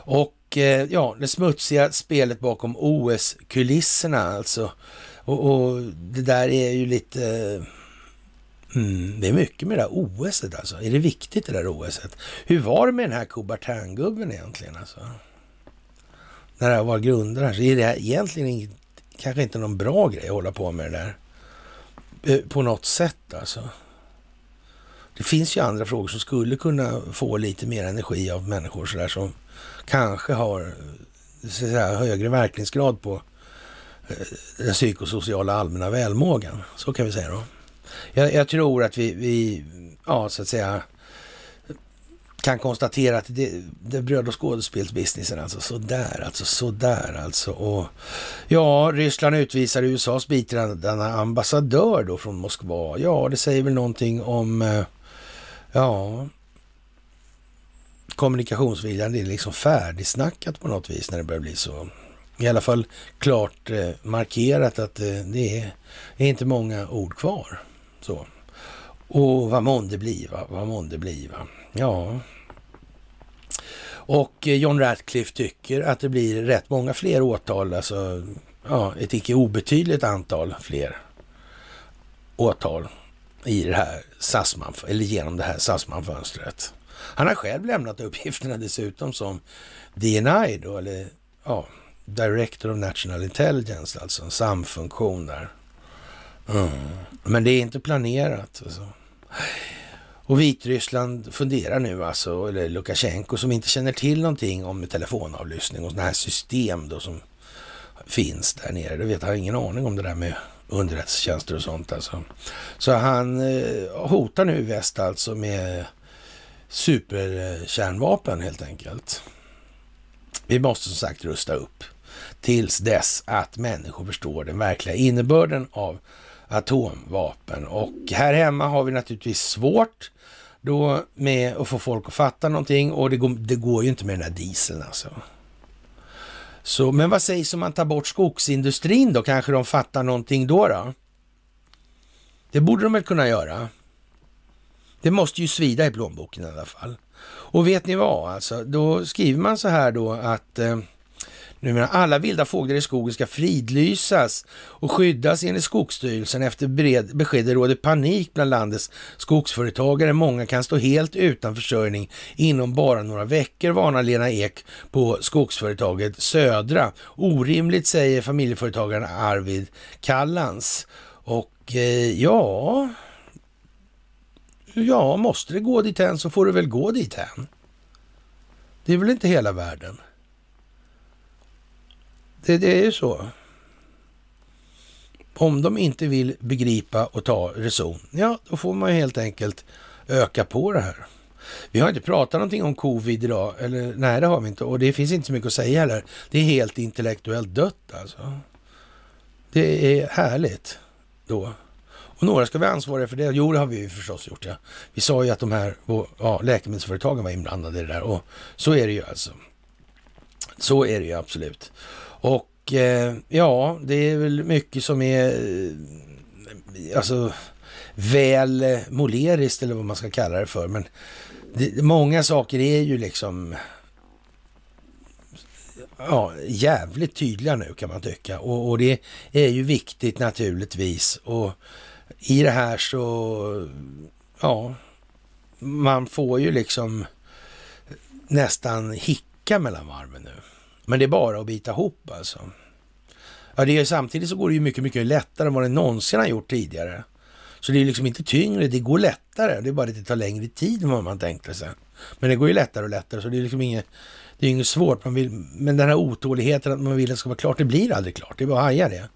S1: Och eh, ja, det smutsiga spelet bakom OS-kulisserna alltså. Och, och, det där är ju lite... Eh, mm, det är mycket med det där OS alltså. Är det viktigt det där OS? -et? Hur var det med den här Coubertin-gubben egentligen alltså? När det här var grundare så är det här egentligen inget, kanske inte någon bra grej att hålla på med det där. Eh, på något sätt alltså. Det finns ju andra frågor som skulle kunna få lite mer energi av människor sådär som kanske har så säga, högre verkningsgrad på eh, den psykosociala allmänna välmågan. Så kan vi säga då. Jag, jag tror att vi, vi, ja så att säga, kan konstatera att det, det är bröd och skådespelsbusinessen alltså sådär, alltså sådär alltså. Och ja, Ryssland utvisar USAs biträdande ambassadör då från Moskva. Ja, det säger väl någonting om eh, Ja, kommunikationsviljan, det är liksom färdigsnackat på något vis när det börjar bli så i alla fall klart eh, markerat att eh, det är, är, inte många ord kvar. Så. Och vad månde bliva, vad månde bliva? Ja. Och eh, John Ratcliffe tycker att det blir rätt många fler åtal, alltså ja, ett icke obetydligt antal fler åtal i det här Sassman, eller genom det här Sassman-fönstret. Han har själv lämnat uppgifterna dessutom som DNI då, eller ja, Director of National Intelligence, alltså en samfunktion där. Mm. Men det är inte planerat. Alltså. Och Vitryssland funderar nu alltså, eller Lukasjenko som inte känner till någonting om telefonavlyssning och sådana här system då som finns där nere. Det vet han, har ingen aning om det där med underrättelsetjänster och sånt alltså. Så han eh, hotar nu väst alltså med superkärnvapen helt enkelt. Vi måste som sagt rusta upp tills dess att människor förstår den verkliga innebörden av atomvapen. Och här hemma har vi naturligtvis svårt då med att få folk att fatta någonting och det går, det går ju inte med den här dieseln alltså. Så, men vad sägs om man tar bort skogsindustrin då? Kanske de fattar någonting då? då? Det borde de väl kunna göra? Det måste ju svida i plånboken i alla fall. Och vet ni vad, alltså, då skriver man så här då att eh, Numera alla vilda fåglar i skogen ska fridlysas och skyddas enligt Skogsstyrelsen. Efter beskedet råder panik bland landets skogsföretagare. Många kan stå helt utan försörjning inom bara några veckor, varnar Lena Ek på skogsföretaget Södra. Orimligt, säger familjeföretagaren Arvid Kallans. Och eh, ja, ja, måste det gå dit än så får det väl gå dit än. Det är väl inte hela världen. Det, det är ju så. Om de inte vill begripa och ta reson, ja, då får man helt enkelt öka på det här. Vi har inte pratat någonting om covid idag, eller nej, det har vi inte. Och det finns inte så mycket att säga heller. Det är helt intellektuellt dött alltså. Det är härligt då. Och några ska vara ansvariga för det. Jo, det har vi ju förstås gjort. Ja. Vi sa ju att de här ja, läkemedelsföretagen var inblandade i det där och så är det ju alltså. Så är det ju absolut. Och eh, ja, det är väl mycket som är eh, alltså väl moleriskt eller vad man ska kalla det för. Men det, många saker är ju liksom ja, jävligt tydliga nu kan man tycka. Och, och, det är ju viktigt naturligtvis. Och i det här så, ja, man får ju liksom nästan hicka mellan varven nu. Men det är bara att bita ihop alltså. Ja, det är, samtidigt så går det ju mycket, mycket lättare än vad det någonsin har gjort tidigare. Så det är liksom inte tyngre, det går lättare. Det är bara att det tar längre tid än vad man tänkte sig. Men det går ju lättare och lättare, så det är liksom inget, det är inget svårt. Man vill, men den här otåligheten att man vill att det ska vara klart, det blir aldrig klart. Det är bara att haja det.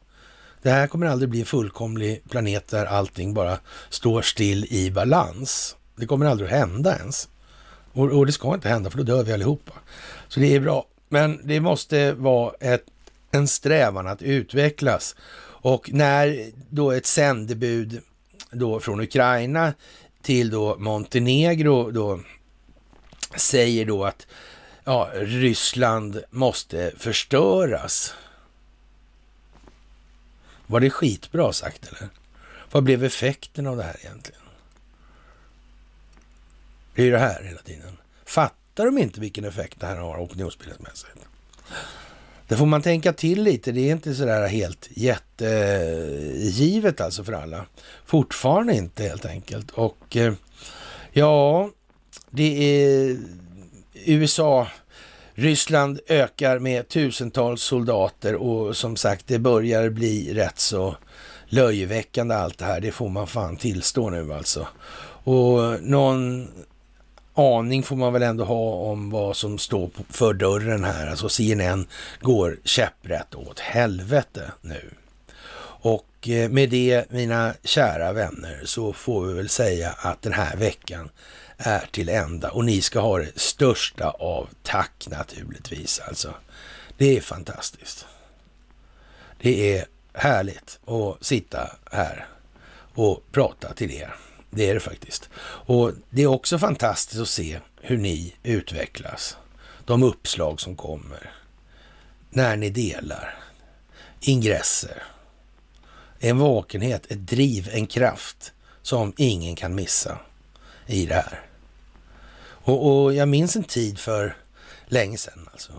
S1: Det här kommer aldrig bli en fullkomlig planet där allting bara står still i balans. Det kommer aldrig att hända ens. Och, och det ska inte hända, för då dör vi allihopa. Så det är bra. Men det måste vara ett, en strävan att utvecklas. Och när då ett sändebud då från Ukraina till då Montenegro då säger då att ja, Ryssland måste förstöras. Var det skitbra sagt eller? Vad blev effekten av det här egentligen? Det är ju det här hela tiden. Fattar de inte vilken effekt det här har opinionsbildningsmässigt. Det får man tänka till lite. Det är inte sådär helt jättegivet alltså för alla. Fortfarande inte helt enkelt. Och eh, ja, det är USA Ryssland ökar med tusentals soldater och som sagt, det börjar bli rätt så löjeväckande allt det här. Det får man fan tillstå nu alltså. Och någon aning får man väl ändå ha om vad som står för dörren här. Alltså CNN går käpprätt åt helvete nu. Och eh, med det, mina kära vänner, så får vi väl säga att den här veckan är till ända och ni ska ha det största av tack naturligtvis. Alltså, det är fantastiskt. Det är härligt att sitta här och prata till er. Det är det faktiskt. Och det är också fantastiskt att se hur ni utvecklas. De uppslag som kommer. när ni delar ingresser. En vakenhet, ett driv, en kraft som ingen kan missa i det här. Och, och jag minns en tid för länge sedan alltså.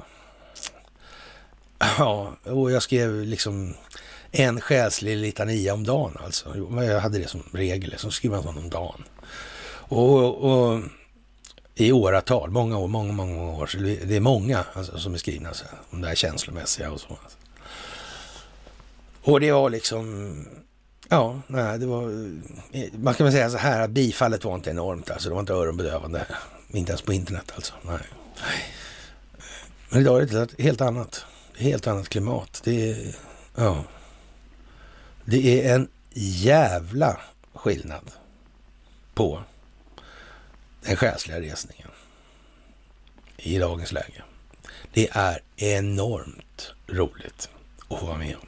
S1: Ja, och jag skrev liksom en själslig litania om dagen alltså. Jag hade det som regel, så skrev man sån om dagen. Och, och i åratal, många år, många, många år. Så det är många alltså, som är skrivna så här, om det här känslomässiga och så. Alltså. Och det var liksom, ja, nej, det var, man kan väl säga så här, bifallet var inte enormt alltså. Det var inte öronbedövande, inte ens på internet alltså. Nej. Men idag är det ett helt annat, helt annat klimat. Det är, ja, det är en jävla skillnad på den själsliga resningen i dagens läge. Det är enormt roligt att få vara med om.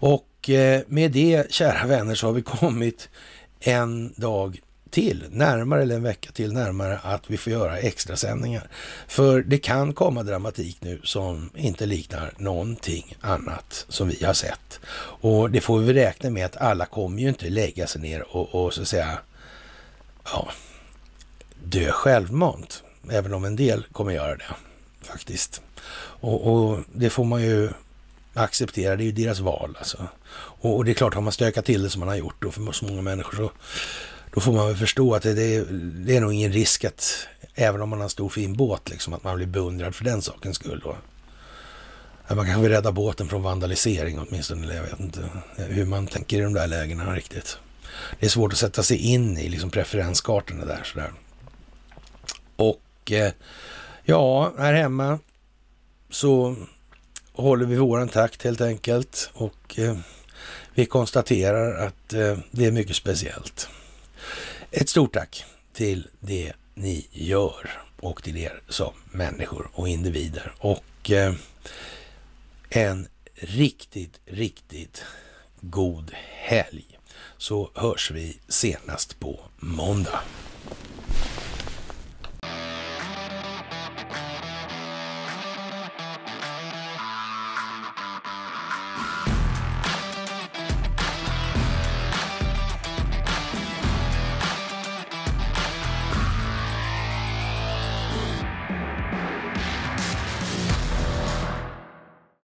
S1: Och eh, med det, kära vänner, så har vi kommit en dag till, närmare eller en vecka till närmare att vi får göra extra sändningar. För det kan komma dramatik nu som inte liknar någonting annat som vi har sett. Och det får vi räkna med att alla kommer ju inte lägga sig ner och, och så att säga, ja, dö självmant. Även om en del kommer göra det faktiskt. Och, och, det får man ju acceptera, det är ju deras val alltså. Och, och, det är klart, har man stökat till det som man har gjort då för så många människor så då får man väl förstå att det, det, det är nog ingen risk att, även om man har en stor fin båt, liksom, att man blir beundrad för den sakens skull. Då. Man kan väl rädda båten från vandalisering åtminstone, eller jag vet inte hur man tänker i de där lägena riktigt. Det är svårt att sätta sig in i liksom preferenskartorna där sådär. Och eh, ja, här hemma så håller vi våran takt helt enkelt och eh, vi konstaterar att eh, det är mycket speciellt. Ett stort tack till det ni gör och till er som människor och individer. Och eh, en riktigt, riktigt god helg. Så hörs vi senast på måndag.